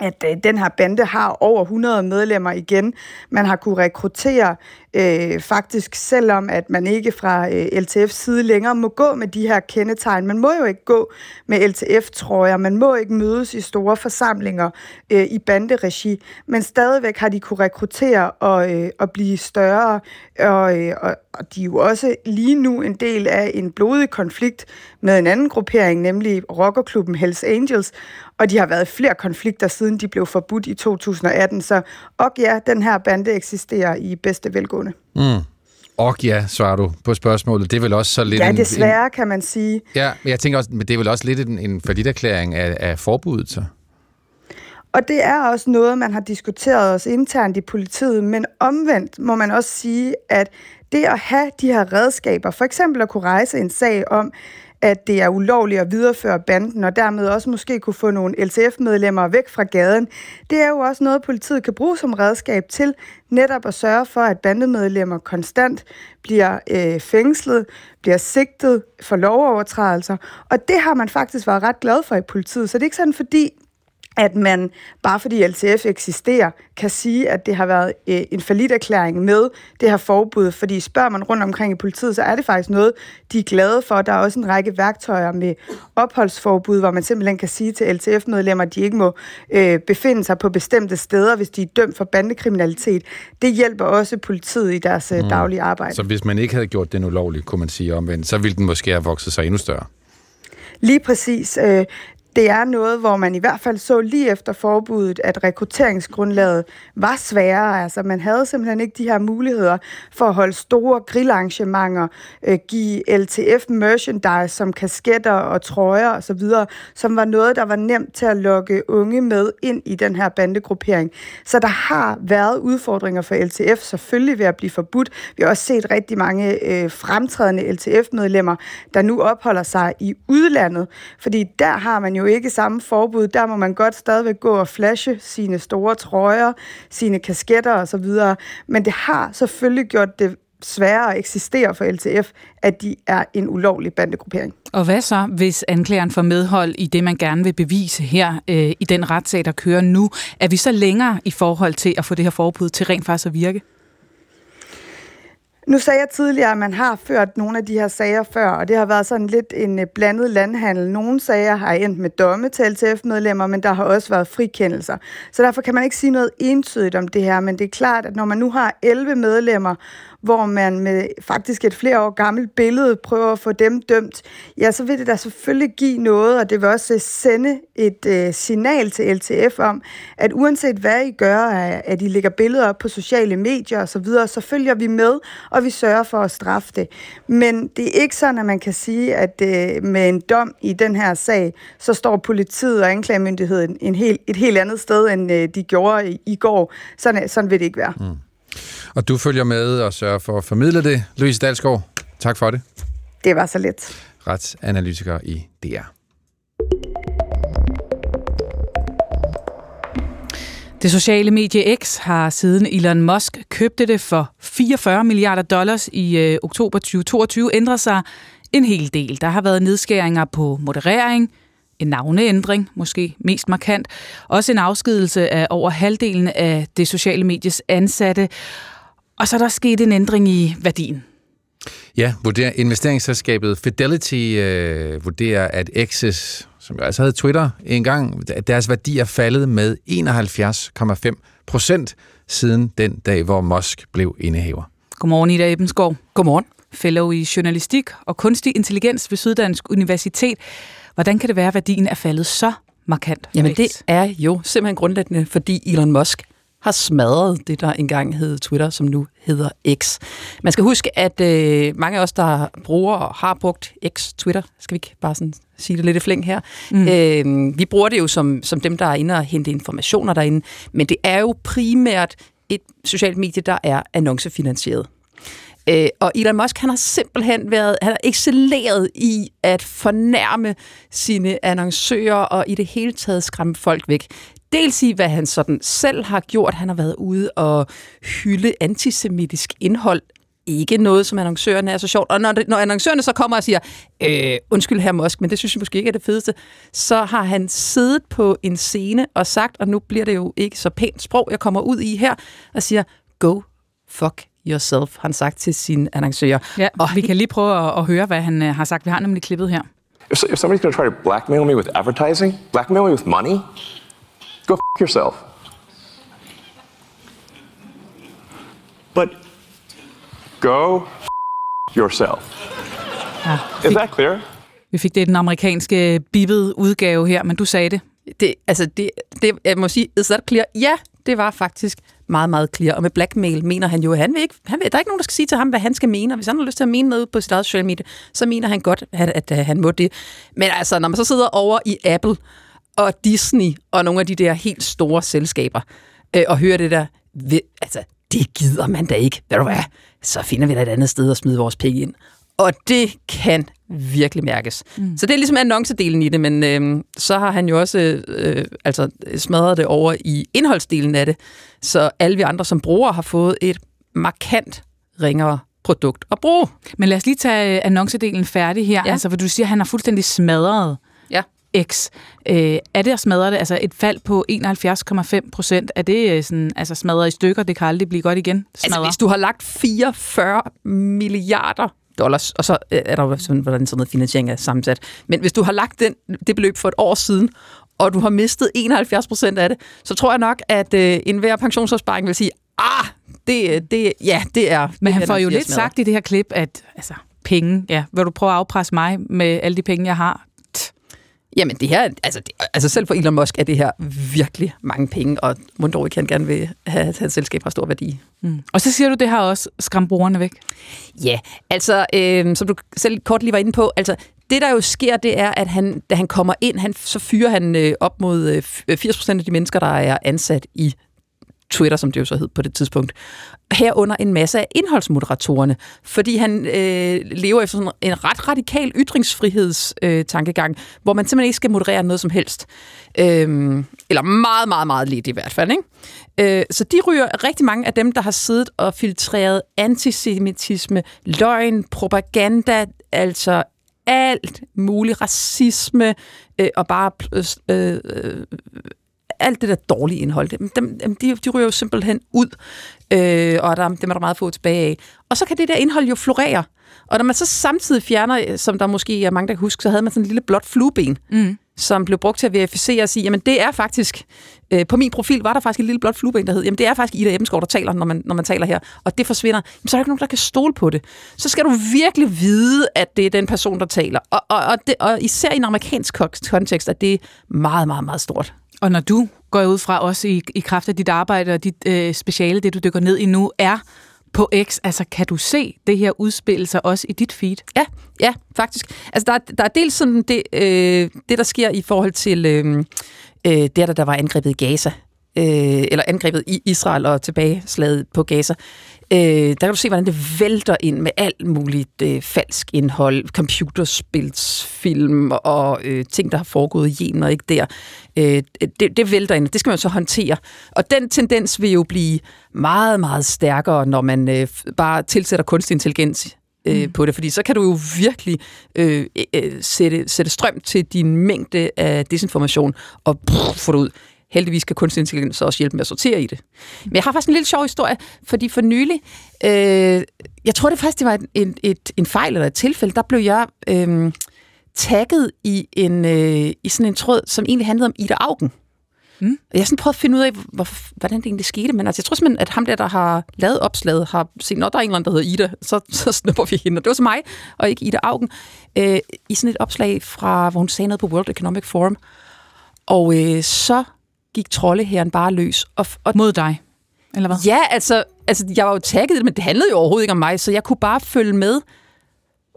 at øh, den her bande har over 100 medlemmer igen. Man har kunne rekruttere øh, faktisk, selvom at man ikke fra øh, LTF's side længere må gå med de her kendetegn. Man må jo ikke gå med LTF-trøjer, man må ikke mødes i store forsamlinger øh, i banderegi, men stadigvæk har de kunne rekruttere og, øh, og blive større, og, øh, og, og de er jo også lige nu en del af en blodig konflikt med en anden gruppering, nemlig rockerklubben Hells Angels, og de har været flere konflikter, siden de blev forbudt i 2018. Så og ja, den her bande eksisterer i bedste velgående. Mm. Og ja, svarer du på spørgsmålet. Det er vel også så lidt... Ja, desværre en, kan man sige. Ja, men jeg tænker også, men det er vel også lidt en, en forlitterklæring af, af forbuddet, så? Og det er også noget, man har diskuteret os internt i politiet, men omvendt må man også sige, at det at have de her redskaber, for eksempel at kunne rejse en sag om, at det er ulovligt at videreføre banden, og dermed også måske kunne få nogle LTF-medlemmer væk fra gaden. Det er jo også noget, politiet kan bruge som redskab til netop at sørge for, at bandemedlemmer konstant bliver øh, fængslet, bliver sigtet for lovovertrædelser. Og det har man faktisk været ret glad for i politiet. Så det er ikke sådan, fordi at man, bare fordi LTF eksisterer, kan sige, at det har været øh, en erklæring med det her forbud. Fordi spørger man rundt omkring i politiet, så er det faktisk noget, de er glade for. Der er også en række værktøjer med opholdsforbud, hvor man simpelthen kan sige til LTF-medlemmer, at de ikke må øh, befinde sig på bestemte steder, hvis de er dømt for bandekriminalitet. Det hjælper også politiet i deres øh, mm. daglige arbejde. Så hvis man ikke havde gjort det ulovligt, kunne man sige omvendt, så ville den måske have vokset sig endnu større? Lige præcis. Det er noget, hvor man i hvert fald så lige efter forbuddet, at rekrutteringsgrundlaget var sværere. Altså man havde simpelthen ikke de her muligheder for at holde store grillarrangementer, øh, give LTF merchandise som kasketter og trøjer osv., som var noget, der var nemt til at lokke unge med ind i den her bandegruppering. Så der har været udfordringer for LTF, selvfølgelig ved at blive forbudt. Vi har også set rigtig mange øh, fremtrædende LTF-medlemmer, der nu opholder sig i udlandet, fordi der har man jo ikke samme forbud. Der må man godt stadigvæk gå og flashe sine store trøjer, sine kasketter osv. Men det har selvfølgelig gjort det sværere at eksistere for LTF, at de er en ulovlig bandegruppering. Og hvad så, hvis anklageren får medhold i det, man gerne vil bevise her øh, i den retssag, der kører nu? Er vi så længere i forhold til at få det her forbud til rent faktisk at virke? Nu sagde jeg tidligere, at man har ført nogle af de her sager før, og det har været sådan lidt en øh, blandet landhandel. Nogle sager har endt med domme til LTF-medlemmer, men der har også været frikendelser. Så derfor kan man ikke sige noget entydigt om det her, men det er klart, at når man nu har 11 medlemmer, hvor man med faktisk et flere år gammelt billede prøver at få dem dømt, ja, så vil det da selvfølgelig give noget, og det vil også øh, sende et øh, signal til LTF om, at uanset hvad I gør, at I lægger billeder op på sociale medier osv., så, videre, så følger vi med, og vi sørger for at straffe det. Men det er ikke sådan, at man kan sige, at øh, med en dom i den her sag, så står politiet og anklagemyndigheden en helt, et helt andet sted, end øh, de gjorde i, i går. Sådan, sådan vil det ikke være. Mm. Og du følger med og sørger for at formidle det. Louise Dalsgaard, tak for det. Det var så let. Retsanalytiker i DR. Det sociale medie X har siden Elon Musk købte det for 44 milliarder dollars i øh, oktober 2022 ændret sig en hel del. Der har været nedskæringer på moderering, en navneændring, måske mest markant, også en afskedelse af over halvdelen af det sociale medies ansatte, og så er der sket en ændring i værdien. Ja, vurderer investeringsselskabet Fidelity øh, vurderer, at X's, som jo altså havde Twitter en gang, at deres værdi er faldet med 71,5 procent siden den dag, hvor Musk blev indehaver. Godmorgen, Ida Ebbensgaard. Godmorgen. Fellow i journalistik og kunstig intelligens ved Syddansk Universitet. Hvordan kan det være, at værdien er faldet så markant? Jamen det er jo simpelthen grundlæggende, fordi Elon Musk har smadret det, der engang hed Twitter, som nu hedder X. Man skal huske, at øh, mange af os, der bruger og har brugt X, Twitter, skal vi ikke bare sådan sige det lidt i flæng her, mm. øh, vi bruger det jo som, som dem, der er inde og hente informationer derinde, men det er jo primært et socialt medie, der er annoncefinansieret. Øh, og Elon Musk, han har simpelthen været, han har excelleret i at fornærme sine annoncører og i det hele taget skræmme folk væk. Dels i, hvad han sådan selv har gjort. Han har været ude og hylde antisemitisk indhold ikke noget, som annoncørerne er så sjovt. Og når, når annoncørerne så kommer og siger, øh, undskyld her Musk, men det synes jeg måske ikke er det fedeste, så har han siddet på en scene og sagt, og nu bliver det jo ikke så pænt sprog, jeg kommer ud i her, og siger, go fuck yourself, han sagt til sine annoncører. Ja, og vi kan lige prøve at, at høre, hvad han uh, har sagt. Vi har nemlig klippet her. If, if somebody's going to try to blackmail me with advertising, blackmail me with money, go f yourself. But go f yourself. Ja, Is that clear? Vi fik det i den amerikanske bibbede udgave her, men du sagde det. Det, altså, det, det, jeg må sige, is that clear? Ja, det var faktisk meget, meget clear. Og med blackmail mener han jo, at han vil ikke, han vil, der er ikke nogen, der skal sige til ham, hvad han skal mene. Og hvis han har lyst til at mene noget på sit eget social media, så mener han godt, at, at, at han må det. Men altså, når man så sidder over i Apple og Disney og nogle af de der helt store selskaber, øh, og hører det der, ved, altså, det gider man da ikke. Ved du hvad? Så finder vi da et andet sted at smide vores penge ind. Og det kan virkelig mærkes. Mm. Så det er ligesom annoncedelen i det, men øh, så har han jo også øh, altså smadret det over i indholdsdelen af det, så alle vi andre som brugere har fået et markant ringere produkt at bruge. Men lad os lige tage øh, annoncedelen færdig her, ja. altså, for du siger, at han har fuldstændig smadret ja. X. Øh, er det at smadre det? Altså et fald på 71,5 procent, er det øh, sådan, altså smadret i stykker? Det kan aldrig blive godt igen? Smadre. Altså hvis du har lagt 44 milliarder dollars, og så øh, er der sådan, hvordan sådan noget finansiering er sammensat. Men hvis du har lagt den, det beløb for et år siden, og du har mistet 71 procent af det, så tror jeg nok, at øh, enhver pensionsopsparing vil sige, ah, det, det, ja, det er... Men han får jo lidt sagt i det her klip, at altså, penge, ja, vil du prøve at afpresse mig med alle de penge, jeg har? Jamen det her, altså, det, altså selv for Elon Musk er det her virkelig mange penge, og Mondor kan gerne vil have, at hans selskab har stor værdi. Mm. Og så siger du, det har også skræmt brugerne væk? Ja, altså øh, som du selv kort lige var inde på, altså det der jo sker, det er, at han, da han kommer ind, han, så fyrer han øh, op mod øh, 80% af de mennesker, der er ansat i Twitter, som det jo så hed på det tidspunkt. Herunder en masse af indholdsmoderatorerne, fordi han øh, lever efter sådan en ret radikal ytringsfrihedstankegang, øh, hvor man simpelthen ikke skal moderere noget som helst. Øh, eller meget, meget, meget lidt i hvert fald. Ikke? Øh, så de ryger rigtig mange af dem, der har siddet og filtreret antisemitisme, løgn, propaganda, altså alt mulig racisme øh, og bare øh, øh, alt det der dårlige indhold, dem, dem, de, de ryger jo simpelthen ud, øh, og der, dem er der meget få tilbage af. Og så kan det der indhold jo florere. Og når man så samtidig fjerner, som der måske er mange, der kan huske, så havde man sådan en lille blåt flueben, mm. som blev brugt til at verificere og sige, jamen det er faktisk, øh, på min profil var der faktisk en lille blåt flueben, der hed, jamen det er faktisk Ida Ebenskov, der taler, når man, når man taler her, og det forsvinder. Jamen, så er der ikke nogen, der kan stole på det. Så skal du virkelig vide, at det er den person, der taler. Og, og, og, det, og især i en amerikansk kontekst, at det er meget, meget, meget stort. Og når du går ud fra også i, i kraft af dit arbejde og dit øh, speciale, det du dykker ned i nu, er på X. Altså, kan du se det her udspille sig også i dit feed? Ja, ja, faktisk. Altså, der, er, der er dels sådan det, øh, det, der sker i forhold til øh, øh, det, der, der var angrebet i Gaza, øh, eller angrebet i Israel og tilbageslaget på Gaza. Øh, der kan du se, hvordan det vælter ind med alt muligt øh, falsk indhold, computerspilsfilm og øh, ting, der har foregået i Yemen og ikke der. Øh, det, det vælter ind, det skal man så håndtere. Og den tendens vil jo blive meget, meget stærkere, når man øh, bare tilsætter kunstig intelligens øh, mm. på det, fordi så kan du jo virkelig øh, øh, sætte, sætte strøm til din mængde af desinformation og pff, få det ud. Heldigvis kan kunstig intelligens også hjælpe med at sortere i det. Men jeg har faktisk en lille sjov historie, fordi for nylig, øh, jeg tror det faktisk, det var et, et, en fejl eller et tilfælde, der blev jeg øh, tagget i, en, øh, i sådan en tråd, som egentlig handlede om Ida Augen. Mm. Jeg har sådan prøvet at finde ud af, hvor, hvordan det egentlig skete, men altså, jeg tror simpelthen, at ham der, der har lavet opslaget, har set, når der er en eller anden, der hedder Ida, så, så snupper vi hende. Og det var så mig, og ikke Ida Augen, øh, i sådan et opslag, fra, hvor hun sagde noget på World Economic Forum. Og øh, så gik troldehæren bare løs. Og, og, Mod dig, eller hvad? Ja, altså, altså, jeg var jo tagget, men det handlede jo overhovedet ikke om mig, så jeg kunne bare følge med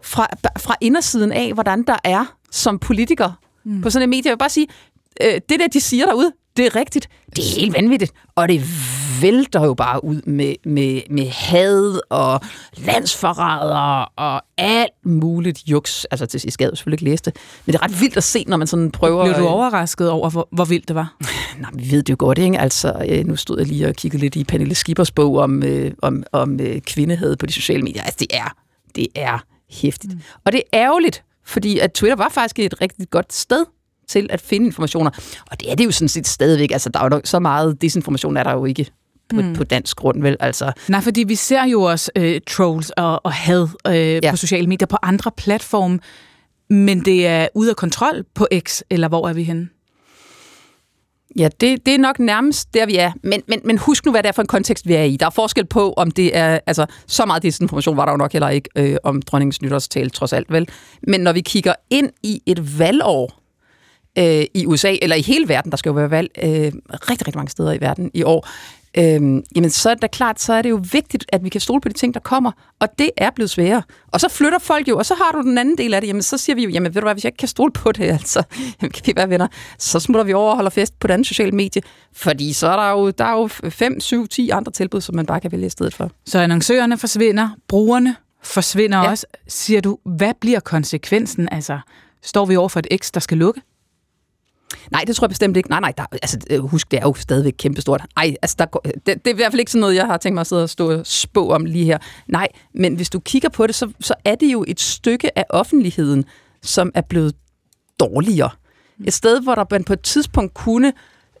fra, fra indersiden af, hvordan der er som politiker mm. på sådan en medie. Jeg vil bare sige, øh, det der, de siger derude, det er rigtigt. Det er helt vanvittigt. Og det vælter jo bare ud med, med, med had og landsforrædere og alt muligt juks. Altså til sidst jeg selvfølgelig ikke læse det. Men det er ret vildt at se, når man sådan prøver... Blev du overrasket over, hvor, hvor vildt det var? Nej, vi ved det jo godt, ikke? Altså, øh, nu stod jeg lige og kiggede lidt i Pernille Skibers bog om, øh, om, om øh, kvindehed på de sociale medier. Altså, det er, det er hæftigt. Mm. Og det er ærgerligt, fordi at Twitter var faktisk et rigtig godt sted til at finde informationer. Og det er det jo sådan set stadigvæk. Altså, der er jo så meget desinformation, er der jo ikke på, mm. på dansk grund, vel? Altså. Nej, fordi vi ser jo også øh, trolls og, og had øh, ja. på sociale medier på andre platforme, men det er ude af kontrol på X, eller hvor er vi henne? Ja, det, det er nok nærmest der, vi er. Men, men, men husk nu, hvad det er for en kontekst, vi er i. Der er forskel på, om det er... Altså, så meget desinformation var der jo nok heller ikke øh, om dronningens nytårstale, trods alt, vel? Men når vi kigger ind i et valgår, øh, i USA, eller i hele verden, der skal jo være valg øh, rigtig, rigtig mange steder i verden i år, øh, jamen så er det klart, så er det jo vigtigt, at vi kan stole på de ting, der kommer, og det er blevet sværere. Og så flytter folk jo, og så har du den anden del af det, jamen så siger vi jo, jamen ved du hvad, hvis jeg ikke kan stole på det, altså, jamen, kan vi være venner, så smutter vi over og holder fest på den sociale medie, fordi så er der jo, der er jo 5, 7, 10 andre tilbud, som man bare kan vælge i stedet for. Så annoncørerne forsvinder, brugerne forsvinder ja. også. Siger du, hvad bliver konsekvensen? Altså, står vi over for et X, der skal lukke? Nej, det tror jeg bestemt ikke. Nej, nej, der, altså, øh, husk, det er jo stadigvæk kæmpestort. Ej, altså, der, det, det er i hvert fald ikke sådan noget, jeg har tænkt mig at sidde og stå og spå om lige her. Nej, men hvis du kigger på det, så, så er det jo et stykke af offentligheden, som er blevet dårligere. Et sted, hvor der på et tidspunkt kunne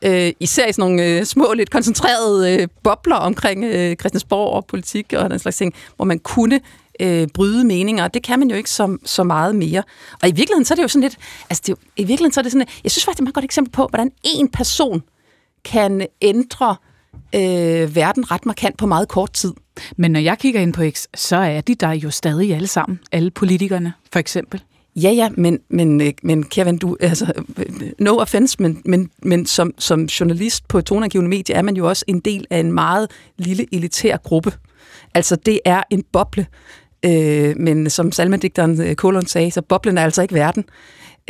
øh, især i sådan nogle øh, små, lidt koncentrerede øh, bobler omkring øh, Christiansborg og politik og den slags ting, hvor man kunne øh, bryde meninger, og det kan man jo ikke så, så meget mere. Og i virkeligheden så er det jo sådan lidt, altså det i virkeligheden så er det sådan, jeg synes faktisk, det er et meget godt eksempel på, hvordan en person kan ændre øh, verden ret markant på meget kort tid. Men når jeg kigger ind på X, så er de der jo stadig alle sammen, alle politikerne for eksempel. Ja, ja, men, men, øh, men Kevin, du, altså, no offense, men, men, men som, som journalist på tonangivende medie er man jo også en del af en meget lille elitær gruppe. Altså, det er en boble, Øh, men som salmedigteren øh, Kolon sagde, så boblen er altså ikke verden.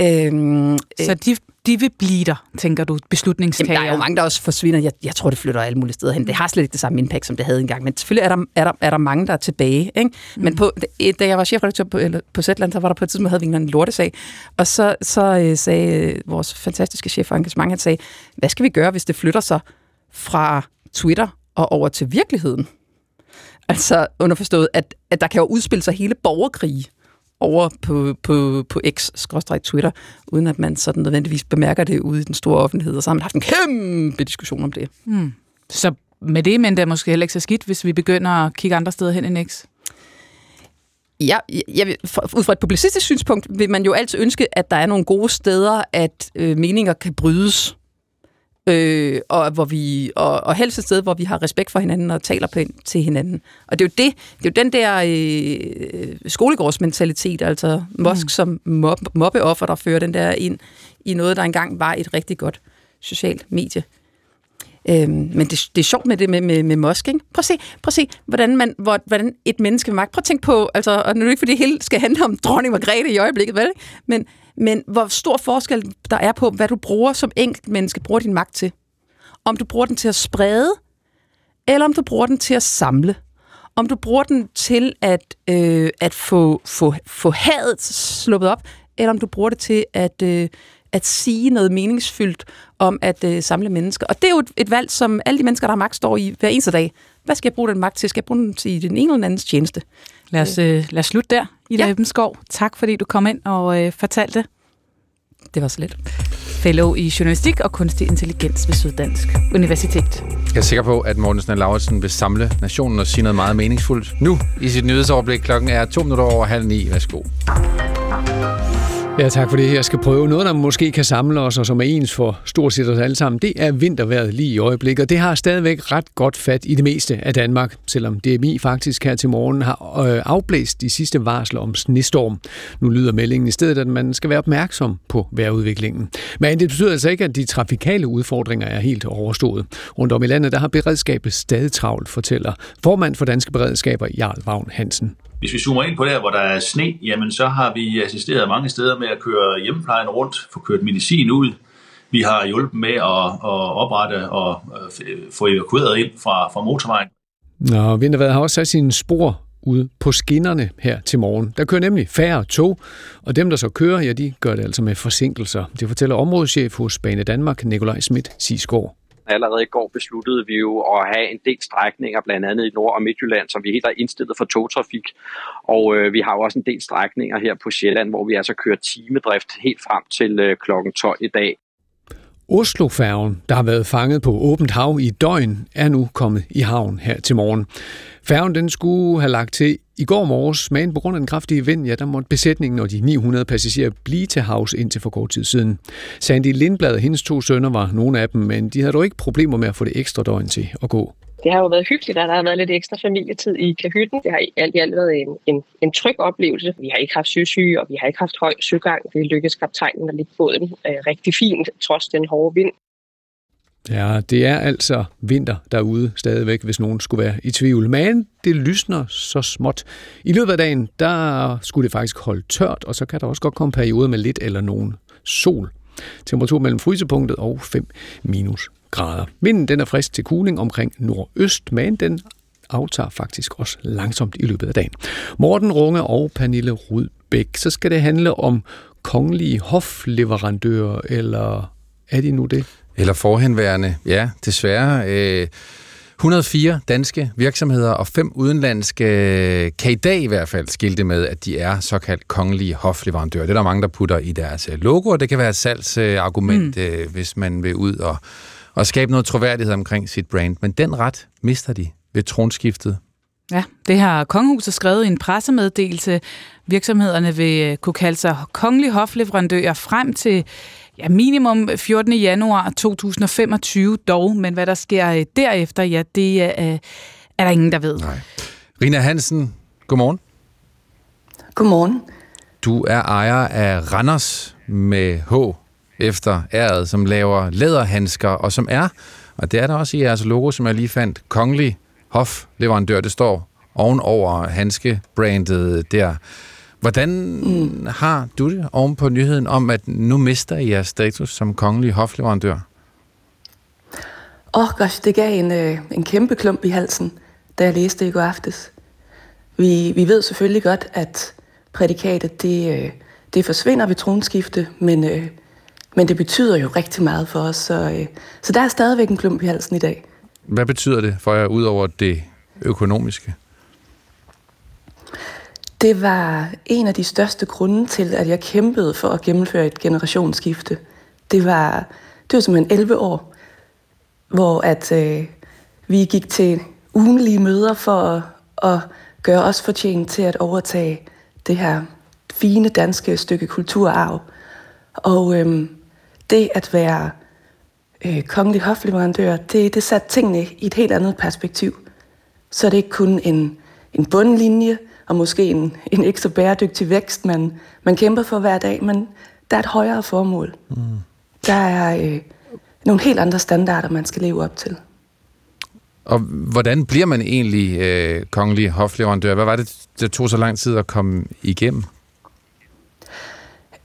Øh, så de, de vil blive der, tænker du, beslutningstager? Jamen, der er jo mange, der også forsvinder. Jeg, jeg tror, det flytter alle mulige steder hen. Det har slet ikke det samme impact, som det havde engang. Men selvfølgelig er der, er der, er der mange, der er tilbage. Ikke? Mm. Men på, da jeg var chefredaktør på, eller på Zetland, så var der på et tidspunkt, havde vi en lortesag. Og så, så øh, sagde øh, vores fantastiske chef for engagement, han sagde, hvad skal vi gøre, hvis det flytter sig fra Twitter og over til virkeligheden? Altså underforstået, at, at der kan jo udspille sig hele borgerkrige over på, på, på X-Twitter, uden at man sådan nødvendigvis bemærker det ude i den store offentlighed, og så har man haft en kæmpe diskussion om det. Hmm. Så med det, men det er måske heller ikke så skidt, hvis vi begynder at kigge andre steder hen end X. Ja, jeg, for, ud fra et publicistisk synspunkt vil man jo altid ønske, at der er nogle gode steder, at øh, meninger kan brydes. Øh, og, hvor vi, og, og helst et sted, hvor vi har respekt for hinanden og taler på, til hinanden. Og det er jo det, det er jo den der øh, skolegårdsmentalitet, altså Mosk mm. som mob, mobbeoffer, der fører den der ind i noget, der engang var et rigtig godt socialt medie. Øhm, men det, det er sjovt med det med, med, med Musk, ikke? Prøv at se, prøv at se hvordan, man, hvor, hvordan et menneske med magt... Prøv at tænke på, altså, og nu er det ikke, fordi det hele skal handle om dronning Margrethe i øjeblikket, vel? Men, men hvor stor forskel der er på, hvad du bruger som enkelt menneske, bruger din magt til. Om du bruger den til at sprede, eller om du bruger den til at samle. Om du bruger den til at, øh, at få, få, få hadet sluppet op, eller om du bruger det til at, øh, at sige noget meningsfyldt om at øh, samle mennesker. Og det er jo et, et valg, som alle de mennesker, der har magt, står i hver eneste dag. Hvad skal jeg bruge den magt til? Skal jeg bruge den til den ene eller den andens tjeneste? Lad os, øh, lad os slutte der, i ja. Ebenskov. Tak fordi du kom ind og øh, fortalte. Det var så let. Fellow i Journalistik og Kunstig Intelligens ved Syddansk Universitet. Jeg er sikker på, at Morten Snell Lauritsen vil samle nationen og sige noget meget meningsfuldt. Nu i sit nyhedsoverblik klokken er to minutter over halv ni. Værsgo. Ja, tak for det. Jeg skal prøve noget, der måske kan samle os, og som er ens for stort set os alle sammen. Det er vinterværet lige i øjeblikket, og det har stadigvæk ret godt fat i det meste af Danmark, selvom DMI faktisk her til morgen har øh, afblæst de sidste varsler om snestorm. Nu lyder meldingen i stedet, at man skal være opmærksom på vejrudviklingen. Men det betyder altså ikke, at de trafikale udfordringer er helt overstået. Rundt om i landet, der har beredskabet stadig travlt, fortæller formand for Danske Beredskaber, Jarl Vagn Hansen. Hvis vi zoomer ind på der, hvor der er sne, jamen så har vi assisteret mange steder med at køre hjemmeplejen rundt, få kørt medicin ud. Vi har hjulpet med at, at oprette og øh, få evakueret ind fra, fra motorvejen. Nå, Vintervad har også sat sine spor ude på skinnerne her til morgen. Der kører nemlig færre tog, og dem, der så kører, ja, de gør det altså med forsinkelser. Det fortæller områdeschef hos Bane Danmark, Nikolaj Schmidt Sisgaard allerede i går besluttede vi jo at have en del strækninger, blandt andet i Nord- og Midtjylland, som vi helt har indstillet for togtrafik. Og øh, vi har jo også en del strækninger her på Sjælland, hvor vi altså kører timedrift helt frem til øh, klokken 12 i dag. Oslofærgen, der har været fanget på åbent hav i døgn, er nu kommet i havn her til morgen. Færgen den skulle have lagt til i går morges, men på grund af den kraftige vind, ja, der måtte besætningen og de 900 passagerer blive til havs indtil for kort tid siden. Sandy Lindblad og hendes to sønner var nogle af dem, men de havde dog ikke problemer med at få det ekstra døgn til at gå. Det har jo været hyggeligt, at der har været lidt ekstra familietid i kahytten. Det har alt i alt været en, en, en tryg oplevelse. Vi har ikke haft søsyge, og vi har ikke haft høj søgang. Vi lykkedes kaptajnen at ligge båden øh, rigtig fint, trods den hårde vind. Ja, det er altså vinter derude stadigvæk, hvis nogen skulle være i tvivl. Men det lysner så småt. I løbet af dagen, der skulle det faktisk holde tørt, og så kan der også godt komme perioder med lidt eller nogen sol. Temperatur mellem frysepunktet og 5 minus grader. Vinden den er frisk til cooling omkring nordøst, men den aftager faktisk også langsomt i løbet af dagen. Morten Runge og Pernille Rudbæk, så skal det handle om kongelige hofleverandører, eller er de nu det? Eller forhenværende, ja, desværre. Øh, 104 danske virksomheder og fem udenlandske kan i dag i hvert fald skilte med, at de er såkaldt kongelige hofleverandører. Det er der mange, der putter i deres logo, og det kan være et salgsargument, mm. øh, hvis man vil ud og, og skabe noget troværdighed omkring sit brand. Men den ret mister de ved tronskiftet. Ja, det har Kongehuset skrevet i en pressemeddelelse. Virksomhederne vil øh, kunne kalde sig kongelige hofleverandører frem til Ja, minimum 14. januar 2025 dog, men hvad der sker øh, derefter, ja, det er, er der ingen, der ved. Nej. Rina Hansen, godmorgen. Godmorgen. Du er ejer af Randers med H efter æret, som laver læderhandsker, og som er, og det er der også i jeres logo, som jeg lige fandt, kongelig hofleverandør. Det står ovenover handskebrandet der. Hvordan mm. har du det oven på nyheden om, at nu mister I jeres status som kongelig hofleverandør? Åh, oh gosh, det gav en, øh, en kæmpe klump i halsen, da jeg læste det i går aftes. Vi, vi ved selvfølgelig godt, at prædikatet det, øh, det forsvinder ved tronskifte, men, øh, men det betyder jo rigtig meget for os, så, øh, så der er stadigvæk en klump i halsen i dag. Hvad betyder det for jer, ud over det økonomiske? Det var en af de største grunde til, at jeg kæmpede for at gennemføre et generationsskifte. Det var, det var simpelthen 11 år, hvor at, øh, vi gik til ugenlige møder for at, at gøre os fortjent til at overtage det her fine danske stykke kulturarv. Og øh, det at være øh, kongelig hofleverandør, det, det satte tingene i et helt andet perspektiv. Så er det ikke kun en, en bundlinje, og måske en, en ekstra bæredygtig vækst, man, man kæmper for hver dag, men der er et højere formål. Mm. Der er øh, nogle helt andre standarder, man skal leve op til. Og hvordan bliver man egentlig øh, kongelig hofleverandør? Hvad var det, det tog så lang tid at komme igennem?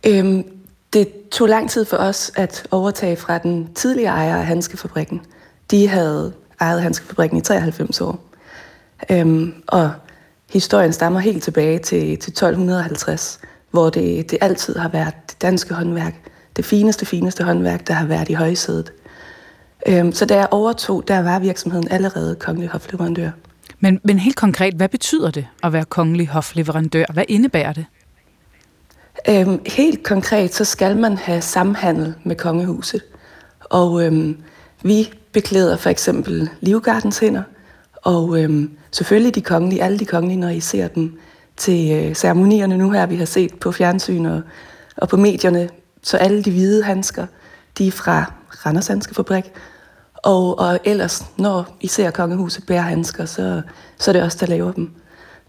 Øhm, det tog lang tid for os at overtage fra den tidligere ejer af Hanskefabrikken. De havde ejet Hanskefabrikken i 93 år. Øhm, og historien stammer helt tilbage til, til 1250, hvor det, det altid har været det danske håndværk, det fineste, fineste håndværk, der har været i højsædet. Øhm, så da jeg overtog, der var virksomheden allerede kongelig hofleverandør. Men, men helt konkret, hvad betyder det at være kongelig hofleverandør? Hvad indebærer det? Øhm, helt konkret, så skal man have samhandel med kongehuset. Og øhm, vi beklæder for eksempel Livgardens hænder, og øhm, selvfølgelig de kongelige, alle de kongelige, når I ser dem til øh, ceremonierne nu her, vi har set på fjernsyn og, og på medierne. Så alle de hvide handsker, de er fra Randers Handskefabrik. Og, og ellers, når I ser kongehuset bære handsker, så, så er det os, der laver dem.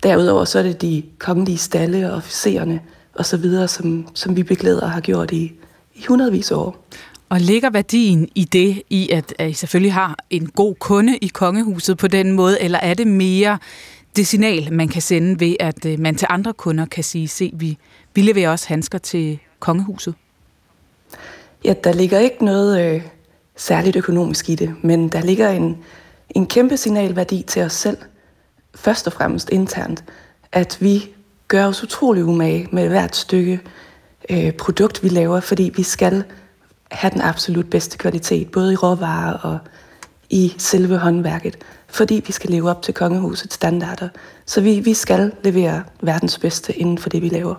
Derudover så er det de kongelige stalle og officererne og så videre, som, som vi beklæder og har gjort i, i hundredvis af år. Og ligger værdien i det, i at, at I selvfølgelig har en god kunde i kongehuset på den måde, eller er det mere det signal, man kan sende ved, at øh, man til andre kunder kan sige, se, vi, vi leverer også handsker til kongehuset? Ja, der ligger ikke noget øh, særligt økonomisk i det, men der ligger en, en kæmpe signalværdi til os selv, først og fremmest internt, at vi gør os utrolig umage med hvert stykke øh, produkt, vi laver, fordi vi skal have den absolut bedste kvalitet, både i råvarer og i selve håndværket, fordi vi skal leve op til kongehusets standarder. Så vi, vi skal levere verdens bedste inden for det, vi laver.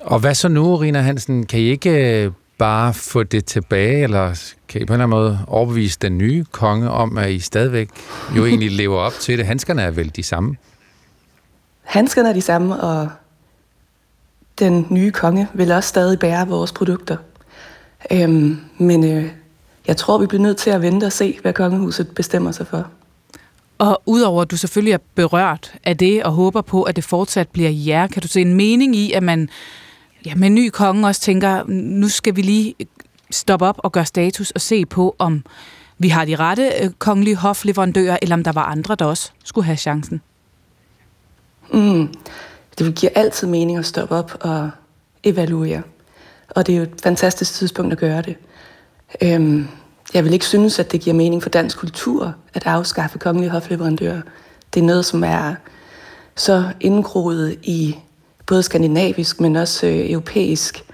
Og hvad så nu, Rina Hansen? Kan I ikke øh, bare få det tilbage, eller kan I på en eller anden måde overbevise den nye konge om, at I stadigvæk jo egentlig lever op til det? Handskerne er vel de samme? Handskerne er de samme, og den nye konge vil også stadig bære vores produkter. Øhm, men øh, jeg tror, vi bliver nødt til at vente og se, hvad kongehuset bestemmer sig for. Og udover at du selvfølgelig er berørt af det og håber på, at det fortsat bliver jer, kan du se en mening i, at man ja, med en ny konge også tænker, nu skal vi lige stoppe op og gøre status og se på, om vi har de rette øh, kongelige hofleverandører, eller om der var andre, der også skulle have chancen? Mm. Det giver altid mening at stoppe op og evaluere. Og det er jo et fantastisk tidspunkt at gøre det. Øhm, jeg vil ikke synes, at det giver mening for dansk kultur at afskaffe kongelige hofleverandører. Det er noget, som er så indgroet i både skandinavisk, men også øh, europæisk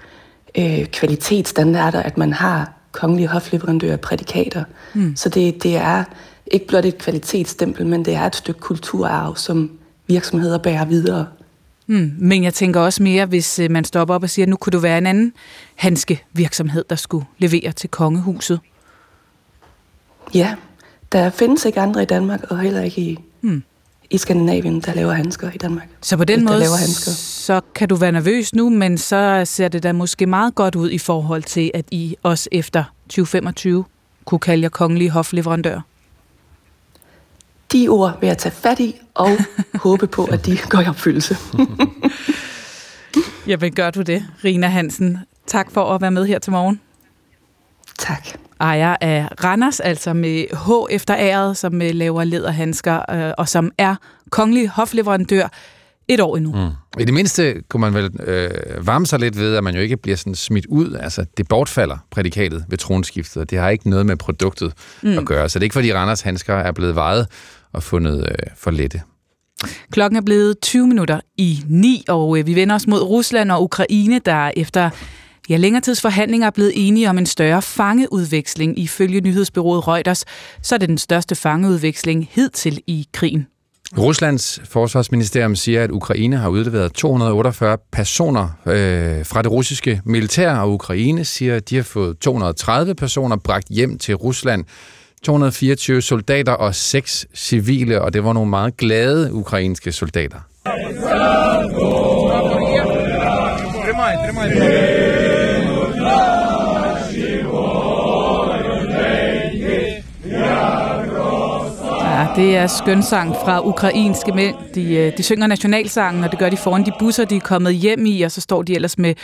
øh, kvalitetsstandarder, at man har kongelige hofleverandører prædikater. Mm. Så det, det er ikke blot et kvalitetsstempel, men det er et stykke kulturarv, som virksomheder bærer videre. Mm, men jeg tænker også mere, hvis øh, man stopper op og siger, at nu kunne du være en anden handske virksomhed, der skulle levere til kongehuset. Ja, der findes ikke andre i Danmark, og heller ikke i, mm. i Skandinavien, der laver handsker i Danmark. Så på den måde, laver handsker. så kan du være nervøs nu, men så ser det da måske meget godt ud i forhold til, at I også efter 2025 kunne kalde jer kongelige hofleverandør. De ord vil jeg tage fat i og håbe på, at de går i opfyldelse. Jamen gør du det, Rina Hansen. Tak for at være med her til morgen. Tak. Ejer af Randers, altså med H efter æret, som øh, laver læderhandsker, øh, og som er kongelig hofleverandør et år endnu. Mm. I det mindste kunne man vel øh, varme sig lidt ved, at man jo ikke bliver sådan smidt ud. Altså, det bortfalder prædikatet ved tronskiftet, og det har ikke noget med produktet mm. at gøre. Så det er ikke, fordi Randers handsker er blevet vejet og fundet øh, for lette. Klokken er blevet 20 minutter i 9, og øh, vi vender os mod Rusland og Ukraine, der efter ja, længere tids forhandlinger er blevet enige om en større fangeudveksling. Ifølge nyhedsbyrået Reuters, så er det den største fangeudveksling hidtil i krigen. Ruslands forsvarsministerium siger, at Ukraine har udleveret 248 personer øh, fra det russiske militær, og Ukraine siger, at de har fået 230 personer bragt hjem til Rusland. 224 soldater og 6 civile, og det var nogle meget glade ukrainske soldater. Trimaj, trimaj, trimaj. Det er skønsang fra ukrainske mænd. De, øh, de synger nationalsangen, og det gør de foran de busser, de er kommet hjem i, og så står de ellers med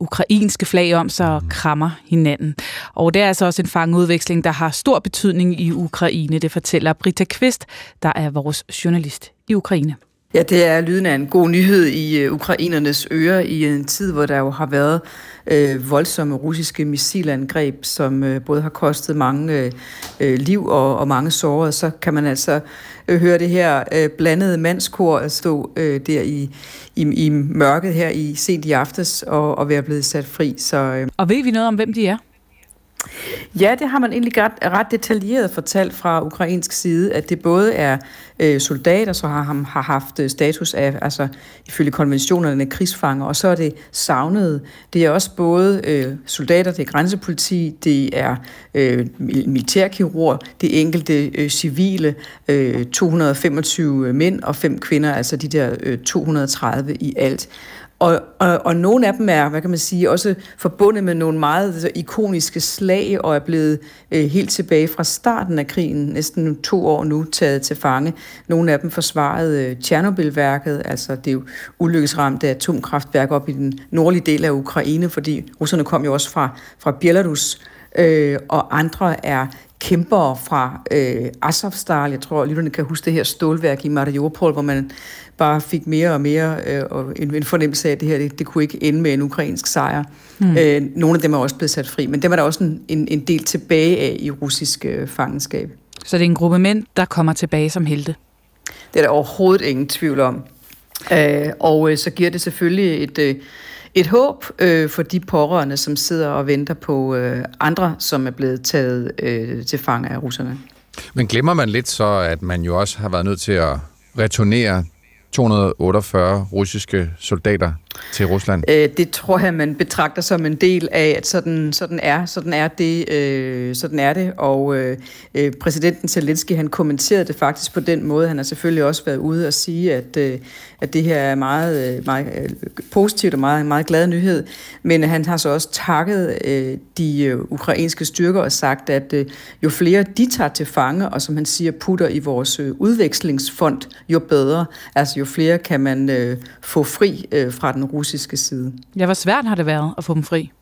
ukrainske flag om sig og krammer hinanden. Og det er altså også en fangeudveksling, der har stor betydning i Ukraine. Det fortæller Britta Kvist, der er vores journalist i Ukraine. Ja, det er lyden af en god nyhed i øh, ukrainernes ører i en tid, hvor der jo har været øh, voldsomme russiske missilangreb, som øh, både har kostet mange øh, øh, liv og, og mange sårede. Så kan man altså øh, høre det her øh, blandede mandskor at stå øh, der i, i, i mørket her i sent i aftes og, og være blevet sat fri. Så, øh, Og ved vi noget om, hvem de er? Ja, det har man egentlig ret, ret detaljeret fortalt fra ukrainsk side, at det både er øh, soldater, som har, ham, har haft øh, status af, altså ifølge konventionerne, krigsfanger, og så er det savnede. Det er også både øh, soldater, det er grænsepoliti, det er øh, militærkirurg, det er enkelte øh, civile, øh, 225 mænd og fem kvinder, altså de der øh, 230 i alt. Og, og, og nogle af dem er, hvad kan man sige, også forbundet med nogle meget altså, ikoniske slag, og er blevet øh, helt tilbage fra starten af krigen, næsten to år nu, taget til fange. Nogle af dem forsvarede øh, Tjernobyl-værket, altså det er jo ulykkesramte atomkraftværk op i den nordlige del af Ukraine, fordi russerne kom jo også fra, fra Belarus, øh, og andre er kæmpere fra øh, Azovstal. Jeg tror, lytterne kan huske det her stålværk i Mariupol, hvor man bare fik mere og mere øh, og en, en fornemmelse af, at det her det, det kunne ikke ende med en ukrainsk sejr. Mm. Øh, nogle af dem er også blevet sat fri, men dem er der også en, en, en del tilbage af i russisk øh, fangenskab. Så det er en gruppe mænd, der kommer tilbage som helte? Det er der overhovedet ingen tvivl om. Øh, og øh, så giver det selvfølgelig et... Øh, et håb øh, for de pårørende, som sidder og venter på øh, andre, som er blevet taget øh, til fange af russerne. Men glemmer man lidt så, at man jo også har været nødt til at returnere 248 russiske soldater til Rusland? Øh, det tror jeg, man betragter som en del af, at sådan, sådan, er, sådan, er, det, øh, sådan er det. Og øh, øh præsidenten Zelensky, han kommenterede det faktisk på den måde. Han har selvfølgelig også været ude og sige, at, øh, at det her er meget, øh, meget øh, positivt og meget, meget glad nyhed. Men han har så også takket øh, de ukrainske styrker og sagt, at øh, jo flere de tager til fange, og som han siger, putter i vores øh, udvekslingsfond, jo bedre. Altså jo flere kan man øh, få fri øh, fra den russiske side. Ja, hvor svært har det været at få dem fri?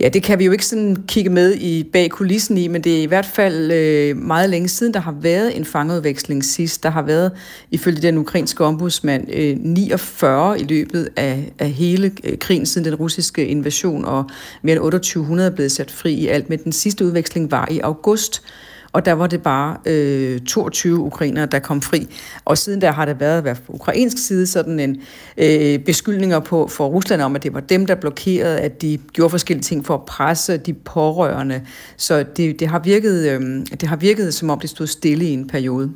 Ja, det kan vi jo ikke sådan kigge med i bag kulissen i, men det er i hvert fald øh, meget længe siden, der har været en fangeudveksling sidst. Der har været, ifølge den ukrainske ombudsmand, øh, 49 i løbet af, af hele øh, krigen siden den russiske invasion, og mere end 2800 er blevet sat fri i alt. Men den sidste udveksling var i august og der var det bare øh, 22 ukrainere, der kom fri. Og siden der har der været, været på ukrainsk side sådan en øh, beskyldninger på for Rusland om, at det var dem, der blokerede, at de gjorde forskellige ting for at presse de pårørende. Så det, det, har, virket, øh, det har virket, som om det stod stille i en periode.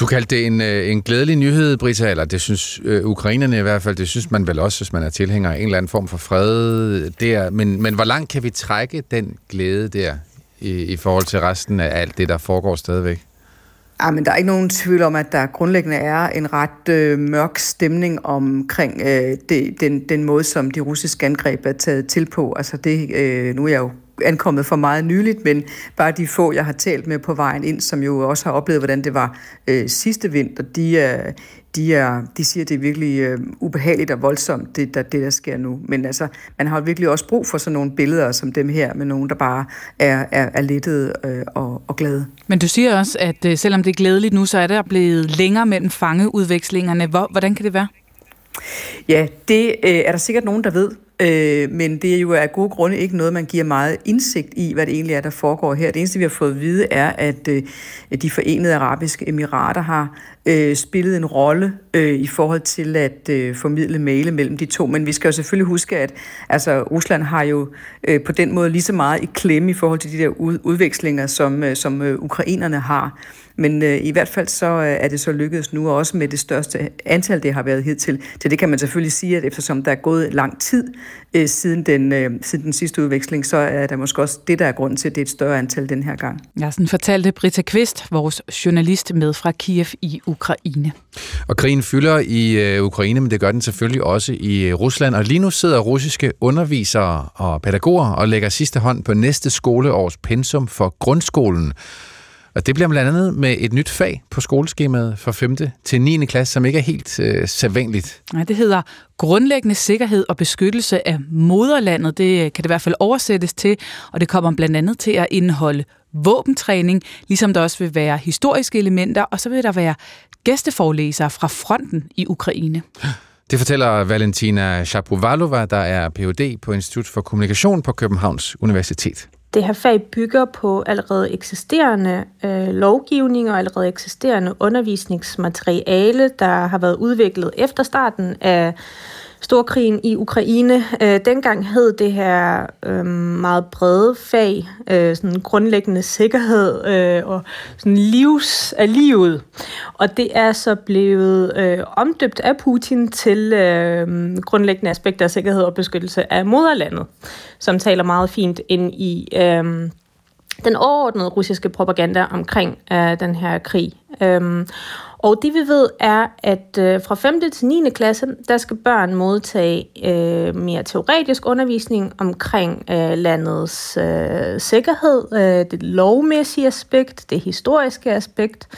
Du kaldte det en, øh, en glædelig nyhed, Brita, eller det synes øh, ukrainerne i hvert fald, det synes man vel også, hvis man er tilhænger af en eller anden form for fred der. Men, men hvor langt kan vi trække den glæde der i, i forhold til resten af alt det, der foregår stadigvæk? Ah, men der er ikke nogen tvivl om, at der grundlæggende er en ret øh, mørk stemning omkring øh, det, den, den måde, som de russiske angreb er taget til på. Altså det, øh, nu er jeg jo ankommet for meget nyligt, men bare de få, jeg har talt med på vejen ind, som jo også har oplevet, hvordan det var øh, sidste vinter, de, er, de, er, de siger, at det er virkelig øh, ubehageligt og voldsomt, det der, det der sker nu. Men altså, man har virkelig også brug for sådan nogle billeder som dem her, med nogen, der bare er, er, er lettede øh, og, og glade. Men du siger også, at øh, selvom det er glædeligt nu, så er der blevet længere mellem fangeudvekslingerne. Hvor, hvordan kan det være? Ja, det øh, er der sikkert nogen, der ved. Øh, men det er jo af gode grunde ikke noget, man giver meget indsigt i, hvad det egentlig er, der foregår her. Det eneste, vi har fået at vide, er, at øh, de forenede arabiske emirater har øh, spillet en rolle øh, i forhold til at øh, formidle male mellem de to. Men vi skal jo selvfølgelig huske, at altså, Rusland har jo øh, på den måde lige så meget i klemme i forhold til de der ud, udvekslinger, som, øh, som øh, ukrainerne har. Men øh, i hvert fald så øh, er det så lykkedes nu, også med det største antal, det har været hidtil. Til det kan man selvfølgelig sige, at eftersom der er gået lang tid øh, siden, den, øh, siden den sidste udveksling, så er der måske også det, der er grunden til, at det er et større antal den her gang. Ja, sådan fortalte Britta Kvist, vores journalist med fra Kiev i Ukraine. Og krigen fylder i øh, Ukraine, men det gør den selvfølgelig også i øh, Rusland. Og lige nu sidder russiske undervisere og pædagoger og lægger sidste hånd på næste skoleårs pensum for grundskolen. Og det bliver blandt andet med et nyt fag på skoleskemaet fra 5. til 9. klasse, som ikke er helt øh, sædvanligt. Ja, det hedder grundlæggende sikkerhed og beskyttelse af moderlandet. Det kan det i hvert fald oversættes til, og det kommer blandt andet til at indeholde våbentræning, ligesom der også vil være historiske elementer, og så vil der være gæsteforelæsere fra fronten i Ukraine. Det fortæller Valentina Shapovalova, der er Ph.D. på Institut for Kommunikation på Københavns Universitet det her fag bygger på allerede eksisterende øh, lovgivning og allerede eksisterende undervisningsmateriale, der har været udviklet efter starten af storkrigen i Ukraine. Øh, dengang hed det her øh, meget brede fag, øh, sådan grundlæggende sikkerhed øh, og sådan livs af livet. Og det er så blevet øh, omdøbt af Putin til øh, grundlæggende aspekter af sikkerhed og beskyttelse af moderlandet, som taler meget fint ind i øh, den overordnede russiske propaganda omkring øh, den her krig. Øh, og det vi ved er, at øh, fra 5. til 9. klasse, der skal børn modtage øh, mere teoretisk undervisning omkring øh, landets øh, sikkerhed, øh, det lovmæssige aspekt, det historiske aspekt,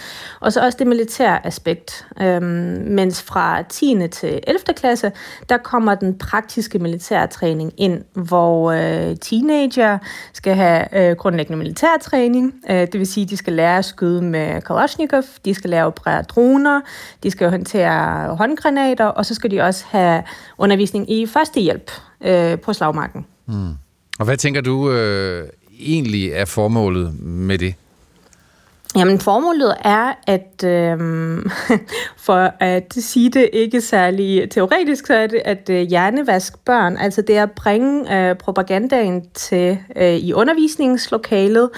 og så også det militære aspekt. Øh, mens fra 10. til 11. klasse, der kommer den praktiske militærtræning ind, hvor øh, teenager skal have øh, grundlæggende militærtræning, øh, det vil sige, de skal lære at skyde med Kalashnikov, de skal lære at operere droner, de skal jo håndtere håndgranater, og så skal de også have undervisning i førstehjælp øh, på slagmarken. Mm. Og hvad tænker du øh, egentlig er formålet med det? Jamen, formålet er, at øh, for at sige det ikke særlig teoretisk, så er det at øh, hjernevask børn. Altså det er at bringe øh, propagandaen til øh, i undervisningslokalet,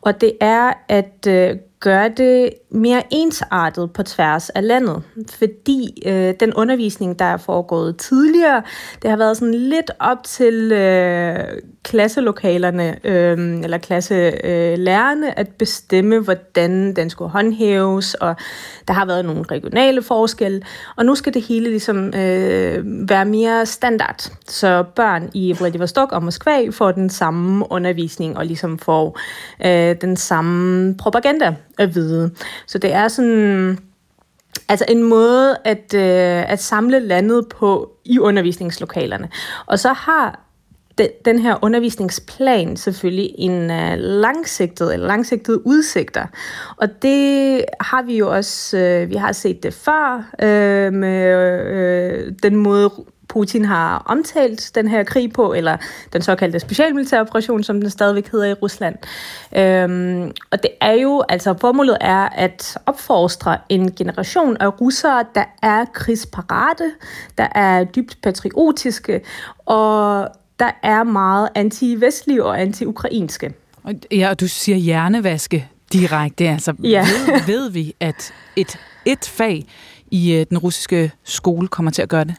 og det er at øh, gøre det mere ensartet på tværs af landet, fordi øh, den undervisning, der er foregået tidligere, det har været sådan lidt op til øh, klasselokalerne øh, eller klasselærerne øh, at bestemme, hvordan den skulle håndhæves, og der har været nogle regionale forskelle, og nu skal det hele ligesom øh, være mere standard, så børn i Vladivostok og Moskva får den samme undervisning og ligesom får øh, den samme propaganda at vide. Så det er sådan altså en måde at, øh, at samle landet på i undervisningslokalerne. Og så har de, den her undervisningsplan selvfølgelig en øh, langsigtet eller langsigtede udsigter. Og det har vi jo også, øh, vi har set det før øh, med øh, den måde Putin har omtalt den her krig på, eller den såkaldte specialmilitære operation, som den stadigvæk hedder i Rusland. Øhm, og det er jo, altså formålet er at opfostre en generation af russere, der er krigsparate, der er dybt patriotiske, og der er meget anti-vestlige og anti-ukrainske. Ja, og du siger hjernevaske direkte. Altså, ja. ved, ved vi, at et, et fag i øh, den russiske skole kommer til at gøre det?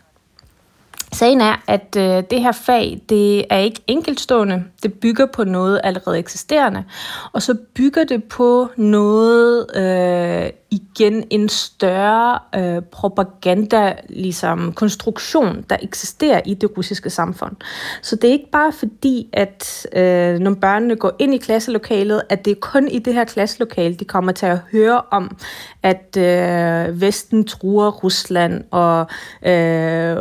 Sagen er, at øh, det her fag, det er ikke enkeltstående. Det bygger på noget allerede eksisterende. Og så bygger det på noget øh, igen en større øh, propaganda ligesom konstruktion, der eksisterer i det russiske samfund. Så det er ikke bare fordi, at øh, når børnene går ind i klasselokalet, at det er kun i det her klasselokale, de kommer til at høre om, at øh, Vesten truer Rusland, og øh,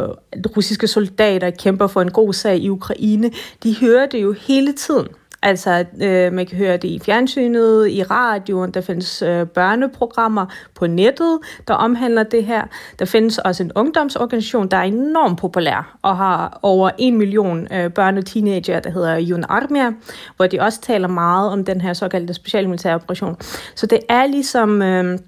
russiske soldater kæmper for en god sag i Ukraine. De hører det jo hele tiden. Altså, øh, man kan høre det i fjernsynet, i radioen, der findes øh, børneprogrammer på nettet, der omhandler det her. Der findes også en ungdomsorganisation, der er enormt populær og har over en million øh, børn og teenager, der hedder Jun Armia, hvor de også taler meget om den her såkaldte specialmilitære operation. Så det er ligesom... Øh,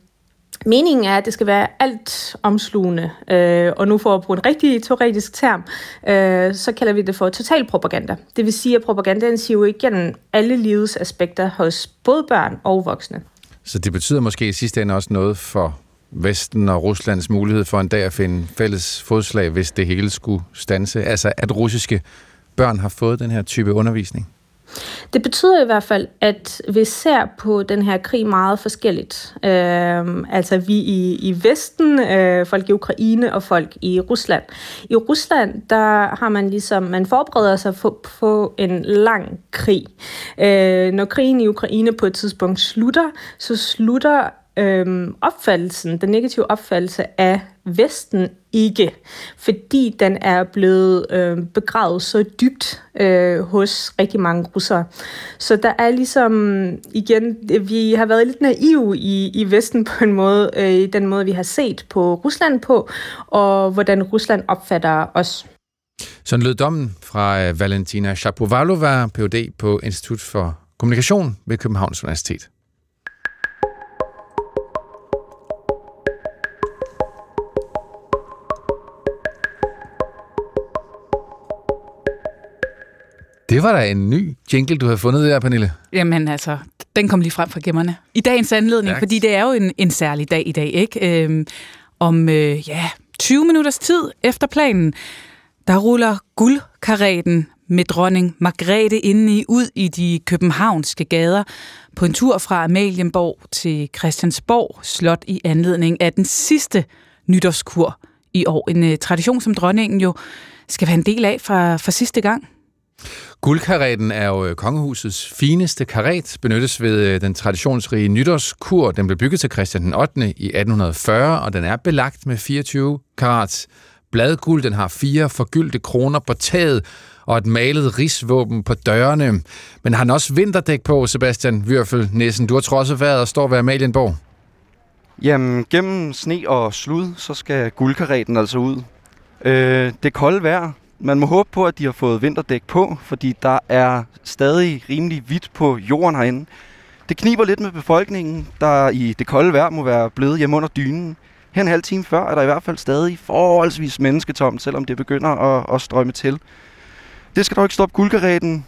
Meningen er, at det skal være alt omslugende, øh, og nu for at bruge en rigtig teoretisk term, øh, så kalder vi det for total propaganda. Det vil sige, at propagandaen siger igennem alle livets aspekter hos både børn og voksne. Så det betyder måske i sidste ende også noget for Vesten og Ruslands mulighed for en dag at finde fælles fodslag, hvis det hele skulle stanse? Altså at russiske børn har fået den her type undervisning? Det betyder i hvert fald, at vi ser på den her krig meget forskelligt. Øh, altså vi i, i Vesten, øh, folk i Ukraine og folk i Rusland. I Rusland, der har man ligesom, man forbereder sig på, på en lang krig. Øh, når krigen i Ukraine på et tidspunkt slutter, så slutter øhm, opfattelsen, den negative opfattelse af Vesten ikke, fordi den er blevet øh, begravet så dybt øh, hos rigtig mange russere. Så der er ligesom, igen, vi har været lidt naive i, i Vesten på en måde, øh, i den måde, vi har set på Rusland på, og hvordan Rusland opfatter os. Sådan lød dommen fra øh, Valentina Shapovalova, Ph.D. på Institut for Kommunikation ved Københavns Universitet. Det var da en ny jingle, du havde fundet der, Pernille. Jamen altså, den kom lige frem fra gemmerne. I dagens anledning, Stærkt. fordi det er jo en, en særlig dag i dag, ikke? Øhm, om øh, ja, 20 minutters tid efter planen, der ruller guldkareten med dronning Margrethe inde i ud i de københavnske gader på en tur fra Amalienborg til Christiansborg Slot i anledning af den sidste nytårskur i år. En uh, tradition, som dronningen jo skal være en del af fra, fra sidste gang. Guldkaretten er jo øh, kongehusets fineste karet, benyttes ved øh, den traditionsrige nytårskur. Den blev bygget til Christian den 8. i 1840, og den er belagt med 24 karats bladguld. Den har fire forgyldte kroner på taget og et malet risvåben på dørene. Men har den også vinterdæk på, Sebastian Wyrfel Nissen? Du har trodset vejret og står ved Amalienborg. Jamen, gennem sne og slud, så skal guldkaretten altså ud. Øh, det kolde vejr, man må håbe på, at de har fået vinterdæk på, fordi der er stadig rimelig hvidt på jorden herinde. Det kniber lidt med befolkningen, der i det kolde vejr må være blevet hjemme under dynen. Her en halv time før er der i hvert fald stadig forholdsvis mennesketomt, selvom det begynder at, at strømme til. Det skal dog ikke stoppe guldkaretten.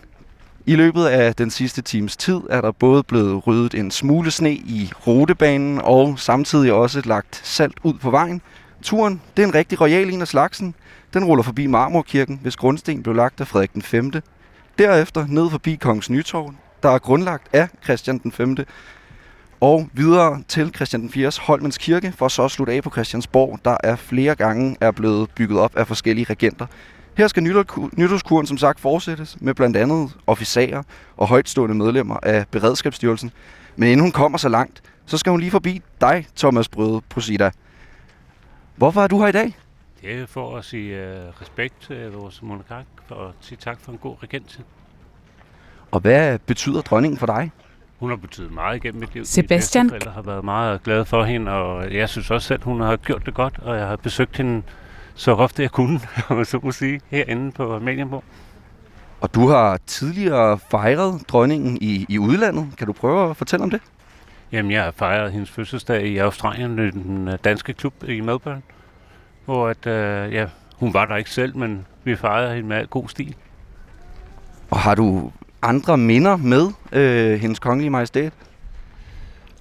I løbet af den sidste times tid er der både blevet ryddet en smule sne i rutebanen og samtidig også lagt salt ud på vejen. Turen det er en rigtig royal en af slagsen – den ruller forbi Marmorkirken, hvis grundsten blev lagt af Frederik den 5. Derefter ned forbi Kongens Nytorv, der er grundlagt af Christian den 5. Og videre til Christian den 4. Holmens Kirke, for så at slutte af på Christiansborg, der er flere gange er blevet bygget op af forskellige regenter. Her skal nytårskuren som sagt fortsættes med blandt andet officerer og højtstående medlemmer af Beredskabsstyrelsen. Men inden hun kommer så langt, så skal hun lige forbi dig, Thomas Brøde Posida. Hvorfor er du her i dag? Det er for at sige uh, respekt til vores monark og sige tak for en god regenttid. Og hvad betyder dronningen for dig? Hun har betydet meget igennem mit liv. Sebastian? Jeg har været meget glad for hende, og jeg synes også selv, hun har gjort det godt, og jeg har besøgt hende så ofte jeg kunne, så må sige, herinde på Amalienborg. Og du har tidligere fejret dronningen i, i udlandet. Kan du prøve at fortælle om det? Jamen, jeg har fejret hendes fødselsdag i Australien, den danske klub i Melbourne hvor at, øh, ja, hun var der ikke selv, men vi fejrede hende med god stil. Og har du andre minder med øh, hendes kongelige majestæt?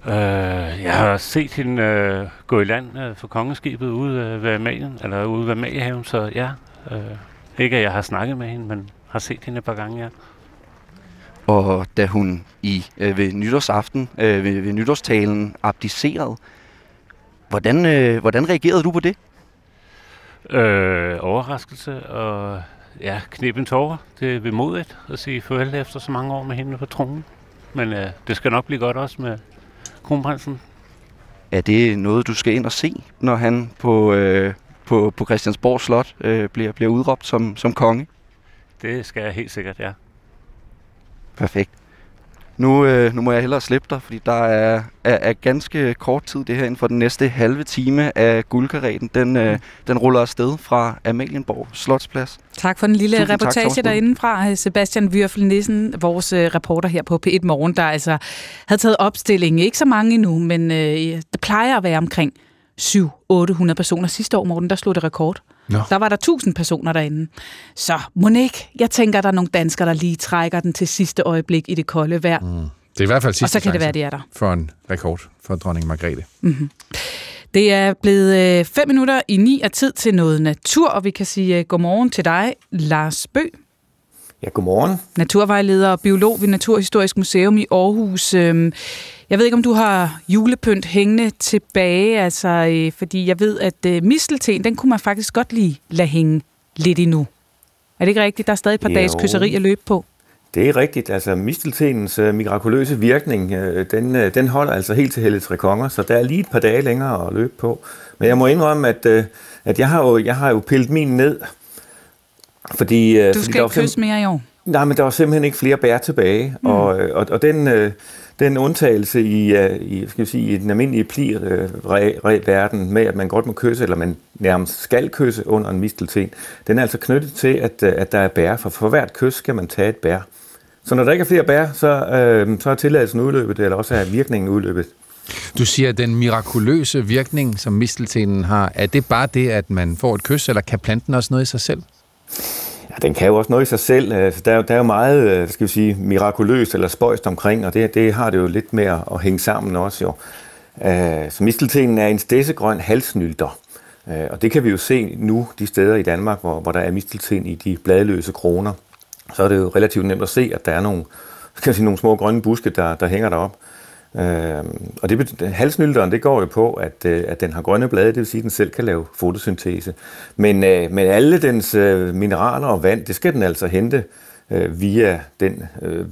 Øh, jeg har set hende øh, gå i land øh, for kongeskibet ude øh, ved Amalien, eller ude ved Amaliehaven, så ja, øh, ikke at jeg har snakket med hende, men har set hende et par gange, ja. Og da hun i øh, ved nytårsaften, øh, ved, ved nytårstalen, abdicerede, hvordan, øh, hvordan reagerede du på det? Øh, overraskelse og ja, knep en tårer. Det er vemodigt at sige farvel efter så mange år med hende på tronen. Men øh, det skal nok blive godt også med kronprinsen. Er det noget, du skal ind og se, når han på, øh, på, på Christiansborg Slot øh, bliver, bliver udråbt som, som konge? Det skal jeg helt sikkert, ja. Perfekt. Nu, øh, nu må jeg hellere slippe dig, fordi der er, er, er ganske kort tid det her inden for den næste halve time af guldkaretten. Den, øh, den ruller afsted fra Amalienborg Slotsplads. Tak for den lille Tusind tak, reportage Thomas Buch. derinde fra Sebastian Würfel Nissen, vores øh, reporter her på P1 Morgen, der altså havde taget opstilling. Ikke så mange endnu, men øh, det plejer at være omkring 700-800 personer. Sidste år, Morten, der slog det rekord. Nå. Der var der 1000 personer derinde. Så Monique, jeg tænker, der er nogle danskere, der lige trækker den til sidste øjeblik i det kolde vejr. Mm. Det er i hvert fald sidste Og så kan det være, det er der. For en rekord for dronning Margrethe. Mm-hmm. Det er blevet 5 minutter i 9 af tid til noget natur, og vi kan sige uh, godmorgen til dig, Lars Bø. Ja, godmorgen. Naturvejleder og biolog ved Naturhistorisk Museum i Aarhus. Jeg ved ikke, om du har julepynt hængende tilbage, altså, øh, fordi jeg ved, at øh, mistelten, den kunne man faktisk godt lige lade hænge lidt endnu. Er det ikke rigtigt? Der er stadig et par Jo. dages kysseri at løbe på. Det er rigtigt. Altså, misteltenens øh, mirakuløse virkning, øh, den, øh, den holder altså helt til Helle Konger, så der er lige et par dage længere at løbe på. Men jeg må indrømme, at, øh, at jeg, har jo, jeg har jo pillet min ned, fordi... øh, Du fordi skal var ikke kysse mere i år. Nej, men der var simpelthen ikke flere bær tilbage, mm. og, øh, og, og den, øh, den undtagelse i, øh, i, skal vi sige, i den almindelige plir-verden øh, med, at man godt må kysse, eller man nærmest skal kysse under en mistelten, den er altså knyttet til, at, øh, at der er bær, for for hvert kys skal man tage et bær. Så når der ikke er flere bær, så, øh, så er tilladelsen udløbet, eller også er virkningen udløbet. Du siger, at den mirakuløse virkning, som misteltenen har, er det bare det, at man får et kys, eller kan planten også noget i sig selv? Den kan jo også noget i sig selv. Altså, der, der er jo meget, øh, hvad skal vi sige, mirakuløst eller spøjst omkring, og det, det har det jo lidt med at, hænge sammen også jo. Øh, så misteltenen er en stedsegrøn halsnylter, og det kan vi jo se nu de steder i Danmark, hvor, hvor der er mistelten i de bladløse kroner. Så er det jo relativt nemt at se, at der er nogle, skal jeg sige, nogle små grønne buske, der, der hænger derop. Uh, og det, halsnylteren, det går jo på, at, øh, at den har grønne blade, det vil sige, at den selv kan lave fotosyntese. Men, uh, men alle dens uh, mineraler og vand, det skal den altså hente via den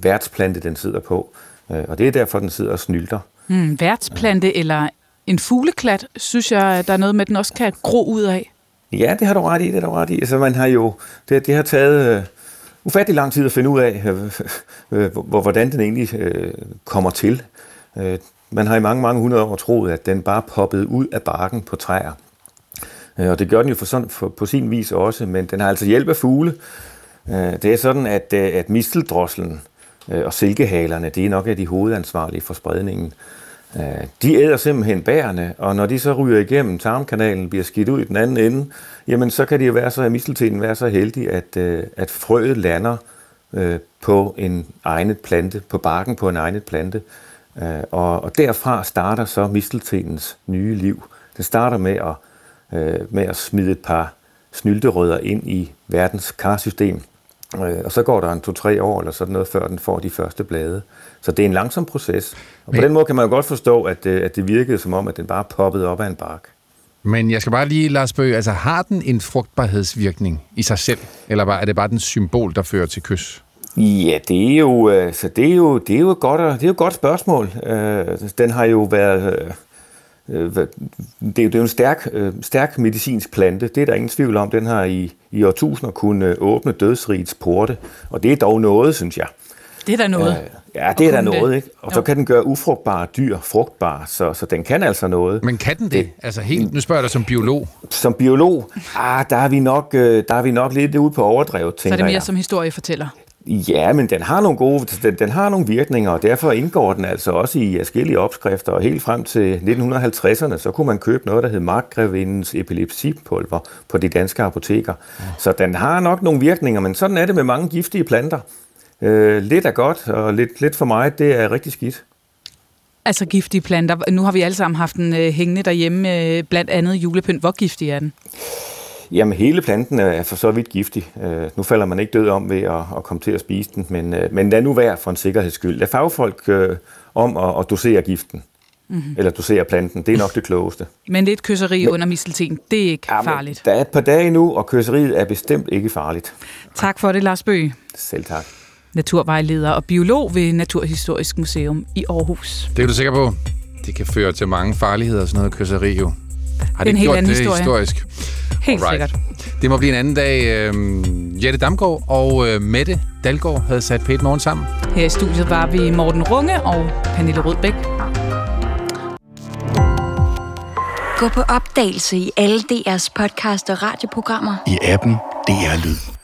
værtsplante, den sidder på. Og det er derfor, den sidder og snylter. Hmm, værtsplante eller en fugleklat, synes jeg, at der er noget med, at den også kan gro ud af. Ja, det har du ret i, det har du ret i. Altså, man har jo, det, det har taget øh, ufattelig lang tid at finde ud af, øh, øh, hvor, hvordan den egentlig øh, kommer til. Øh, man har i mange, mange hundrede år troet, at den bare poppede ud af barken på træer. Øh, og det gør den jo for sådan, for, på sin vis også, men den har altså hjælp af fugle. Øh, det er sådan, at, øh, at misteldrosselen øh, og silkehalerne, det er nok af de hovedansvarlige for spredningen. Øh, De æder simpelthen bærene, og når de så ryger igennem tarmkanalen, bliver skidt ud i den anden ende, jamen så kan de jo være så, misteltenen være så heldig, at, øh, at frøet lander på en egnet plante, på barken på en egnet plante. Øh, Og, og derfra starter så misteltenens nye liv. Det starter med at, øh, med at smide et par snylterødder ind i verdens karsystem. Øh, Og så går der en to-tre år eller sådan noget, før den får de første blade. Så det er en langsom proces. Og på den måde kan man jo godt forstå, at, øh, at det virkede som om, at den bare poppede op af en bark. Men jeg skal bare lige, Lars Bøge, altså har den en frugtbarhedsvirkning i sig selv, eller er det bare den symbol, der fører til kys? Ja, det er jo, øh, så det er jo, det er jo et godt, det er jo et godt spørgsmål. Øh, Den har jo været, øh, det er jo, jo en stærk, stærk medicinsk plante, det er der ingen tvivl om. Den har i, i årtusinder kunnet åbne dødsrigets porte, og det er dog noget, synes jeg. Det er da noget. Ja, det er da kunne noget, det. ikke? Og så kan den gøre ufrugtbare dyr frugtbare, så, så den kan altså noget. Men kan den det? Altså helt, nu spørger jeg dig som biolog. Som biolog, ah, der, er vi nok, der er vi nok lidt ude på overdrevet, Så tænker er det mere jeg. som historiefortæller. Ja, men den har nogle gode, den, den har nogle virkninger, og derfor indgår den altså også i forskellige opskrifter, og helt frem til 1950'erne, så kunne man købe noget, der hed Markgrevindens epilepsipulver på de danske apoteker. Så den har nok nogle virkninger, men sådan er det med mange giftige planter. Øh, lidt er godt, og lidt, lidt for meget, det er rigtig skidt. Altså giftige planter. Nu har vi alle sammen haft den øh, hængende derhjemme, øh, blandt andet julepynt. Hvor giftig er den? Jamen, hele planten er for så vidt giftig. Øh, nu falder man ikke død om ved at, at komme til at spise den, men, øh, men lad nu være for en sikkerheds skyld. Lad fagfolk øh, om at, at dosere giften, Mhm. eller dosere planten. Det er nok det klogeste. Men lidt kysseri Men- under mistelten, det er ikke farligt. Der er et par dage nu, og kysseriet er bestemt ikke farligt. Tak for det, Lars Bøge. Selv tak. Naturvejleder og biolog ved Naturhistorisk Museum i Aarhus. Det er du sikker på? Det kan føre til mange farligheder og sådan noget kysseri jo. Har det er en helt gjort anden det historie. historisk? Helt Alright. sikkert. Det må blive en anden dag. Øhm, Jette Damgaard og øh, Mette Dalgaard havde sat pæt morgen sammen. Her i studiet var vi Morten Runge og Pernille Rødbæk. Gå på opdagelse i alle DR's podcast og radioprogrammer. I appen DR Lyd.